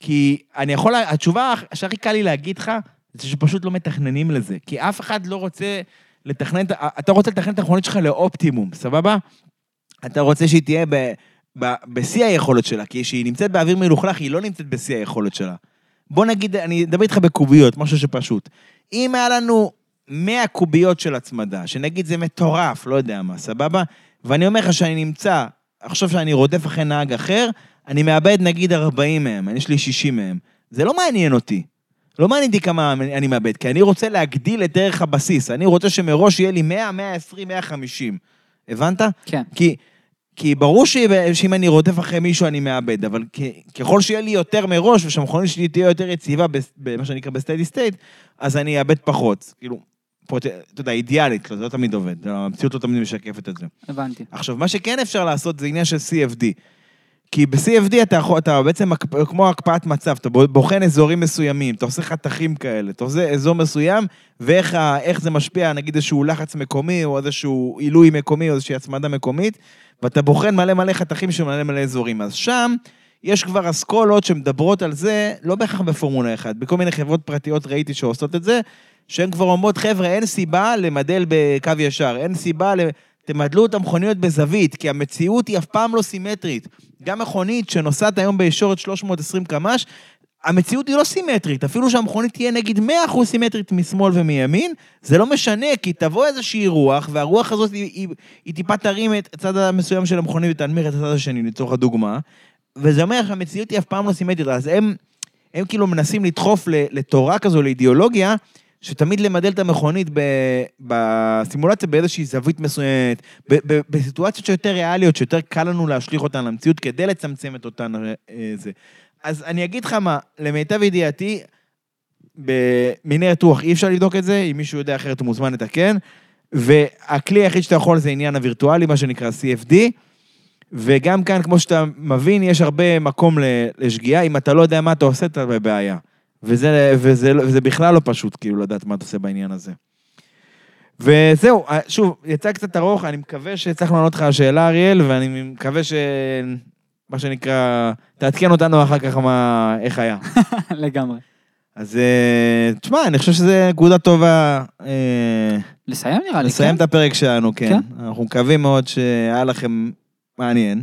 כי אני יכול, התשובה שהכי קל לי להגיד לך, זה שפשוט לא מתכננים לזה. כי אף אחד לא רוצה לתכנן, אתה רוצה לתכנן את המכונית שלך לאופטימום, סבבה? אתה רוצה שהיא תהיה בשיא היכולת שלה, כי כשהיא נמצאת באוויר מלוכלך, היא לא נמצאת בשיא היכולת שלה. בוא נגיד, אני אדבר איתך בקוביות, משהו שפשוט. אם היה לנו 100 קוביות של הצמדה, שנגיד זה מטורף, לא יודע מה, סבבה? ואני אומר לך שאני נמצא, עכשיו שאני רודף אחרי נהג אחר, אני מאבד נגיד 40 מהם, יש לי 60 מהם. זה לא מעניין אותי. לא מעניין אותי כמה אני מאבד, כי אני רוצה להגדיל את ערך הבסיס. אני רוצה שמראש יהיה לי 100, 120, 150. הבנת? כן. כי, כי ברור ש- שאם אני רודף אחרי מישהו אני מאבד, אבל כ- ככל שיהיה לי יותר מראש, ושהמכונית שלי תהיה יותר יציבה, במה שנקרא ב steady state, אז אני אאבד פחות. כאילו, פרוט- אתה יודע, אידיאלית, לא, זה לא תמיד עובד, המציאות לא תמיד משקפת את זה. הבנתי. עכשיו, מה שכן אפשר לעשות זה עניין של CFD. כי ב-CFD אתה יכול, אתה בעצם כמו הקפאת מצב, אתה בוחן אזורים מסוימים, אתה עושה חתכים כאלה, אתה עושה אזור מסוים, ואיך זה משפיע, נגיד איזשהו לחץ מקומי, או איזשהו עילוי מקומי, או איזושהי הצמדה מקומית, ואתה בוחן מלא מלא חתכים של מלא מלא אזורים. אז שם יש כבר אסכולות שמדברות על זה, לא בהכרח בפורמולה 1, בכל מיני חברות פרטיות ראיתי שעושות את זה, שהן כבר אומרות, חבר'ה, אין סיבה למדל בקו ישר, אין סיבה, ל... תמדלו את המכוניות בזווית, כי המציאות היא אף פעם לא סימטרית. גם מכונית שנוסעת היום בישורת 320 קמ"ש, המציאות היא לא סימטרית, אפילו שהמכונית תהיה נגיד 100% סימטרית משמאל ומימין, זה לא משנה, כי תבוא איזושהי רוח, והרוח הזאת היא, היא, היא טיפה תרים את הצד המסוים של המכונית ותנמיר את הצד השני, לצורך הדוגמה, וזה אומר שהמציאות היא אף פעם לא סימטרית, אז הם, הם כאילו מנסים לדחוף לתורה כזו, לאידיאולוגיה, שתמיד למדל את המכונית ב, בסימולציה באיזושהי זווית מסוימת, ב, ב, בסיטואציות שיותר ריאליות, שיותר קל לנו להשליך אותן למציאות כדי לצמצם את אותן אה, זה. אז אני אגיד לך מה, למיטב ידיעתי, במנהרת רוח אי אפשר לבדוק את זה, אם מישהו יודע אחרת הוא מוזמן לתקן, והכלי היחיד שאתה יכול זה עניין הווירטואלי, מה שנקרא CFD, וגם כאן, כמו שאתה מבין, יש הרבה מקום לשגיאה, אם אתה לא יודע מה אתה עושה, אתה בבעיה. וזה, וזה, וזה בכלל לא פשוט, כאילו, לדעת מה אתה עושה בעניין הזה. וזהו, שוב, יצא קצת ארוך, אני מקווה שהצלחנו לענות לך על השאלה, אריאל, ואני מקווה ש... מה שנקרא, תעדכן אותנו אחר כך מה, איך היה. לגמרי. אז אה, תשמע, אני חושב שזו נקודה טובה אה, לסיים נראה לי, לסיים כן? את הפרק שלנו, כן. כן. אנחנו מקווים מאוד שהיה לכם מעניין,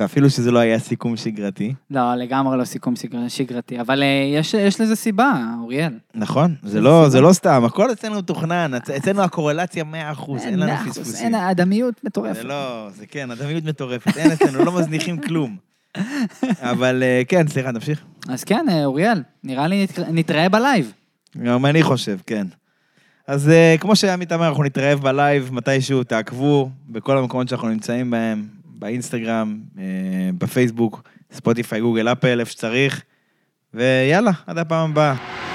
ואפילו שזה לא היה סיכום שגרתי. לא, לגמרי לא סיכום שגר- שגרתי, אבל אה, יש- יש לזה סיבה, אוריאל. נכון, זה זה לא. זה לא סתם, הכל אצלנו מתוכנן, אצ- אצלנו הקורלציה 100%, אין לנו מאה אחוז, פספוסים. אין, הדמיות מטורפת. זה לא, זה כן, הדמיות מטורפת, אין אצלנו, לא מזניחים כלום. אבל אה, כן, סליחה, תמשיך. אז כן, אה, אוריאל, נראה לי נת- נתראה בלייב. גם אני חושב, כן. אז כמו שעמית אמר, אנחנו נתראה ב live מתישהו, תעקבו בכל המקומות שאנחנו נמצאים בהם, באינסטגרם, אה, בפייסבוק, ספוטיפיי, גוגל, אפל, איפה שצריך, ויאללה, עד הפעם הבאה.